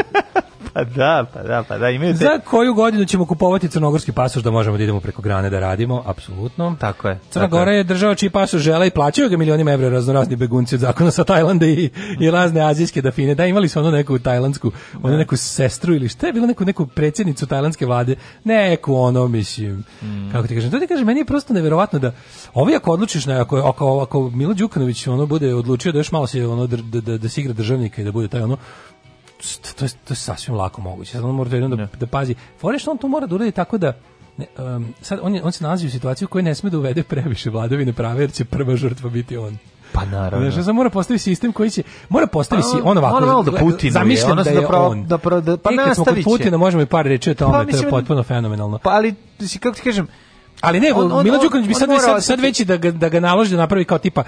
pa da, pa da, pa da, imaju te... Za koju godinu ćemo kupovati crnogorski pasoš da možemo da idemo preko grane da radimo, apsolutno. Tako je. Crna Gora je država čiji pasoš žele i plaćaju ga milionima evra raznorazni begunci od zakona sa Tajlanda i, i razne azijske dafine. Da, imali su ono neku tajlandsku, ono da. neku sestru ili šta je bilo neku, neku predsjednicu tajlandske vlade, neku ono, mislim, mm. kako ti kažem, to ti kažem, meni je prosto neverovatno da ovi ako odlučiš, na, ako, ako, ako Milo Đukanović ono bude odlučio da još malo se ono, da, da, da, da se igra državnika i da bude taj ono, to je, to je sasvim lako moguće. Sad on mora jednom da, da pazi. Fore što on to mora da uradi tako da ne, um, sad on, je, on se nalazi u situaciji koju ne sme da uvede previše vladovine prave jer će prva žrtva biti on. Pa naravno. Znači, mora postaviti sistem koji će mora postaviti pa, on ovako. Ono da Putin zamišljam ono da je pro, on. Da pro, da, pa e, kad smo kod Putina možemo i par reči o pa tome, pa, to je potpuno fenomenalno. Pa ali kako ti kažem, Ali ne, on, on, Milo Đukanović bi sad, sad, sad veći da ga, da ga naloži da napravi kao tipa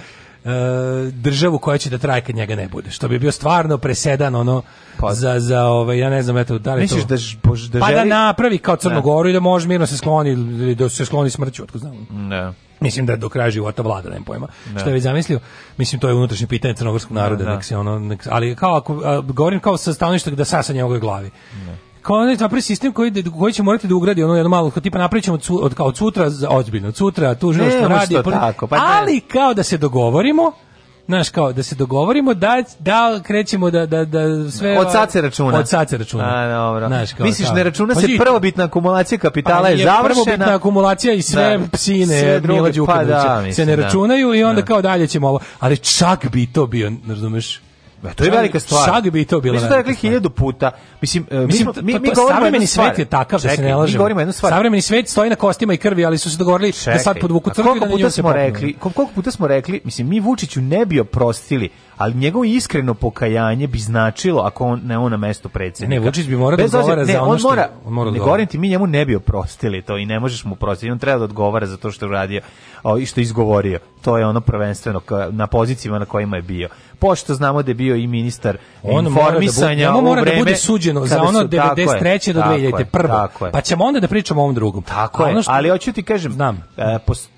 E, državu koja će da traje kad njega ne bude. Što bi bio stvarno presedan ono pa, za za ovaj ja ne znam eto da li misliš to. da, da Pa da napravi kao Crnogoru da. ne. i da može mirno se skloni da se skloni smrću, otko znam. Ne. Mislim da do kraja života vlada, nema pojma. Ne. Što je već zamislio? Mislim, to je unutrašnje pitanje crnogorskog naroda. Ne, da, ne. Da. Nek se ono, nek, ali kao, ako, a, govorim kao sa stanovišta da sasa njegove glavi. Ne kao onaj napravi sistem koji, koji će morati da ugradi ono jedno malo, kao tipa napravićemo od, od, kao od sutra, ozbiljno, od sutra, tužno što radi, što tako, pa ali kao da se dogovorimo, znaš kao da se dogovorimo da da krećemo da da da sve od sad se ovaj, računa od sad se računa a dobro znaš, kao, misliš kao, ne računa pa se prvo bitna akumulacija kapitala pa je, je završena prvobitna akumulacija i sve da, psine sve druge, pa da, mislim, se ne da. računaju i onda da. kao dalje ćemo ovo ali čak bi to bio razumeš Ba, e, to je velika stvar. Šag bi to bila. Mi smo rekli hiljadu puta. Mislim, e, mislim pa, mi, smo, pa, mi, mi govorimo savremeni svet je takav čekaj, da se ne lažemo. Mi govorimo jednu stvar. Savremeni svet stoji na kostima i krvi, ali su se dogovorili čekaj, da sad podvuku crkvu i da puta smo rekli, koliko puta smo rekli, mislim mi Vučiću ne bi oprostili, ali njegovo iskreno pokajanje bi značilo ako on ne on na mesto predsednika. Ne, Vučić bi morao da odgovara za ono on što mora, on mora. Da ne govorim ti mi njemu ne bi oprostili to i ne možeš mu oprostiti. On treba da odgovara za to što je uradio i što je izgovorio. To je ono prvenstveno na pozicijama na kojima je bio pošto znamo da je bio i ministar on informisanja mora da, bu, mora da bude suđeno za ono 93. do 2000 Tako je. Pa ćemo onda da pričamo o ovom drugom. Tako je, ali hoću ti kažem, znam. E, pos, e,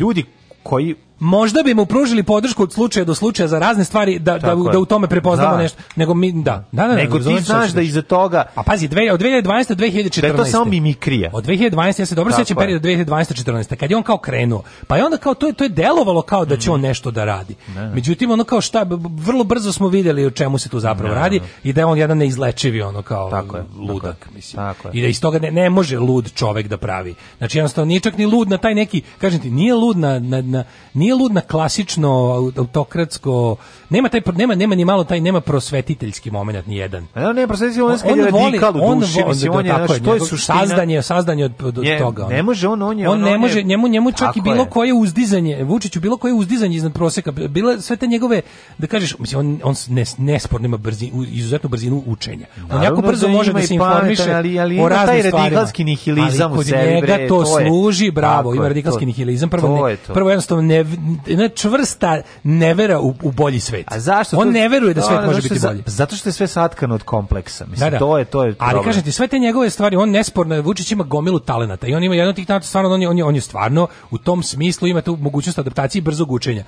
ljudi koji možda bi mu pružili podršku od slučaja do slučaja za razne stvari da da, da, u tome prepoznamo da. nešto nego mi da da, da, da nego ti znaš da iza toga a pazi dve, od 2012 do 2014 da je to samo mimikrija od 2012 ja se dobro sećam period 2012 2014 kad je on kao krenuo pa je onda kao to je to je delovalo kao da će mm. on nešto da radi ne. međutim ono kao šta vrlo brzo smo videli o čemu se tu zapravo ne, radi ne. i da je on jedan neizlečivi ono kao tako ludak tako mislim tako i da iz toga ne, ne može lud čovek da pravi znači jednostavno nije čak ni lud na taj neki kažem ti nije lud na, na, na nije nije ludna klasično autokratsko nema taj nema nema ni malo taj nema prosvetiteljski momenat ni jedan. A on ne prosvetiteljski on, on je radikal u duši, on, on je naš, to je suština. Sazdanje, sazdanje od, od je, toga. Ne može on, on je on, on ne može, njemu njemu čak i bilo je. koje uzdizanje, Vučiću bilo koje uzdizanje iznad proseka, bile sve te njegove da kažeš, mislim on on ne, nesporno ima brzinu, izuzetnu brzinu učenja. Naravno, on jako brzo da može da se informiše ali, ali o taj Radikalski nihilizam u sebi, to, to služi, bravo, ima radikalski nihilizam, prvo prvo jednostavno ne jedna čvrsta nevera u, u bolji svet. A zašto? On to, ne veruje da, da svet no, da, može biti za, bolji. Zato što je sve satkano od kompleksa. Mislim, da, da. to je, to je problem. Ali kažete, sve te njegove stvari, on nesporno, Vučić ima gomilu talenata i on ima jedan od tih talenata, stvarno, on je, on je, on je stvarno u tom smislu ima tu mogućnost adaptacije i brzog učenja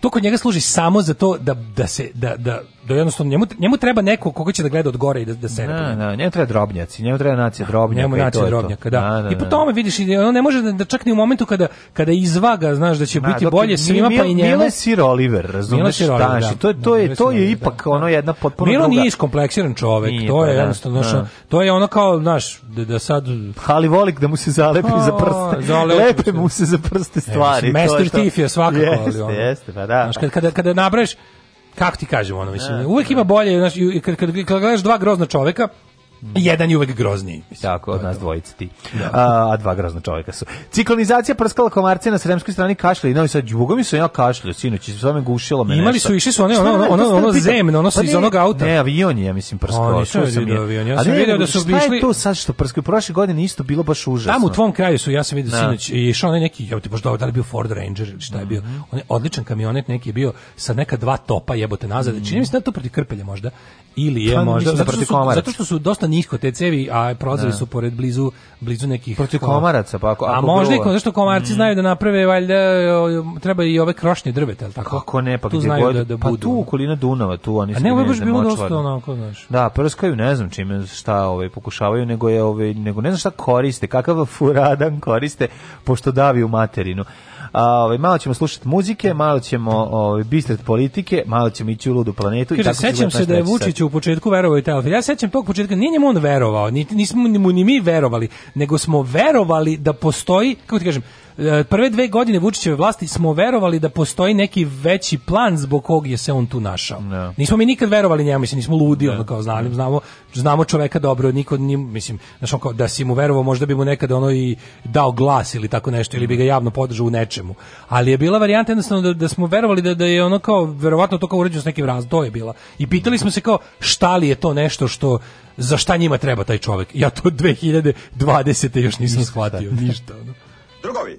to kod njega služi samo za to da, da se da, da da jednostavno njemu, njemu treba neko koga će da gleda od gore i da da se da, da, njemu treba drobnjaci, njemu treba nacija drobnjaka. Njemu nacija drobnjaka, da. Na, da, na, da, I po da. tome vidiš, on ne može da, da čak ni u momentu kada kada izvaga, znaš da će na, biti bolje svima pa i njemu. Milo Sir Oliver, razumeš, šta, znači, to je to je to je ipak ono jedna potpuno Milo nije iskompleksiran čovek, to je pa jednostavno, to je ono kao, znaš, da sad ali volik da mu se zalepi za prste. (laughs) Lepe mu se za prste e, stvari. Master Thief je svakako, ali Jeste, jeste, pa da. Znaš, kada kada nabraš kako ti kažem ono mislim e, uvek da. ima bolje znači kad kad, kad gledaš dva grozna čoveka Mhm. Jedan je uvek grozniji. Mislim. Tako, od nas dvojica ti. Da. A, a, dva grozna čovjeka su. Ciklonizacija prskala komarce na sremskoj strani kašlja i novi sad džugo mi se ja kašljao, sinoć, s me gušilo me Imali nešto. su, išli su one, ono, ono, ono, ono zemno, ono su pa iz onog auta. Ne, avion je, ja mislim, prskao. Da su vidio avion, ja sam vidio da su bišli... Šta je to sad što prskaju? Prošle godine isto bilo baš užasno. Tam u tvom kraju su, ja sam vidio da. sinoć, i išao onaj neki, ja ti baš da li bio Ford Ranger ili šta je bio, mhm. on je odličan kamionet neki je bio sa neka dva topa jebote nazad, čini mi se da to protiv krpelja možda, ili je pa, možda, zato što su dosta nisko te cevi, a prozori da. su pored blizu blizu nekih protiv komaraca, pa ako, ako A možda i zašto komarci mm. znaju da naprave valjda treba i ove krošnje drveta, al tako. Kako ne, pa tu gdje god, da, da pa tu okolina Dunava, tu oni su. A ne, ovo baš bilo dosta onako, znaš. Da, prskaju, ne znam čime šta ove ovaj, pokušavaju, nego je ovaj nego ne znam šta koriste, kakav furadan koriste pošto davi u materinu. Ovaj malo ćemo slušati muzike, malo ćemo ovaj bistret politike, malo ćemo ići u ludu planetu Kaže, i tako sećam se da je Vučić u početku verovao i taj Ja sećam tog početka, nije njemu on verovao, niti nismo mu ni mi verovali, nego smo verovali da postoji, kako ti kažem, E, prve dve godine Vučićeve vlasti smo verovali da postoji neki veći plan zbog kog je se on tu našao. No. Da. Nismo mi nikad verovali njemu, mislim, nismo ludi, no. Da. ono kao znali, znamo, znamo čoveka dobro, niko njim, mislim, znaš, on kao, da si mu verovao, možda bi mu nekada ono i dao glas ili tako nešto, ili bi ga javno podržao u nečemu. Ali je bila varijanta jednostavno da, da smo verovali da, da je ono kao, verovatno to kao uređeno s nekim razlogom, to je bila. I pitali smo se kao, šta li je to nešto što za šta njima treba taj čovek? Ja to 2020. još nisam shvatio, (laughs) ništa. Ono. Drugovi,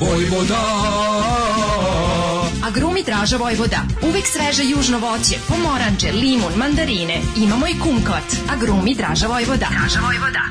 Vojvoda Agrumi Draža Vojvoda. Uvek sveže južno voće, pomoranče, limun, mandarine. Imamo i kumkvat. Agrumi Draža Vojvoda. Draža Vojvoda.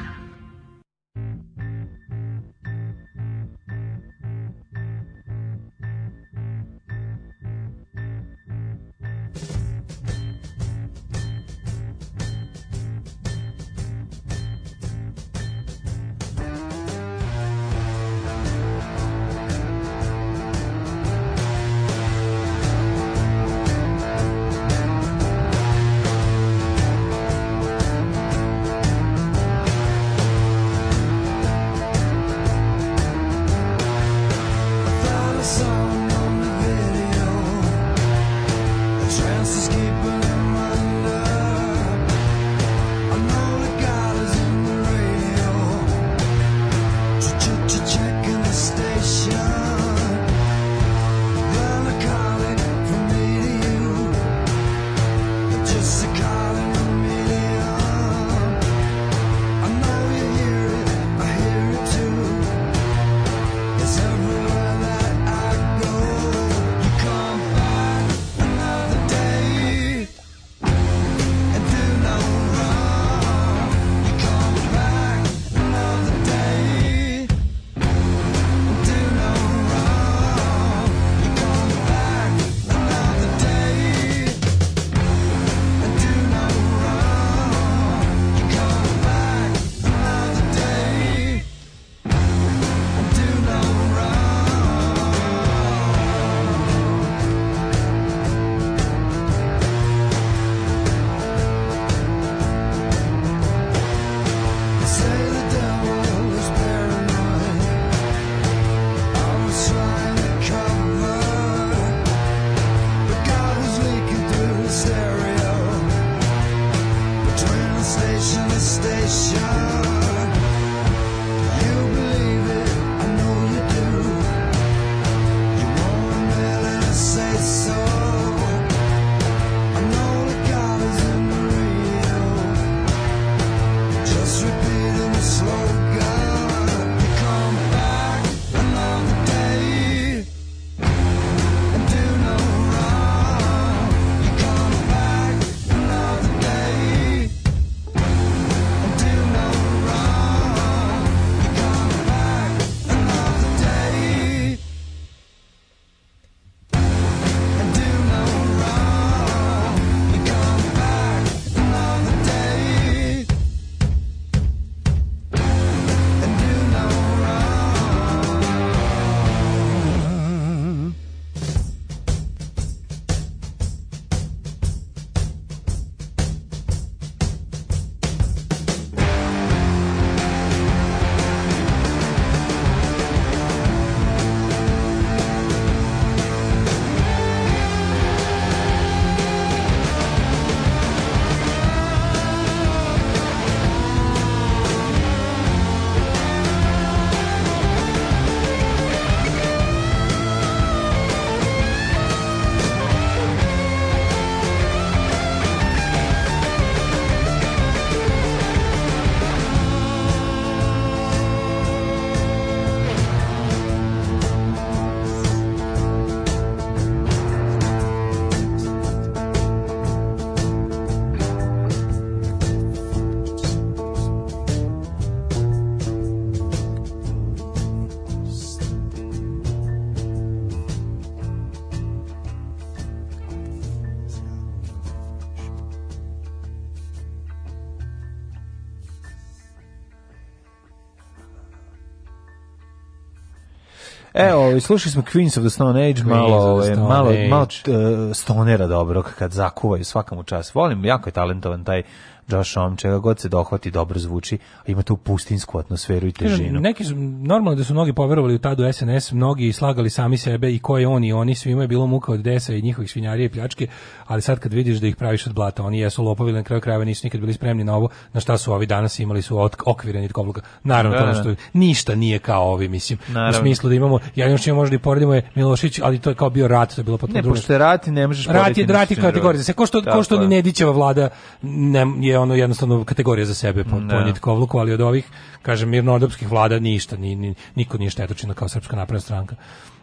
Ove, slušali smo Queens of the Stone Age, Queens malo, ove, ovaj, Stone malo, Age. malo, malo eh, stonera dobrog kad zakuvaju svakam u čas. Volim, jako je talentovan taj Josh da, Om, čega god se dohvati dobro zvuči, ima tu pustinsku atmosferu i težinu. Neki su, normalno da su mnogi poverovali u tadu SNS, mnogi slagali sami sebe i ko je on i oni, svima je bilo muka od desa i njihovih svinjarije i pljačke, ali sad kad vidiš da ih praviš od blata, oni jesu lopovi, na kraju krajeva nisu nikad bili spremni na ovo, na šta su ovi danas imali su od, okvire nitko Naravno, da, to da. što ništa nije kao ovi, mislim. Naravno. U smislu da imamo, ja još možda i poredimo je Milošić, ali to je kao bio rat, to je bilo potpuno drugo. Ne, pošto je rat, ne možeš rat je, rat je kategorija. Ko što, ko što ni Nedićeva vlada ne, je ono jednostavno kategorija za sebe po, da. po nitkovluku, ali od ovih, kažem, mirnodopskih vlada ništa, ni, ni, niko nije štetočina kao Srpska napravna stranka.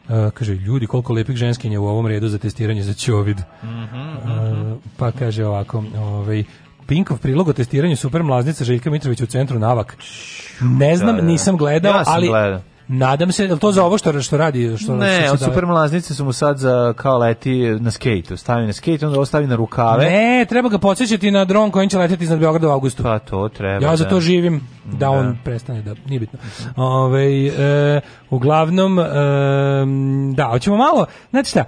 Uh, kaže, ljudi, koliko lepih ženskinja u ovom redu za testiranje za ćovid. Mm -hmm, mm -hmm. Uh, pa kaže ovako, ovaj, Pinkov prilog o testiranju super mlaznica Željka Mitrović u centru Navak. Ne znam, da, da. nisam gledao, ja sam ali gledao Nadam se, je to za ovo što, što radi? Što, ne, što od super su mu sad za, kao leti na skejtu. Stavi na skejtu, onda ostavi na rukave. Ne, treba ga podsjećati na dron kojim će leteti iznad Beograda u augustu. Pa to treba. Ja za da. to živim, da, da, on prestane, da, nije bitno. Ove, ovaj, e, uglavnom, e, da, hoćemo malo, znači šta,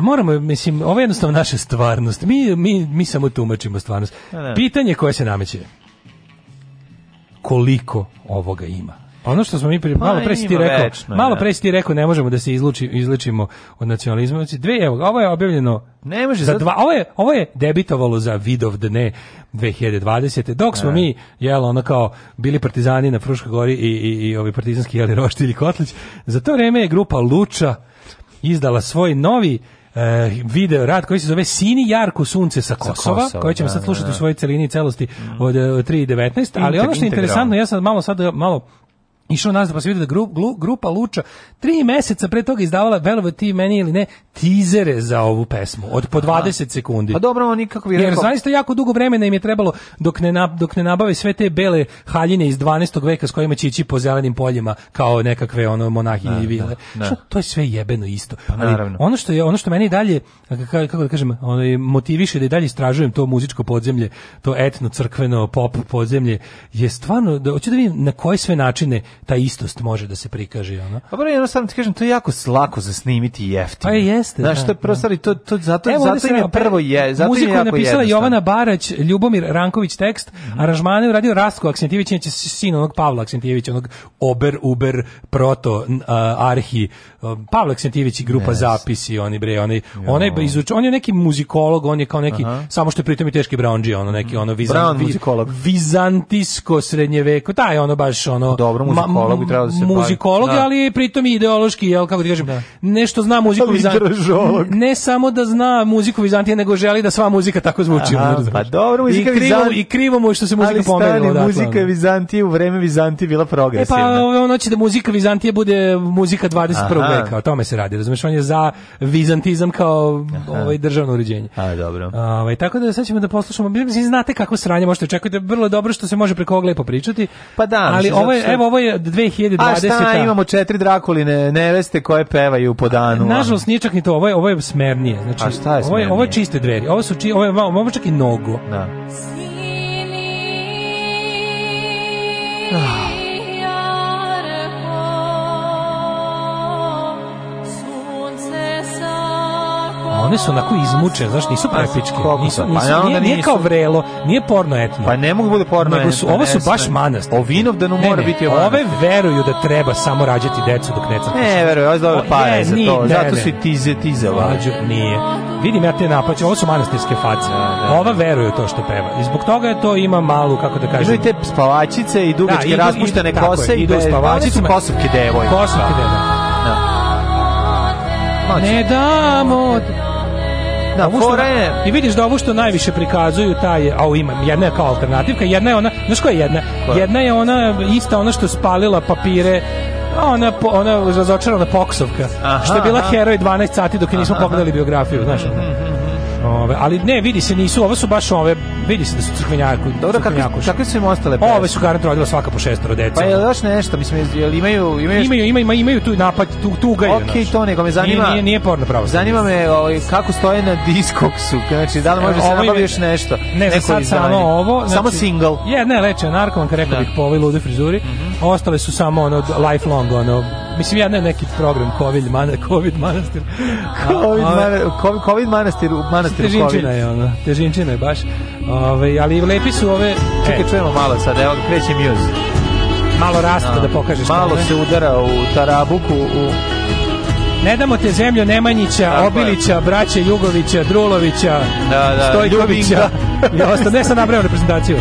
Moramo, mislim, ovo je jednostavno naša stvarnost. Mi, mi, mi samo tumačimo stvarnost. Pitanje koje se nameće koliko ovoga ima? Ono što smo mi pri... Pa, malo pre si ti rekao, večno, malo da. pre si ti rekao ne možemo da se izluči, izlučimo od nacionalizma. Znači, dve, evo, ovo je objavljeno ne može za dva, ovo je, ovo je debitovalo za Vidov dne 2020. Dok smo ne. Da. mi, jel, ono kao, bili partizani na Fruškoj gori i, i, i ovi partizanski, jeli, Roštilj i Kotlić, za to vreme je grupa Luča izdala svoj novi e, video rad koji se zove Sini Jarko sunce sa Kosova, Kosova koji ćemo da, sad slušati da, da. u svojoj celini i celosti mm. od, eh, od 3.19, ali ono što je interesantno, ja sam malo sad malo Išao nas da pa se vidi da grup, glu, grupa Luča tri meseca pre toga izdavala velovo ti meni ili ne tizere za ovu pesmu od po 20 Aha. sekundi. A pa dobro, oni kako bi rekao. Jer zaista jako dugo vremena im je trebalo dok ne dok ne nabave sve te bele haljine iz 12. veka s kojima će ići po zelenim poljima kao nekakve ono monahinje da, i da, vile. Da, da. To je sve jebeno isto. Pa, Ali ono što je ono što meni dalje kako da kažem, ono motiviše da i dalje istražujem to muzičko podzemlje, to etno crkveno pop podzemlje je stvarno da hoću da vidim na koje sve načine ta istost može da se prikaže ona. A bre, ja sam ti kažem, to je jako lako za snimiti jeftino. Pa jeste. Znaš, da, to je prosto, da. to, to, zato, Evo, zato im je prvo je, zato muziku im je, je napisala jednostavno. Jovana Barać, Ljubomir Ranković tekst, mm -hmm. aranžmane uradio Rasko Aksentijević, inače sin onog Pavla Aksentijevića, onog Ober, Uber, Proto, uh, Arhi, uh, Pavla Aksentijević i grupa yes. zapisi, oni bre, oni, onaj izuč, on je neki muzikolog, on je kao neki, Aha. samo što je pritom i teški brownđi, ono neki, ono, vizant, vi, vizantijsko srednjeveko, taj ono baš, ono, Dobro, muzikolog muzikolog bi trebalo da se bavi. Muzikolog, da. ali pritom i ideološki, jel kako ti kažem, da. nešto zna muziku Vizantije. Ne samo da zna muziku Vizantije, nego želi da sva muzika tako zvuči. Aha, pa dobro, muzika I krivo, Vizantije. I krivo mu je što se muzika pomenula. Ali stane, da, muzika Vizantije u vreme Vizantije bila progresivna. E pa, on hoće da muzika Vizantije bude muzika 21. Aha. veka, o tome se radi, razumiješ, on je za vizantizam kao ovaj, državno uređenje. A, dobro. Ovaj, tako da sad ćemo da poslušamo, mislim, znate kako sranje možete očekujete, vrlo dobro što se može preko ovog lepo pričati. Pa da, ali ovo je, evo, ovo je 2020. A šta, imamo četiri Drakuline neveste koje pevaju po danu. Nažalost, nije čak ni to, ovo je, ovo je smernije. Znači, A šta je smernije? Ovo je, čiste dveri, ovo, su či, ovo, je, ovo je čak i nogo. Da. Ah. one su onako izmučene, znaš, nisu prepičke. Nisu, pa nisu, pa, nije, nije kao vrelo, nije porno etno. Pa ne mogu da bude porno etno. Su, ovo su baš manastir. O Vinovdanu mora biti ovo. Ove veruju da treba samo rađati decu dok ne crkaš. Ne, veruju, ovo je dobro pare za to. Zato su i tize, tize. Mlađo, nije. Vidim ja te napače, ovo su manastirske face. Da, da, Ova veruje to što peva. I zbog toga je to ima malu, kako da kažem. Imaju te spavačice i dugačke da, raspuštene idu, kose. Idu spavačice. Kosovke devojke. Kosovke devojke. Da. Ne damo Da, ovo je... I vidiš da ovo što najviše prikazuju taj, a ovo imam, jedna je kao alternativka, jedna je ona, znaš koja je jedna? Koja? Jedna je ona, ista ona što spalila papire ona ona razočarana poksovka aha, što je bila aha. heroj 12 sati dok je nismo aha, pogledali biografiju znaš mm Ove, ali ne, vidi se nisu, ovo su baš ove vidi se da su crkvenjaku. Dobro, kako kakve su im ostale? Pesme? Ove su garant rodila svaka po šestoro dece. Pa je još nešto, mislim, jel imaju imaju imaju imaju, imaju, imaju tu napad, tu tuga je. Okej, okay, to nego me zanima. Nije, nije, nije porno pravo. Zanima me ovaj kako stoje na diskoksu. Znači, da li može se ovaj- nabavi nešto? Ne, za sad samo ovo, znači, samo single. Je, ne, leče narkoman, rekao da. bih po ovoj ludoj frizuri. Mm -hmm. Ostale su samo ono lifelong ono Mislim, ja ne neki program Covid, man, COVID manastir. COVID, A, man, COVID, COVID manastir, manastir Težinčina je ona, težinčina je baš. Ove, ovaj, ali lepi su ove... Čekaj, e, čujemo malo sad, evo kreće mjuz. Malo rasta da pokažeš. Malo se udara u tarabuku, u... Ne damo te zemlju Nemanjića, Tako Obilića, je. braće Jugovića, Drulovića, da, da, Stojkovića. Ljubinga. I (laughs) osta, ne sam napravio reprezentaciju.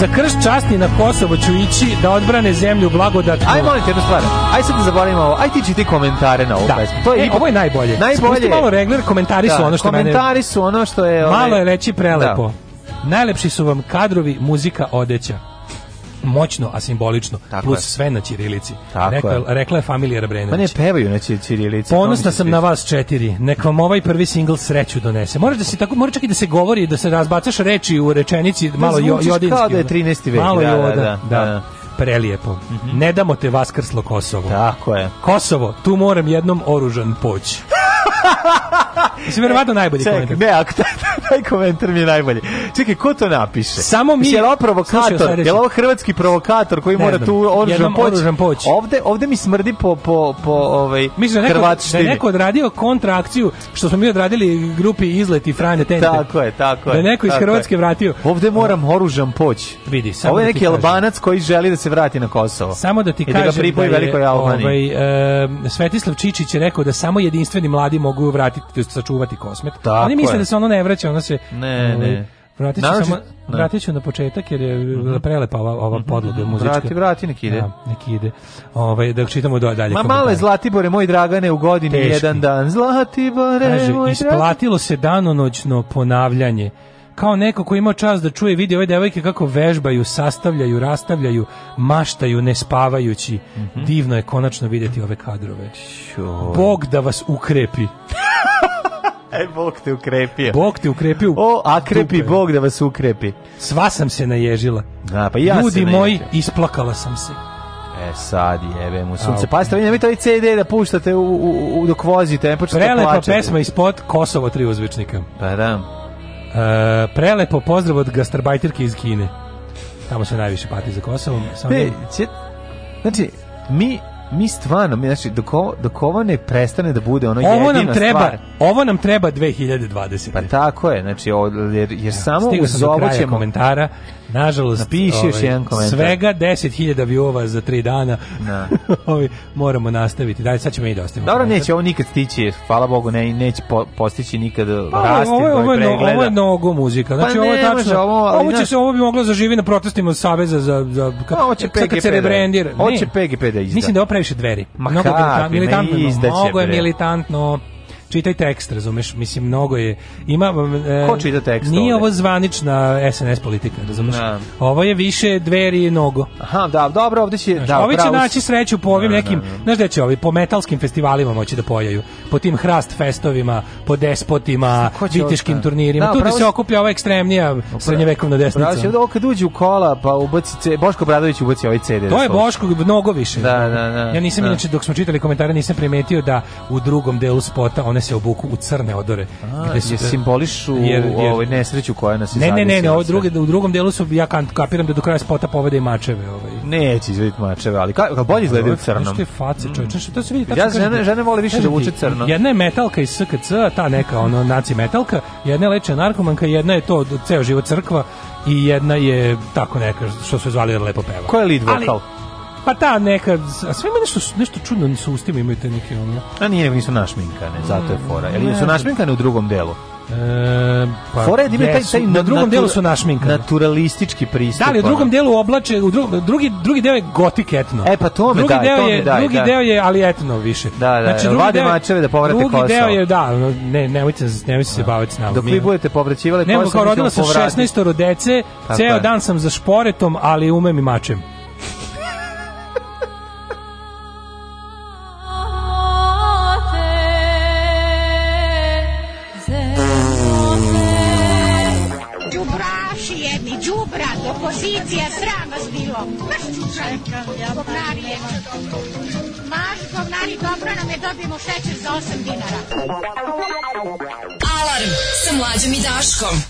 Za krš časti na Kosovo ću ići da odbrane zemlju blagodat. Aj molim te jednu stvar. Aj sad da zaboravimo ovo. Aj ti čiti komentare na ovu da. pesmu. To je e, ipak... ovo je najbolje. Najbolje. Spusti malo regler, komentari da, su ono što komentari mene... su ono što je... Ovaj... Malo je reći prelepo. Da. Najlepši su vam kadrovi, muzika, odeća moćno, a simbolično, Tako plus je. sve na Ćirilici. Tako rekla, rekla je familija Rabrenović. Pa ne pevaju na Ćirilici. Ponosna sam na vas četiri, nek vam ovaj prvi singl sreću donese. Moraš da se tako, mora čak i da se govori, da se razbacaš reči u rečenici, da malo jo, jodinski. Kao da je 13. vek. Malo da, da, joda, da. da. da prelijepo. Mm -hmm. Ne damo te vaskrslo Kosovo. Tako je. Kosovo, tu moram jednom oružan poći. (laughs) Mislim, verovatno najbolji Ček, komentar. Ne, ako taj, taj komentar mi je najbolji. Čekaj, ko to napiše? Samo mi... Je li ovo provokator? Je li ovo hrvatski provokator koji ne mora znam, tu oružan poći? Oružan poći. Ovde, ovde mi smrdi po, po, po ovaj, Mislim, da neko, da je neko odradio kontraakciju što smo mi odradili grupi Izlet i Franje Tente. Tako je, tako da je. Da je neko iz Hrvatske je. vratio. Ovde moram oružan poći. Vidi, samo Ovo je da neki albanac koji želi da se vrati na Kosovo. Samo da ti da kažem da, ga da je, ovaj, e, Svetislav Čičić je rekao da samo jedinstveni mladi mogu vratiti sačuvati kosmet. Tako Oni misle da se ono ne vraća, ono se... Ne, ovaj, ne. Vratit ću, Naravno, da samo, ne. vratit ću na početak jer je mhm. prelepa ova, ova mhm. podloga muzička. Vrati, vrati, nek ide. Da, nek ide. Ovaj, da čitamo do, dalje. Ma male Zlatibore, moj Dragane, u godini Teški. jedan dan. Zlatibore, Kaže, moj Isplatilo se danonoćno ponavljanje kao neko ko ima čas da čuje vidi ove devojke kako vežbaju, sastavljaju, rastavljaju, maštaju, ne spavajući. Mm -hmm. Divno je konačno videti ove kadrove. Sure. Bog da vas ukrepi. (laughs) Aj, Bog te ukrepio. Bog te ukrepio. O, a krepi Dupe. Bog da vas ukrepi. Sva sam se naježila. Da, pa ja Ljudi moji, isplakala sam se. E sad jebe mu sunce. Pa ste vi i CD da puštate u, u, u dok vozite, ne počnete plaćati. Prelepa pesma ispod Kosovo tri uzvičnika. Pa da. E, prelepo pozdrav od gastarbajterke iz Kine. Tamo se najviše pati za Kosovom. Samo... će... Znači, mi mi stvarno, mi znači dok ovo, dok ovo ne prestane da bude ono ovo jedina nam treba, stvar. Ovo nam treba 2020. Pa tako je, znači jer, jer ja, samo uz ovo ćemo komentara Nažalost, napiši ovaj, još jedan komentar. Svega 10.000 view-ova za 3 dana. Da. moramo nastaviti. Dalje, sad ćemo i dostaviti. Dobro, neće ovo nikad stići, hvala Bogu, ne, neće po, postići nikad pa, rasti ovo, je, ovo, je, pregleda. Ovo je mnogo muzika. Znači, pa ovo je tačno. Ovo, ovo, će se, ovo bi moglo zaživi na protestima Saveza za, za, ka, ovo će PGP kad se rebrendira. Ovo će PGP da izda. Mislim da je ovo previše dveri. Ma mnogo, kakvi, militantno, mnogo je militantno čitaj tekst, razumeš? Mislim, mnogo je... Ima, e, Ko čita tekst? Nije ovdje? ovo zvanična SNS politika, razumeš? Ne. Da. Ovo je više dveri i nogo. Aha, da, dobro, ovde će... Znaš, da, ovi će pravi... naći sreću po ovim ne, da, nekim... Ne, da, znaš da će ovi, po metalskim festivalima moći da pojaju. Po tim hrast festovima, po despotima, viteškim ovdje? turnirima. Da, tu pravi... se okuplja ova ekstremnija srednjevekovna desnica. Pravo će ovdje, ovo kad uđe u kola, pa ubaci... Boško Bradović ubaci ovaj CD. To je Boško mnogo više. Da, da, da. Ja nisam, inače, dok smo čitali komentare, nisam primetio da u drugom delu spota one se obuku u crne odore. A, gde su, je simbolišu jer, jer, ovaj nesreću koja nas Ne, ne, ne, ne, ovo druge, u drugom delu su, ja kapiram da do kraja spota povede i mačeve. Ovaj. Neće izvediti mačeve, ali ka, ka bolje u crnom. Nešto je face, čoveče, što to se vidi. Ja, žene, žene vole više da vuče crno. Jedna je metalka iz SKC, ta neka, ono, naci metalka, jedna je leče narkomanka, jedna je to ceo život crkva i jedna je tako neka, što se zvali lepo peva. Ko je lead vokal? Ali, Pa ta neka, a sve ima nešto, nešto čudno sa ustima imaju te neke ono. A nije, nisu našminkane, zato je fora. Ili ne, su našminkane u drugom delu? E, pa Fore, da taj, taj, na drugom natura, delu su našminkani. Naturalistički pristup. Da, li u drugom delu oblače, u dru, drugi, drugi deo je gotik etno. E, pa to mi drugi daj, deo to mi je, daj, Drugi daj. deo je, ali etno više. Da, da, znači, drugi vade deo, mačeve da povrate drugi Drugi deo je, da, ne, nemojte, nemojte se da. baviti s nama. Dok vi budete povraćivali Kosovo, kao rodila sam 16 dece, ceo dan sam za šporetom, ali umem i mačem. Govnari je dobro. Maž, govnari, dobro nam je dobijemo šećer za 8 dinara. Alarm sa mlađom i Daškom.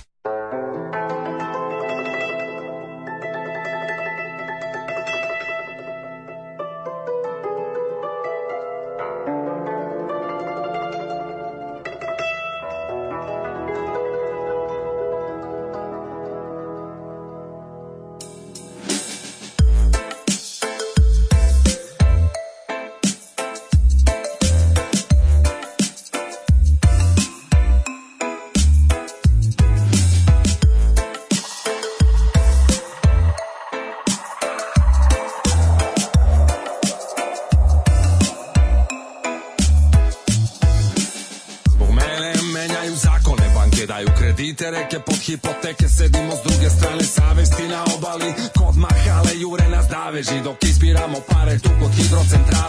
preci dok ispiramo pare tu kod hidrocentrale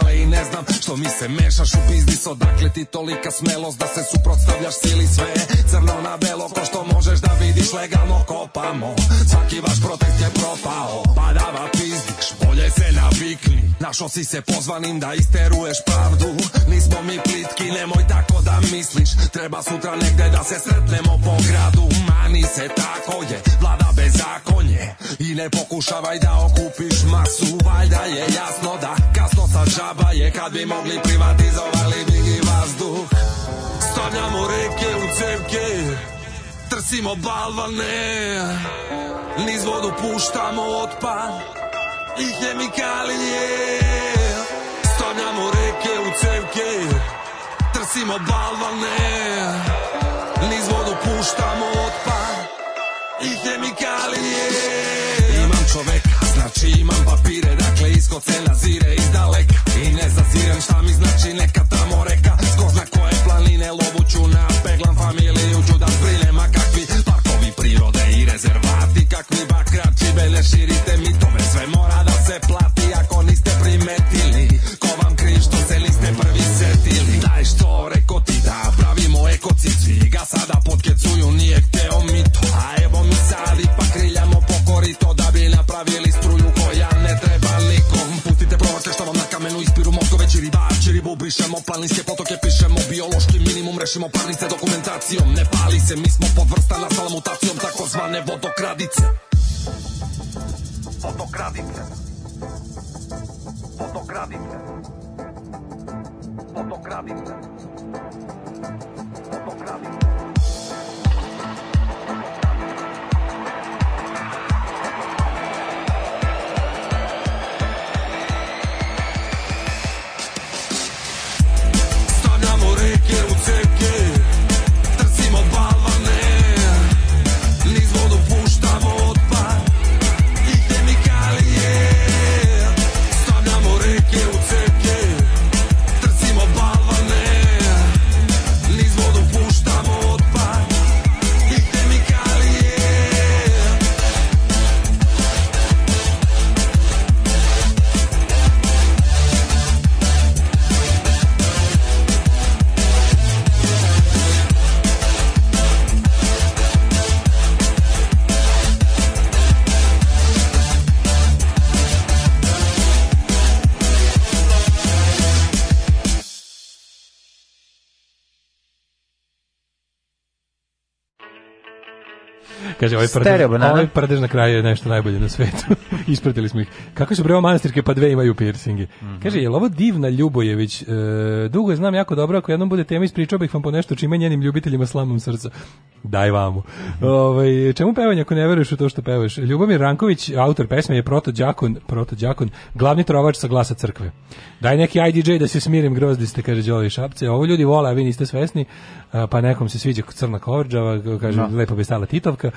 sam Što mi se mešaš u biznis Odakle ti tolika smelost Da se suprotstavljaš sili sve Crno na belo ko što možeš da vidiš Legalno kopamo Svaki vaš protest je propao Badava pizdiš Bolje se navikni Našo si se pozvanim da isteruješ pravdu Nismo mi plitki Nemoj tako da misliš Treba sutra negde da se sretnemo po gradu Mani se tako je Vlada bez zakonje I ne pokušavaj da okupiš masu Valjda je jasno da kasno sa žaba je Kad bi mogli privatizovali bi i vazduh Stavljamo reke u cevke Trsimo balvane Niz vodu puštamo otpad I hemikalije Stavljamo reke u cevke Trsimo balvane Niz vodu puštamo otpad I hemikalije Imam čoveka, znači imam papire blisko se nazire iz daleka I ne zazirem šta mi znači neka tamo reka Ko zna koje planine lovuću na peglam familiju ću da zbrinem A kakvi parkovi prirode i rezervati Kakvi bakrači bele širite mi tome sve mora da se plati Ako niste primetili ko vam kriv što se niste prvi setili Daj što reko ti da pravimo ekocici Ga sada potkecuju nije hteo mi to A evo mi sad ipak kriljamo po korito obrišemo planinske potoke pišemo biološki minimum rešimo parnice dokumentacijom ne pali se mi smo podvrsta nastala mutacijom takozvane vodokradice vodokradice vodokradice vodokradice Kaže, ovaj, prdež, ovaj prdež na kraju je nešto najbolje na svetu. (laughs) Ispratili smo ih. Kako su breo manastirke, pa dve imaju piercingi. Mm -hmm. Kaže, je li ovo divna Ljubojević? E, dugo je znam jako dobro, ako jednom bude tema ispričao bih vam po nešto čime njenim ljubiteljima slamom srca. Daj vamu. Mm -hmm. Ove, ovaj, čemu pevanje ako ne veruješ u to što pevaš? Ljubomir Ranković, autor pesme, je proto proto protođakon, glavni trovač sa glasa crkve. Daj neki IDJ da se smirim grozdi ste, kaže Đoli Šapce. Ovo ljudi vole, a vi niste svesni, pa nekom se sviđa crna kovrđava, kaže, no. Da. lepo bi stala Titovka.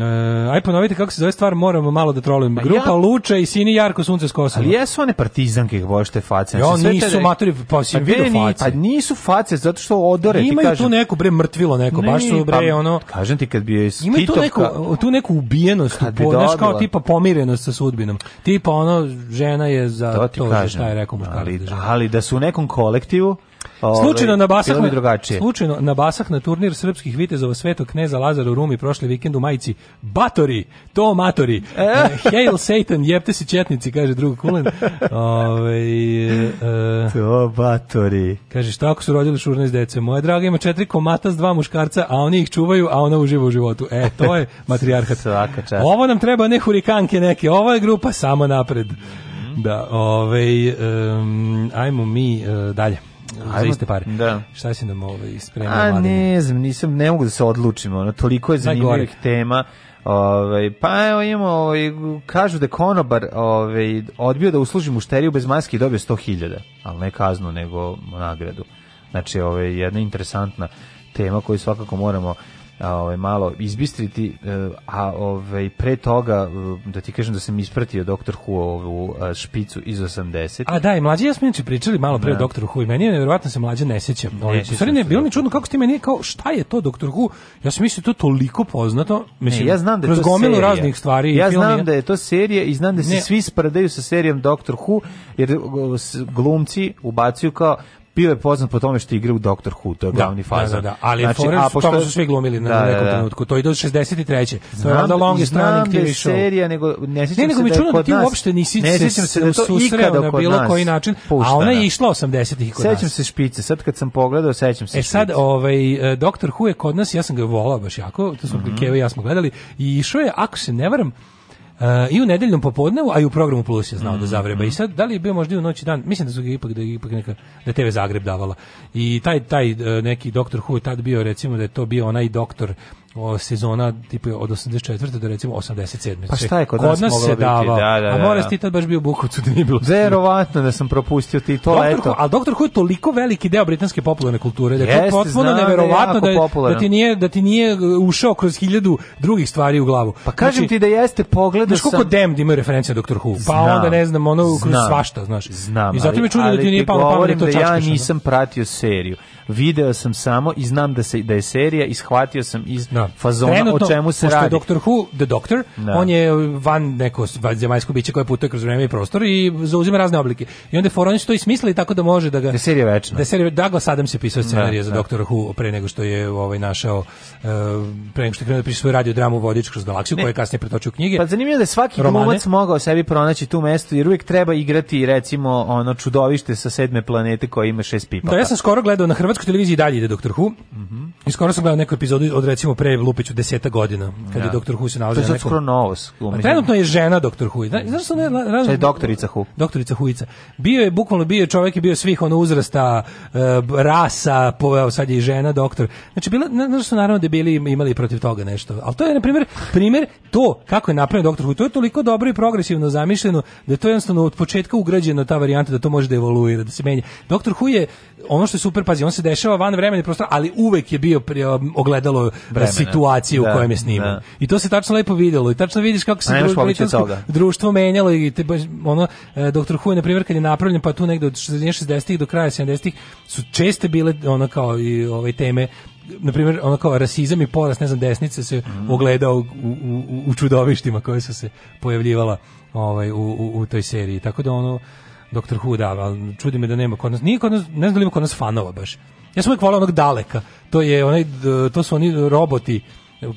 E, aj ponovite kako se zove stvar, moramo malo da trolujemo. Pa Grupa ja... Luča i Sini Jarko Sunce s Kosova. Ali jesu one partizanke ih boje znači, te face. Ja, znači, nisu tere... maturi, pa, pa si pa vidio face. Pa nisu face, zato što odore Imaju ti kažem. Imaju tu neku, bre, mrtvilo neko, ne, baš su, bre, pa, ono... Kažem ti kad bi je Ima tu neku, tu neku ubijenost, tu, znaš, kao tipa pomirenost sa sudbinom. Tipa ono, žena je za to, to kažem, šta je rekao muškarac. Ali, ali da su u nekom kolektivu, Ovaj, slučajno na basah na, drugačije. Slučajno na basah na turnir srpskih vitezova Svetog kneza Lazara u Rumi prošli vikend u majici Batori, to matori. E? e Hail Satan, jebte se četnici, kaže drug Kulen. Ove, ovaj, e, to Batori. Kaže šta ako su rodili iz dece? Moja draga ima četiri komata s dva muškarca, a oni ih čuvaju, a ona uživa u životu. E, to je (laughs) matrijarhat. Svaka čast. Ovo nam treba ne hurikanke neke, ova je grupa samo napred. Mhm. Da, ovaj um, ajmo mi uh, dalje. Ajmo, za iste pare. Da. Šta si nam ovo ovaj, spremio? A mladim? ne znam, nisam, ne mogu da se odlučim, ono, toliko je zanimljivih tema. Ovaj pa evo imamo ovaj kažu da konobar ovaj odbio da usluži mušteriju bez maske i dobio 100.000, al ne kaznu nego nagradu. Znači, ovaj jedna interesantna tema koju svakako moramo ovaj malo izbistriti e, a ovaj pre toga e, da ti kažem da sam ispratio doktor Hu ovu e, špicu iz 80 a da i mlađi ja smo pričali malo pre da. doktor Hu i meni je nevjerovatno da se mlađe ne seća. Ovaj, ne, stvari ne bilo mi čudno kako ste meni kao šta je to doktor Hu ja sam mislio da to toliko poznato mislim ne, ja znam da je to serija. raznih stvari ja film, znam da je to serija i znam da se ne. svi spredaju sa serijom doktor Hu jer glumci ubacuju kao bio je poznat po tome što igra u Doctor Who, to je da, glavni fazan. Da, da, da, ali znači, Forrest, a, pošto... su svi glumili na, da, nekom da, da. trenutku, to ide od 63. Znam, to je onda da- longest running TV show. serija, nego ne sjećam ne, nego mi da ti uopšte nisi ne se, se da to ikada na bilo nas koji način, puštana. a ona je išla 80-ih kod nas. Sećam se špice, sad kad sam pogledao, sećam se E sad, ovaj, e, Doctor Who je kod nas, ja sam ga volao baš jako, to smo mm -hmm. Keva i ja smo gledali, i išao je, ako se ne varam, I u nedeljnom popodnevu, a i u programu Plus je znao mm -hmm. da zavreba. I sad, da li je bio možda i u noći dan? Mislim da su ga ipak, da, ipak neka, da je TV Zagreb davala. I taj, taj e, neki doktor Hu je tad bio, recimo da je to bio onaj doktor o, sezona tipa od 84. do recimo 87. Pa šta znači, je kod, kod nas, se davao, da, da, da, a moraš da. ti tad baš bio bukovcu da nije bilo. Verovatno da sam propustio ti to doktor, leto. Ali Doktor Who je toliko veliki deo britanske popularne kulture da je potpuno da neverovatno da, je da, ti nije, da ti nije uh, ušao kroz hiljadu drugih stvari u glavu. Pa kažem znači, ti da jeste pogledao sam... Znaš koliko Damned ima referencija Doktor Who? Pa znam, onda ne znam, ono kroz znam, svašta, znaš. Znam, I zato mi čudno da ti nije palo pamet da to da čačkaš. Ja nisam pratio seriju video sam samo i znam da se da je serija ishvatio sam iz da. fazona Trenutno, o čemu se radi. Doktor Who, The Doctor, da. on je van neko zemaljsko biće koje putuje kroz vreme i prostor i zauzima razne oblike. I onda Foron što i smisli tako da može da ga Da serija večna. Da serija Douglas Adams se pisao scenarije da, za da. Doktora Who pre nego što je ovaj našao uh, pre nego što je krenuo da svoju radio dramu Vodič kroz galaksiju koja je kasnije pretočio u knjige. Pa zanimljivo da je svaki romane. glumac mogao sebi pronaći tu mesto jer uvijek treba igrati recimo ono čudovište sa sedme planete koje ima šest pipa. Da ja sam skoro gledao na Hrvatskoj hrvatskoj televiziji dalje ide Doktor Who. Mhm. Mm I skoro sam gledao neku epizodu od recimo pre Lupiću 10 godina, kad ja. je da. Doktor Who se nalazi. To je sad skoro novo. Pa trenutno je žena Doktor Who. Znaš zna, što ne mm. razum? Je doktorica Who. Doktorica Whoica. Bio je bukvalno bio čovjek i bio svih ono uzrasta, e, rasa, poveo sad je i žena doktor. Znači bila znaš su naravno debili imali protiv toga nešto. Al to je na primjer primjer to kako je napravljen Doktor Who. To je toliko dobro i progresivno zamišljeno da je to jednostavno od početka ugrađeno ta varijanta da to može da evoluira, da se menja. Doktor Who je ono što je super, pazi, on se dešava van vremena i prostora, ali uvek je bio pri, um, ogledalo uh, vremena. situaciju da, u kojoj je sniman. Da. I to se tačno lepo videlo i tačno vidiš kako se društvo, društvo menjalo i te, ono, e, doktor Huj, na primjer, kad je napravljen, pa tu negde od 60-ih do kraja 70-ih su česte bile ono kao i ove teme na primjer, ono kao rasizam i porast, ne znam, desnice se mm. ogledao u, u, u čudovištima koje su se pojavljivala ovaj, u, u, u toj seriji. Tako da ono, Doktor Who, da, ali čudi me da nema kod nas, nije kod nas, ne znam da li ima kod nas fanova baš. Ja sam uvijek volao onog daleka, to, je onaj, to su oni roboti,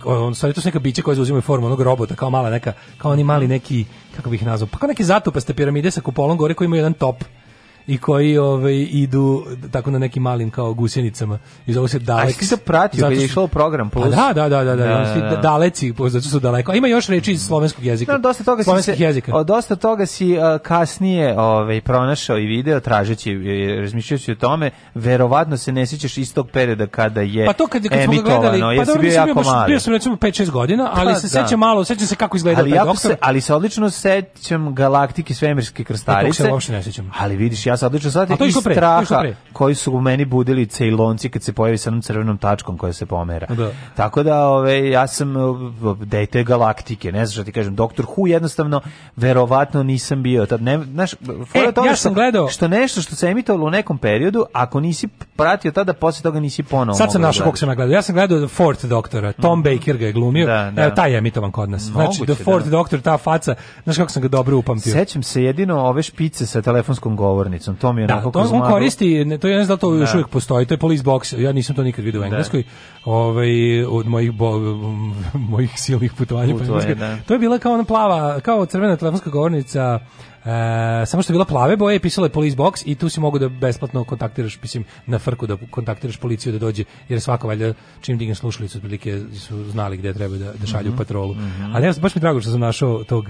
on sad to su neka bića koja zauzimaju formu onog robota kao mala neka kao oni mali neki kako bih ih nazvao pa kao neke zatupaste piramide sa kupolom gore koji imaju jedan top i koji ovaj idu tako na nekim malim kao gusenicama i zove se Daleks. A ti se pratio zato je išao program pa plus. A da da, da, da, da, da, da, da, da, da. Daleci, zato su daleko. A ima još reči iz slovenskog jezika. Da, dosta toga Slovenskih se, jezika. O, dosta toga si uh, kasnije ovaj pronašao i video tražeći e, razmišljajući o tome, verovatno se ne sećaš istog perioda kada je Pa to kad, kad smo ga gledali, pa dobro, bio, jako baš, bio sam recimo 5-6 godina, pa ali pa, se da. sećam malo, sećam se kako izgleda ali taj doktor. Se, ali se odlično sećam galaktike svemirske e, krstarice. Ne, se uopšte ne sećam. Ali vidiš, ja ja sad odlično shvatim, i pre, straha koji su u meni budili cejlonci kad se pojavi sa onom crvenom tačkom koja se pomera. Da. Tako da, ove, ja sam dete galaktike, ne znaš što ti kažem, Doktor Hu jednostavno, verovatno nisam bio. Tad ne, znaš, e, toga ja sam što, gledao. Što nešto što se emitovalo u nekom periodu, ako nisi pratio tada, posle toga nisi ponovo. Sad sam da našao kako sam gledao. Ja sam gledao The Fourth Doctora, Tom mm. Baker ga je glumio, da, da. E, taj je emitovan kod nas. Znači, Moguće, znači, The Fourth da. Doctor, ta faca, znaš kako sam ga dobro upamtio. Sećam se jedino ove špice sa telefonskom govornicom mačicom, to mi je da, onako to on koristi, ne, to je ne znam da to još da. uvijek postoji, to je police box, ja nisam to nikad vidio u da. Engleskoj, ovaj, od mojih, bo, (laughs) mojih silnih putovanja po Engleskoj. Da. To je bila kao ona plava, kao crvena telefonska govornica, E, samo što je bila plave boje, pisalo je police box i tu si mogu da besplatno kontaktiraš, mislim, na frku da kontaktiraš policiju da dođe, jer svako valjda čim dignem slušalicu, otprilike su znali gde treba da, da šalju mm -hmm. patrolu. Mm -hmm. Ali ja, baš mi drago što sam našao tog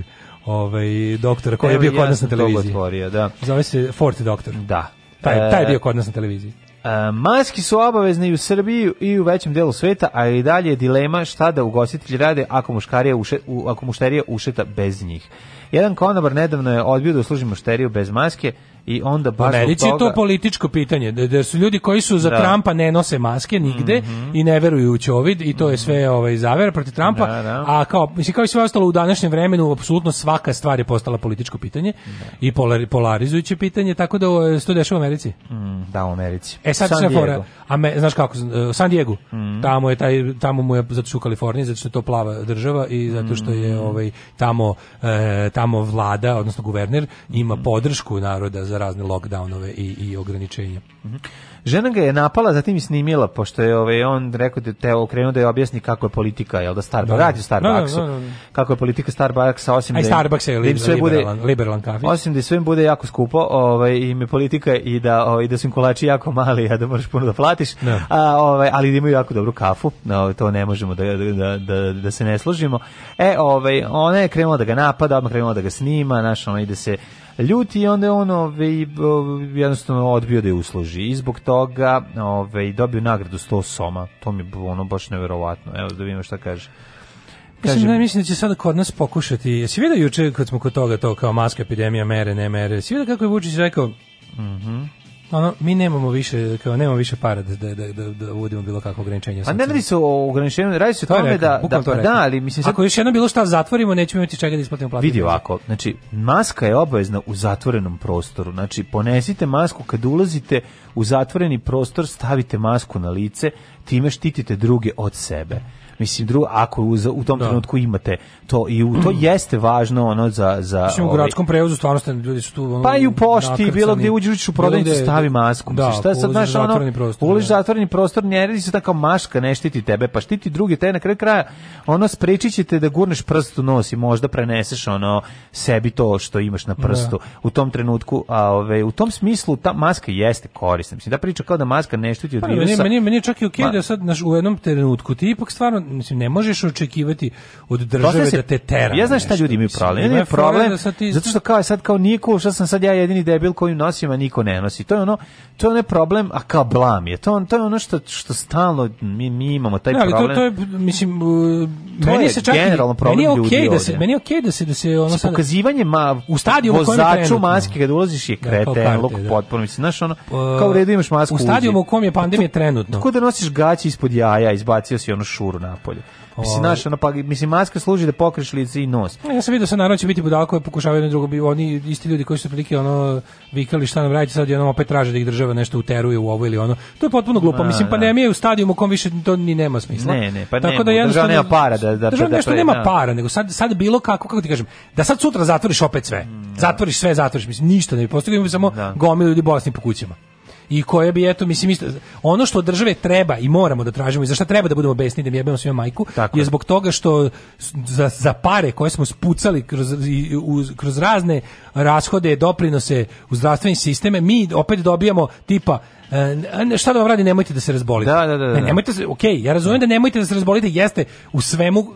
ovaj doktora koji je bio kod nas na televiziji. Otvorio, da. Zove se Forti doktor. Da. Taj, e, taj je bio kod nas na televiziji. E, maski su obavezni u Srbiji i u većem delu sveta, a i dalje je dilema šta da ugostitelji rade ako muškarija uše, u, ako mušterija ušeta bez njih. Jedan konobar nedavno je odbio da usluži mušteriju bez maske, i onda baš Americi toga... je to političko pitanje, da, su ljudi koji su za da. Trumpa ne nose maske nigde mm -hmm. i ne veruju u Ćovid i to je sve ovaj, zavera protiv Trampa, da, da. a kao, mislim, kao i sve ostalo u današnjem vremenu, apsolutno svaka stvar je postala političko pitanje da. i polarizujuće pitanje, tako da o, se to dešava u Americi. Mm, da, u Americi. E sad se fora, a me, znaš kako, e, San Diego, mm. tamo je taj, tamo mu je, zato što u Kaliforniji, zato što je to plava država i zato što je mhm. ovaj, tamo, e, tamo vlada, odnosno guverner, ima mhm. podršku naroda za razne lockdownove i, i ograničenja. Mm Žena ga je napala, zatim i snimila, pošto je ovaj, on rekao da te okrenuo da je objasni kako je politika, jel da Starbucks, da, da. radi da, Starbucksu, kako je politika Starbucksa, osim Aj, da, Starbucks je da im sve bude, liberalan kafić. Osim da sve im bude jako skupo, ovaj, im je politika i da, ovaj, da su im kolači jako mali, a da moraš puno da platiš, no. a, ovaj, ali da imaju jako dobru kafu, no, to ne možemo da, da, da, da se ne složimo. E, ovaj, ona je krenula da ga napada, odmah krenula da ga snima, naša ona ide se ljuti i onda on ove, ovaj, jednostavno odbio da je usloži i zbog toga ove, ovaj, dobio nagradu 100 soma. To mi je ono baš neverovatno. Evo da vidimo šta kaže. Kažem, mislim, ne, mislim da će sada kod nas pokušati. Jesi vidio juče kad smo kod toga to kao maska epidemija mere ne mere. Jesi vidio kako je Vučić rekao? Mhm. Mm ono, mi nemamo više, kao, nemamo više para da, da, da, da uvodimo bilo kakvo ograničenje. A ne radi se o ograničenju, radi se o to tome rekao, da, da, da, ali mislim... Sad... Ako još jedno bilo šta zatvorimo, nećemo imati čega da isplatimo platu. Vidi ovako, znači, maska je obavezna u zatvorenom prostoru, znači, ponesite masku kad ulazite u zatvoreni prostor, stavite masku na lice, time štitite druge od sebe. Mislim drugo ako u, u tom da. trenutku imate to i u, to mm. jeste važno ono za za Mislim, u ovaj gradskom prevozu stvarno ste ljudi su tu ono, Pa i u pošti bilo gdje uđeš u prodavnicu stavi da. masku. Da, Mislim, šta sad znaš ono prostor, uliš da. zatvoreni prostor ne radi se tako maška ne štiti tebe pa štiti drugi te na kraju kraja ono sprečićete da gurneš prst u nos i možda preneseš ono sebi to što imaš na da. prstu da. u tom trenutku a ove u tom smislu ta maska jeste korisna mislim da priča kao da maska ne štiti od pa, virusa meni meni čak i okej okay da sad naš u jednom trenutku ti ipak stvarno mislim, ne možeš očekivati od države se, da te tera. Ja znaš šta ljudi imaju problem. Imaju problem, da ti... zato što kao sad kao niko, što sam sad ja jedini debil koji nosim, a niko ne nosi. To je ono, to je onaj problem, a kao blam je. To, to je ono što, što stalno mi, mi imamo, taj ali problem. To, to je, mislim, uh, to meni je se čak, generalno problem meni je okay ljudi da se, ovdje. Meni je okej okay da se, da se ono sad... Pokazivanje ma, u stadiju vozaču maske kad ulaziš je da, kreten, da, luk potpuno, mislim, znaš ono, pa, kao u redu imaš masku u stadionu u kom je pa pandemija trenutno. Kako da nosiš gaće ispod jaja, izbacio si ono šuru na napolje. Ovaj. Mislim, naš, ono, pa, mislim, maska služi da pokriš lice i nos. Ja sam vidio sad, naravno će biti budala koje pokušavaju jedno drugo, oni isti ljudi koji su prilike ono, vikali šta nam radite, sad jednom opet traže da ih država nešto uteruje u ovo ili ono. To je potpuno glupo, A, da, mislim, pandemija da. je u stadijumu u kom više to ni nema smisla. Ne, ne, pa Tako da nema, da država nema para. Da, da, država da, nešto nema para, nego sad, sad bilo kako, kako ti kažem, da sad sutra zatvoriš opet sve. Mm, zatvoriš sve, zatvoriš, mislim, ništa ne bi postigao, samo gomilu ljudi bolesni po kućama i koje bi eto mislim isto ono što od države treba i moramo da tražimo i za šta treba da budemo besni da jebemo svima majku Tako. je zbog toga što za, za pare koje smo spucali kroz uz, kroz razne rashode doprinose u zdravstveni sisteme mi opet dobijamo tipa E, šta da vam radi, nemojte da se razbolite. Da, da, da. Ne, da. nemojte se, ok, ja razumijem da nemojte da se razbolite, jeste u svemu,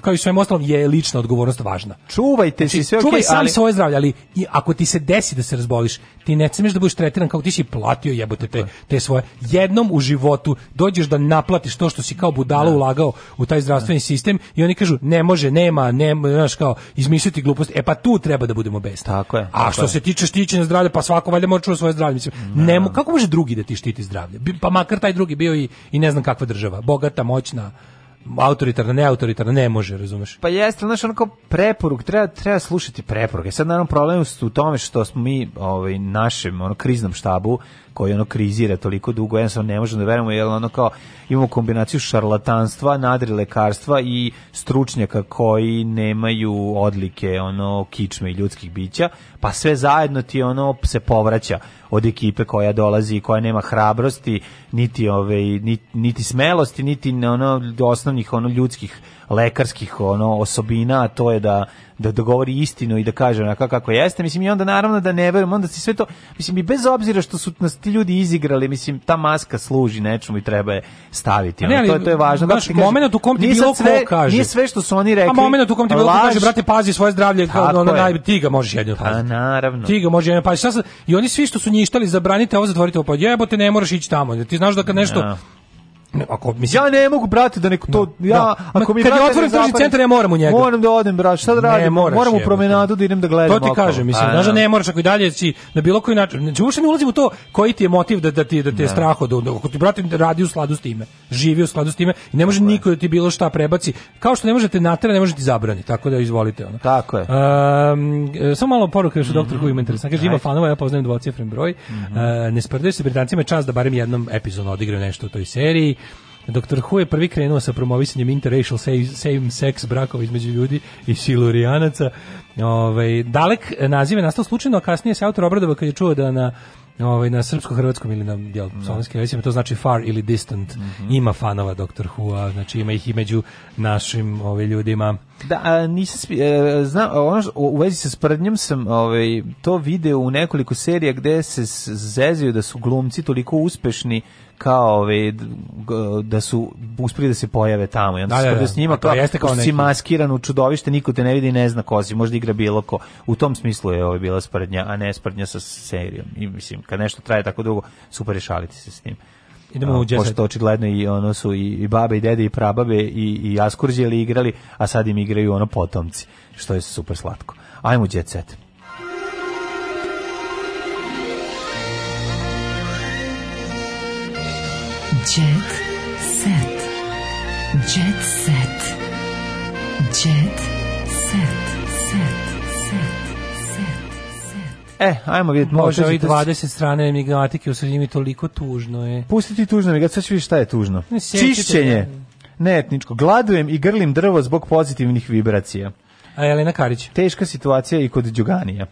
kao i u svemu ostalom, je lična odgovornost važna. Čuvajte znači, se sve, čuvaj okay, sam svoje zdravlje, ali i ako ti se desi da se razboliš, ti ne smeš da budeš tretiran kao ti si platio jebote te, da. te svoje. Jednom u životu dođeš da naplatiš to što si kao budala da. ulagao u taj zdravstveni da. sistem i oni kažu ne može, nema, ne, znaš kao izmisliti glupost. E pa tu treba da budemo besni. Tako je. Tako A što je. se tiče štićenja zdravlja, pa svako valjda može čuva svoje zdravlje. Mislim, da. ne, kako može drugi da ti štiti zdravlje. Pa makar taj drugi bio i, i ne znam kakva država, bogata, moćna, autoritarna, neautoritarna, ne može, razumeš? Pa jeste, znaš, onako preporuk, treba, treba slušati preporuke. Sad, naravno, problem je u tome što smo mi ovaj, našem ono, kriznom štabu koji ono krizira toliko dugo, jednostavno ne možemo da verujemo, jer ono kao imamo kombinaciju šarlatanstva, nadri lekarstva i stručnjaka koji nemaju odlike ono kičme i ljudskih bića, pa sve zajedno ti ono se povraća od ekipe koja dolazi i koja nema hrabrosti, niti ove niti, niti smelosti, niti ono osnovnih ono ljudskih lekarskih ono osobina, a to je da da dogovori istinu i da kaže onako kako jeste. Mislim, i onda naravno da ne verujem, onda si sve to, mislim, i bez obzira što su nas ti ljudi izigrali, mislim, ta maska služi nečemu i treba je staviti. Ne, ali, to, to je važno. Znaš, moment u kom ti bilo sve, ko kaže. Nije sve što su oni rekli. A moment u kom ti bilo laž, ko kaže, brate, pazi svoje zdravlje, kao ono, naj, ti ga možeš jedino pa paziti. A, naravno. Ti ga možeš jedino paziti. I oni svi što su njištali, zabranite ovo, zatvorite ovo, pa jebote, ne moraš ići tamo. Ti znaš da kad nešto, da ako mislim ja ne mogu brate da neko to no, da. ja no. ako mi kad je otvoren tržni centar ja moram u njega moram da odem brat šta da radim moram u promenadu da idem da gledam to ti kažem mislim znači ne moraš ako i dalje si na bilo koji način znači uopšte ne ulazim u to koji ti je motiv da da ti da te je strah od ako ti brate radi u skladu s time živi u skladu s time i ne može okay. niko da ti bilo šta prebaci kao što ne možete natera ne možete zabrani tako da izvolite ono tako je um, samo malo poruka još doktor koji me interesan kaže ima fanova ja poznajem dvocifren broj mm -hmm. uh, ne sprdaju se britancima čas da barem jednom epizodu odigraju nešto u toj seriji Doktor Hu je prvi krenuo sa promovisanjem interracial same-sex brakova između ljudi i silurijanaca. Ove, ovaj, dalek naziv je nastao slučajno, a kasnije se autor obradova kad je čuo da na ovaj na srpsko-hrvatskom ili na jel da. slovenskim recimo to znači far ili distant mm -hmm. ima fanova Doktor Hua znači ima ih i među našim ovaj ljudima Da, a, nisam e, znam, ono u vezi sa sprdnjom sam ovaj, to video u nekoliko serija gde se zezaju da su glumci toliko uspešni kao ove, ovaj, da su uspeli da se pojave tamo. Ja da, da, da, s njima kao, jeste kao si maskiran u čudovište, niko te ne vidi i ne zna ko si, možda igra bilo ko. U tom smislu je ovo ovaj, bila sprednja, a ne sprednja sa serijom. I mislim, kad nešto traje tako dugo, super je šaliti se s njim. Idemo u Pošto očigledno i ono su i, i babe i dede i prababe i, i askurđeli igrali, a sad im igraju ono potomci, što je super slatko. Ajmo u Jet Set. Jet Set. Jet Set. Jet Set. E, ajmo vidjeti. Može da i 20 strane emigramatike u sredini toliko tužno je. Pustiti tužno emigramatike, sad ću vidjeti šta je tužno. Čišćenje. Ne etničko. Gladujem i grlim drvo zbog pozitivnih vibracija. A Jelena Karić. Teška situacija i kod Đuganija.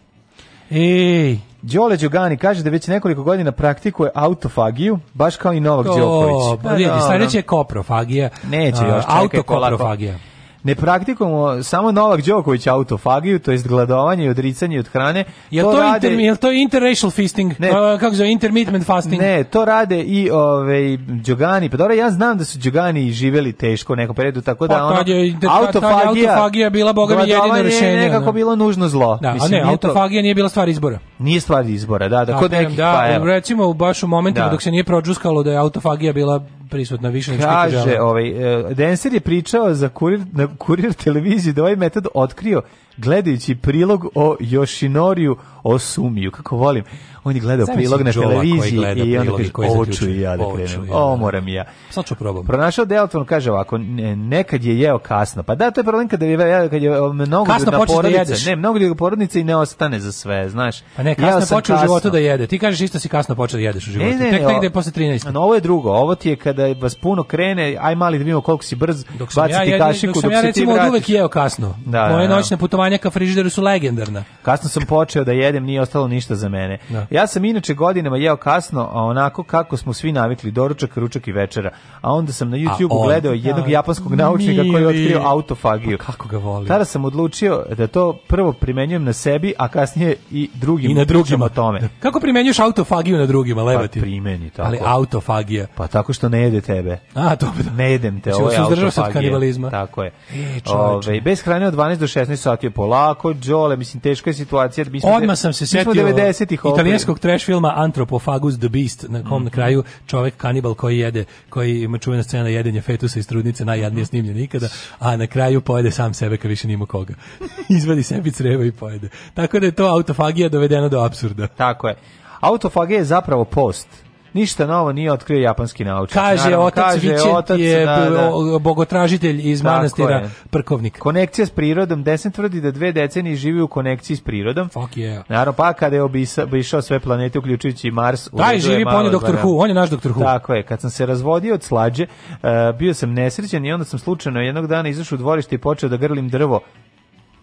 Ej, Đole Đogani kaže da već nekoliko godina praktikuje autofagiju, baš kao i Novak Đoković. Pa, pa vidi, sledeće je koprofagija. Neće još, čekaj, autokoprofagija. Kolako ne praktikujemo samo Novak Đoković autofagiju, to jest gladovanje i odricanje od hrane. Je to, to rade... inter, je to interracial feasting? Ne. kako zove, intermittent fasting? Ne, to rade i ove, džogani. Pa dobro, ja znam da su džogani živeli teško u nekom periodu, tako da pa, ono, je, da, autofagija, autofagija bila boga mi jedino rešenje. je nekako ono. bilo nužno zlo. Da, Mislim, a ne, nije autofagija to... nije bila stvar izbora. Nije stvar izbora, da, da, da kod pa nekih. Da, pa, recimo, baš u momentima da. dok se nije prođuskalo da je autofagija bila prisutna više nego što Kaže, ovaj, e, Denser je pričao za kurir, na kurir televiziji da ovaj metod otkrio gledajući prilog o Yoshinoriju Osumiju, kako volim. On je gledao Znam prilog na televiziji i onda kaže, ovo ću i ja da krenem, ovo moram i ja. Da. Sad ću probam. Pronašao Delton, kaže ovako, nekad je jeo kasno. Pa da, to je problem kada je, kad je mnogo kasno ljudna da porodica. ne, mnogo ljudna porodica i ne ostane za sve, znaš. Pa ne, kasno počeo u životu da jede. Ti kažeš isto si kasno počeo da jedeš u životu. Ne, ne, Tek negde je posle 13. No, ovo je drugo, ovo ti je kada vas puno krene, aj mali da vidimo koliko si brz, dok baciti ja kašiku, dok, dok se ti vratiš. Dok sam ja recimo uvek jeo kasno. Da, Moje noćne putovanje dugovanja ka frižideru su legendarna. Kasno sam počeo da jedem, nije ostalo ništa za mene. Da. Ja sam inače godinama jeo kasno, a onako kako smo svi navikli, doručak, ručak i večera. A onda sam na YouTube gledao jednog japanskog naučnika koji je otkrio autofagiju. Pa kako ga volim. Tada sam odlučio da to prvo primenjujem na sebi, a kasnije i drugim I na drugima tome. Da. Kako primenjuješ autofagiju na drugima, lebati? Pa primeni, tako. Ali autofagija. Pa tako što ne jede tebe. A, dobro. Da. Ne jedem te, ovo je autofagija. Tako je. E, Ove, bez hrane od 12 do 16 sati polako, Đole, mislim teška je situacija. Mislim, Odmah sam se setio 90 ih italijanskog trash filma Anthropophagus the Beast, na kom mm na kraju čovjek kanibal koji jede, koji ima čuvena scena jedenja fetusa iz trudnice, najjadnije snimljena ikada, a na kraju pojede sam sebe kad više nima koga. (laughs) Izvadi sebi creva i pojede. Tako da je to autofagija dovedena do apsurda. Tako je. Autofagija je zapravo post ništa novo nije otkrio japanski naučnik. Kaže, Naravno, otac, kaže, Vičet otac je da, da. bogotražitelj iz Tako manastira je. Prkovnik. Konekcija s prirodom, Desen tvrdi da dve decenije živi u konekciji s prirodom. Fuck yeah. Naravno, pa kada je obišao sve planete, uključujući Mars... Taj živi, pa on je doktor Hu, on je naš doktor Hu. Tako je, kad sam se razvodio od slađe, uh, bio sam nesrećen i onda sam slučajno jednog dana izašao u dvorište i počeo da grlim drvo.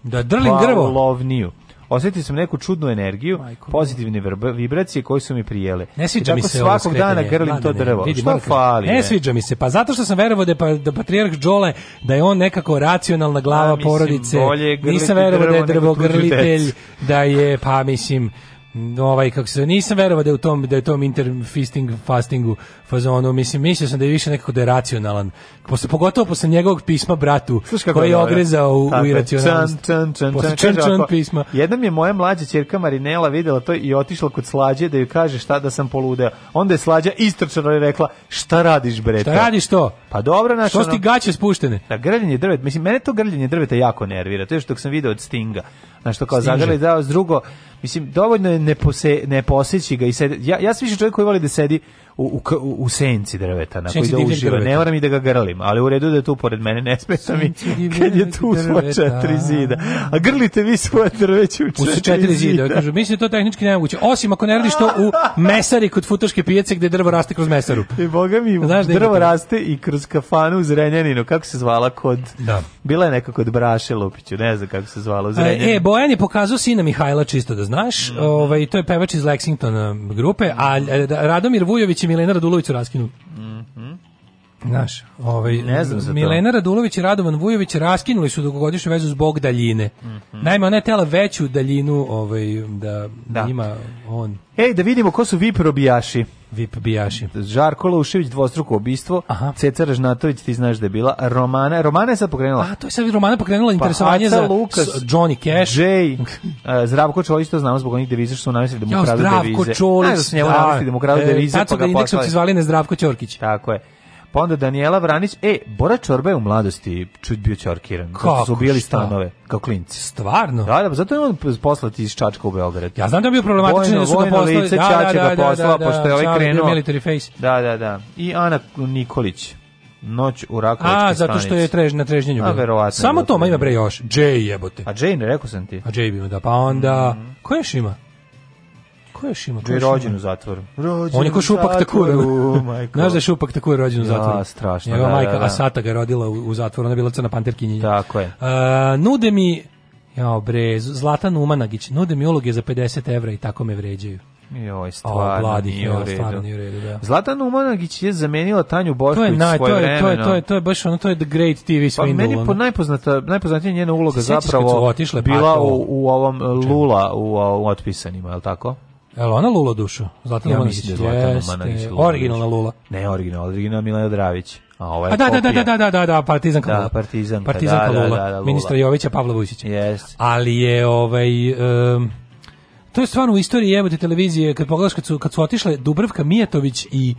Da drlim drvo? pa, drvo? lovniju. Osetio sam neku čudnu energiju, Majko, pozitivne vibracije koje su mi prijele. Ne sviđa mi se svakog dana grlim to da drvo. Vidi, Šta fali? Ne, sviđa mi se. Pa zato što sam verovao da pa, da patrijarh Đole da je on nekako racionalna glava porodice. Nisam verovao da je drvo grlitelj, da je pa mislim ovaj kako se nisam verovao da je u tom da je tom interfisting fastingu fazonu mislim mislio sam da je više nekako da je racionalan posle pogotovo posle njegovog pisma bratu koji je ogrezao u, u iracionalnost čan, čan, čan, čan, čan, pa pisma jednom je moja mlađa ćerka Marinela videla to i otišla kod slađe da joj kaže šta da sam poludeo onda je slađa istrčano i rekla šta radiš bre šta radiš to Pa dobro, znači Što ono, ti gaće spuštene? Na da, grljenje drveta, mislim mene to grljenje drveta jako nervira. To je što sam video od Stinga. Znači što kao zagrli dao drugo, mislim dovoljno je ne pose ne poseći ga i sedi. Ja ja sam više čovjek koji voli da sedi u, u, u senci drveta na koji da uživa. Ne moram i da ga grlim, ali u redu da je tu pored mene, ne smeta mi kad je tu sva četiri zida. A grlite vi svoje drveće u četiri, u četiri zida. zida. Kažu, mislim da to tehnički nemoguće. Osim ako ne radiš to u mesari kod futoške pijace gde drvo raste kroz mesaru. I boga mi, Znaš da drvo raste i kroz kafanu u Zrenjaninu, kako se zvala kod... Da. Bila je nekako kod Braše Lupiću, ne znam kako se zvala u e, Zrenjaninu. E, Bojan je pokazao sina Mihajla, čisto da znaš. Mm. Ovaj, to je pevač iz Lexington grupe, a e, Radomir Vujović Milena Radulović raskinu. Mhm. Mm Naš, ovaj, ne znam za Milena to. Radulović i Radovan Vujović raskinuli su dugogodišnju vezu zbog daljine. Mm -hmm. Naime, ona je tela veću daljinu ovaj, da, da, ima on. Ej, da vidimo ko su VIP robijaši. VIP bijaši. Žarko Lušević, dvostruko ubistvo. Aha. Ceca Ražnatović, ti znaš da je bila, Romana, Romana je sad pokrenula. A, to je sad Romana pokrenula pa, interesovanje Aca, za Lukas, Johnny Cash. Jay, uh, (laughs) Zdravko Čolić, to znamo zbog onih deviza što su namisli da, da, da. da mu kradu e, devize. Zdravko Čolić, da. da su njemu namisli da mu kradu devize. E, pa su ga, ga na Zdravko Ćorkić. Tako je. Pa onda Daniela Vranić, e, Bora Čorba je u mladosti čut bio čorkiran. Kako? Su ubijali stanove, kao klinci. Stvarno? Da, da, pa zato je on poslati iz Čačka u Beograd. Ja znam da je bio problematičan, da su ga poslali. Lice, da, da, da, ga poslala, da, da, da, pošto je ovaj krenuo. Military face. Da, da, da. I Ana Nikolić. Noć u Rakovičkoj stanici. A, zato što je trež, na trežnjenju. A, verovatno. Samo to, ma ima bre još. Jay jebote. A Jay, ne rekao sam ti. A Jay bi da. Pa onda, mm -hmm. ko još ima? Ko je još ima? Ko je rođen u zatvoru? Rođen On je ko šupak takura. (laughs) Znaš da je šupak takura rođen u zatvoru? Ja, strašno. Njegova da, majka da, da. Asata ga rodila u, u zatvoru, ona je bila crna panterkinja. Tako je. Uh, nude mi, jao bre, Zlatan Umanagić, nude mi uloge za 50 evra i tako me vređaju. Joj, stvarno, o, mladih, nije u redu. Stvarno nije u redu da. Zlatan Umanagić je zamenila Tanju Bošković svoje to je, To je, to je, to je baš ono, to je the great TV pa swindle. Pa meni po najpoznata, najpoznatija njena uloga zapravo otišle, bila u, u ovom Lula u, u Otpisanima, je li tako? Je li ona Lula dušo? Zlatana ja mislim da je Zlatana Manarić Lula. Originalna Lula. Ne, original, original Milena Dravić. A ovaj A da, da, da, da, da, da, da, Partizan Kalula. Da, Partizan, Partizan da, da, Lula. Da, da, da, Ministra Jovića Pavla Vujčića. Yes. Ali je ovaj um, to je stvarno u istoriji jebote televizije kad pogledaš kad su kad su otišle Dubravka Mijatović i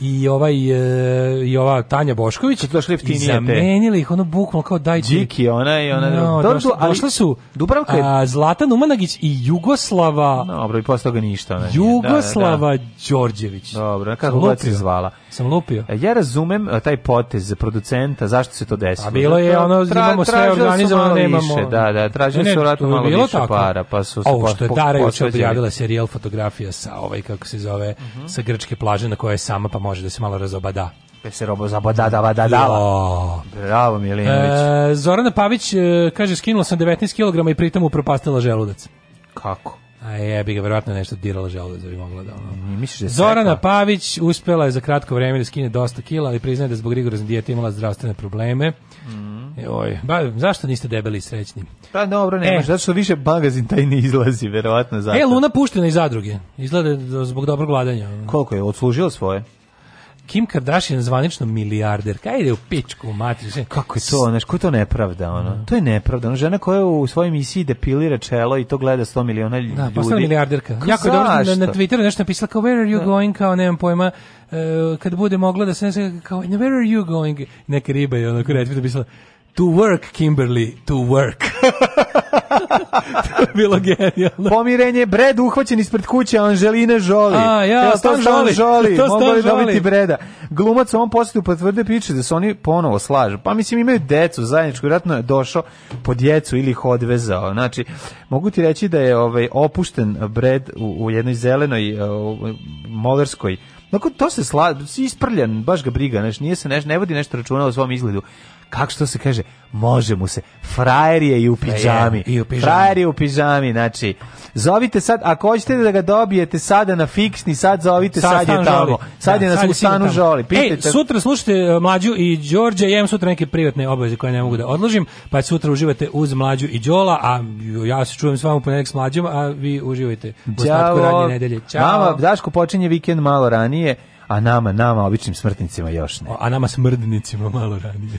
i ovaj e, i ova Tanja Bošković su došli jeftinije zamenili ih ono bukvalno kao daj Điki ona i ona no, do, došli, ali, došli su Dubravka je... a, Zlatan Umanagić i Jugoslava dobro i posle toga ništa ne Jugoslava da, da, da. Đorđević dobro kako god se zvala Sam lupio. E, ja razumem e, taj potez producenta, zašto se to desilo. A bilo je ono, Tra, imamo sve organizovano, nemamo... Više, da, da, tražili ne, su vratno malo bilo više tako. para, pa su se... Ovo što je Darajuća objavila serijal fotografija sa ovaj, kako se zove, uh mhm. -huh. sa grčke plaže na kojoj je sama, pa može da se malo razobada. Pe se robo zabadadava dadala. Bravo Milinović. E, Zorana Pavić e, kaže, skinula sam 19 kg i pritom upropastila želudac. Kako? A je, bi ga verovatno nešto dirala želudac da bi mogla da ono. Mm, misliš da Zorana Pavić uspela je za kratko vreme da skine dosta kila, ali priznaje da zbog rigorozne dijete imala zdravstvene probleme. Mm. E, oj, ba, zašto niste debeli i srećni? Pa dobro, nemaš, e. zato što više magazin taj ne izlazi, verovatno zato. E, Luna puštena iz zadruge. Izgleda da zbog dobrog vladanja. Koliko je odslužila svoje? Kim Kardashian zvanično milijarder. Kaj ide u pičku, matrice? Kako je to, znaš, je to nepravda, ono? Mm. To je nepravda. Ona žena koja u svojoj emisiji depilira čelo i to gleda 100 miliona da, ljudi. Da, postala milijarderka. Kako, jako dobro na, na Twitteru nešto napisala kao where are you da. going, kao nemam pojma, uh, kad bude mogla da se ne kao where are you going, neka riba je onako retweet napisala To work, Kimberly, to work. (laughs) to je bilo genijalno. Pomirenje, Bred uhvaćen ispred kuće, Anželina Žoli. A, ja, ja to sam Žoli. To (laughs) Mogu li dobiti Breda? Glumac on posjetu potvrde priče da se oni ponovo slažu. Pa mislim imaju decu zajedničku, vjerojatno je došao po djecu ili ih odvezao. Znači, mogu ti reći da je ovaj opušten Bred u, u jednoj zelenoj e, u, molerskoj Dakle, to se sla, isprljan, baš ga briga, znaš, nije se neš, ne vodi nešto računa o svom izgledu, kako što se kaže, može mu se. Frajer je i u pidžami. I Frajer je u pidžami, znači. Zovite sad, ako hoćete da ga dobijete sada na fiksni, sad zovite, sad, sad je tamo. Žoli. Sad da, je na sad stanu tamo. žoli. Pitajte. Ej, sutra slušajte e, Mlađu i Đorđe, ja imam sutra neke privatne obaveze koje ne mogu da odložim, pa sutra uživate uz Mlađu i Đola, a ja se čujem s vama u ponedeljak s Mlađom, a vi uživajte u ostatku radnje nedelje. Ćao. Mama, Daško počinje vikend malo ranije, a nama, nama, običnim smrtnicima još ne. A nama smrdnicima malo ranije.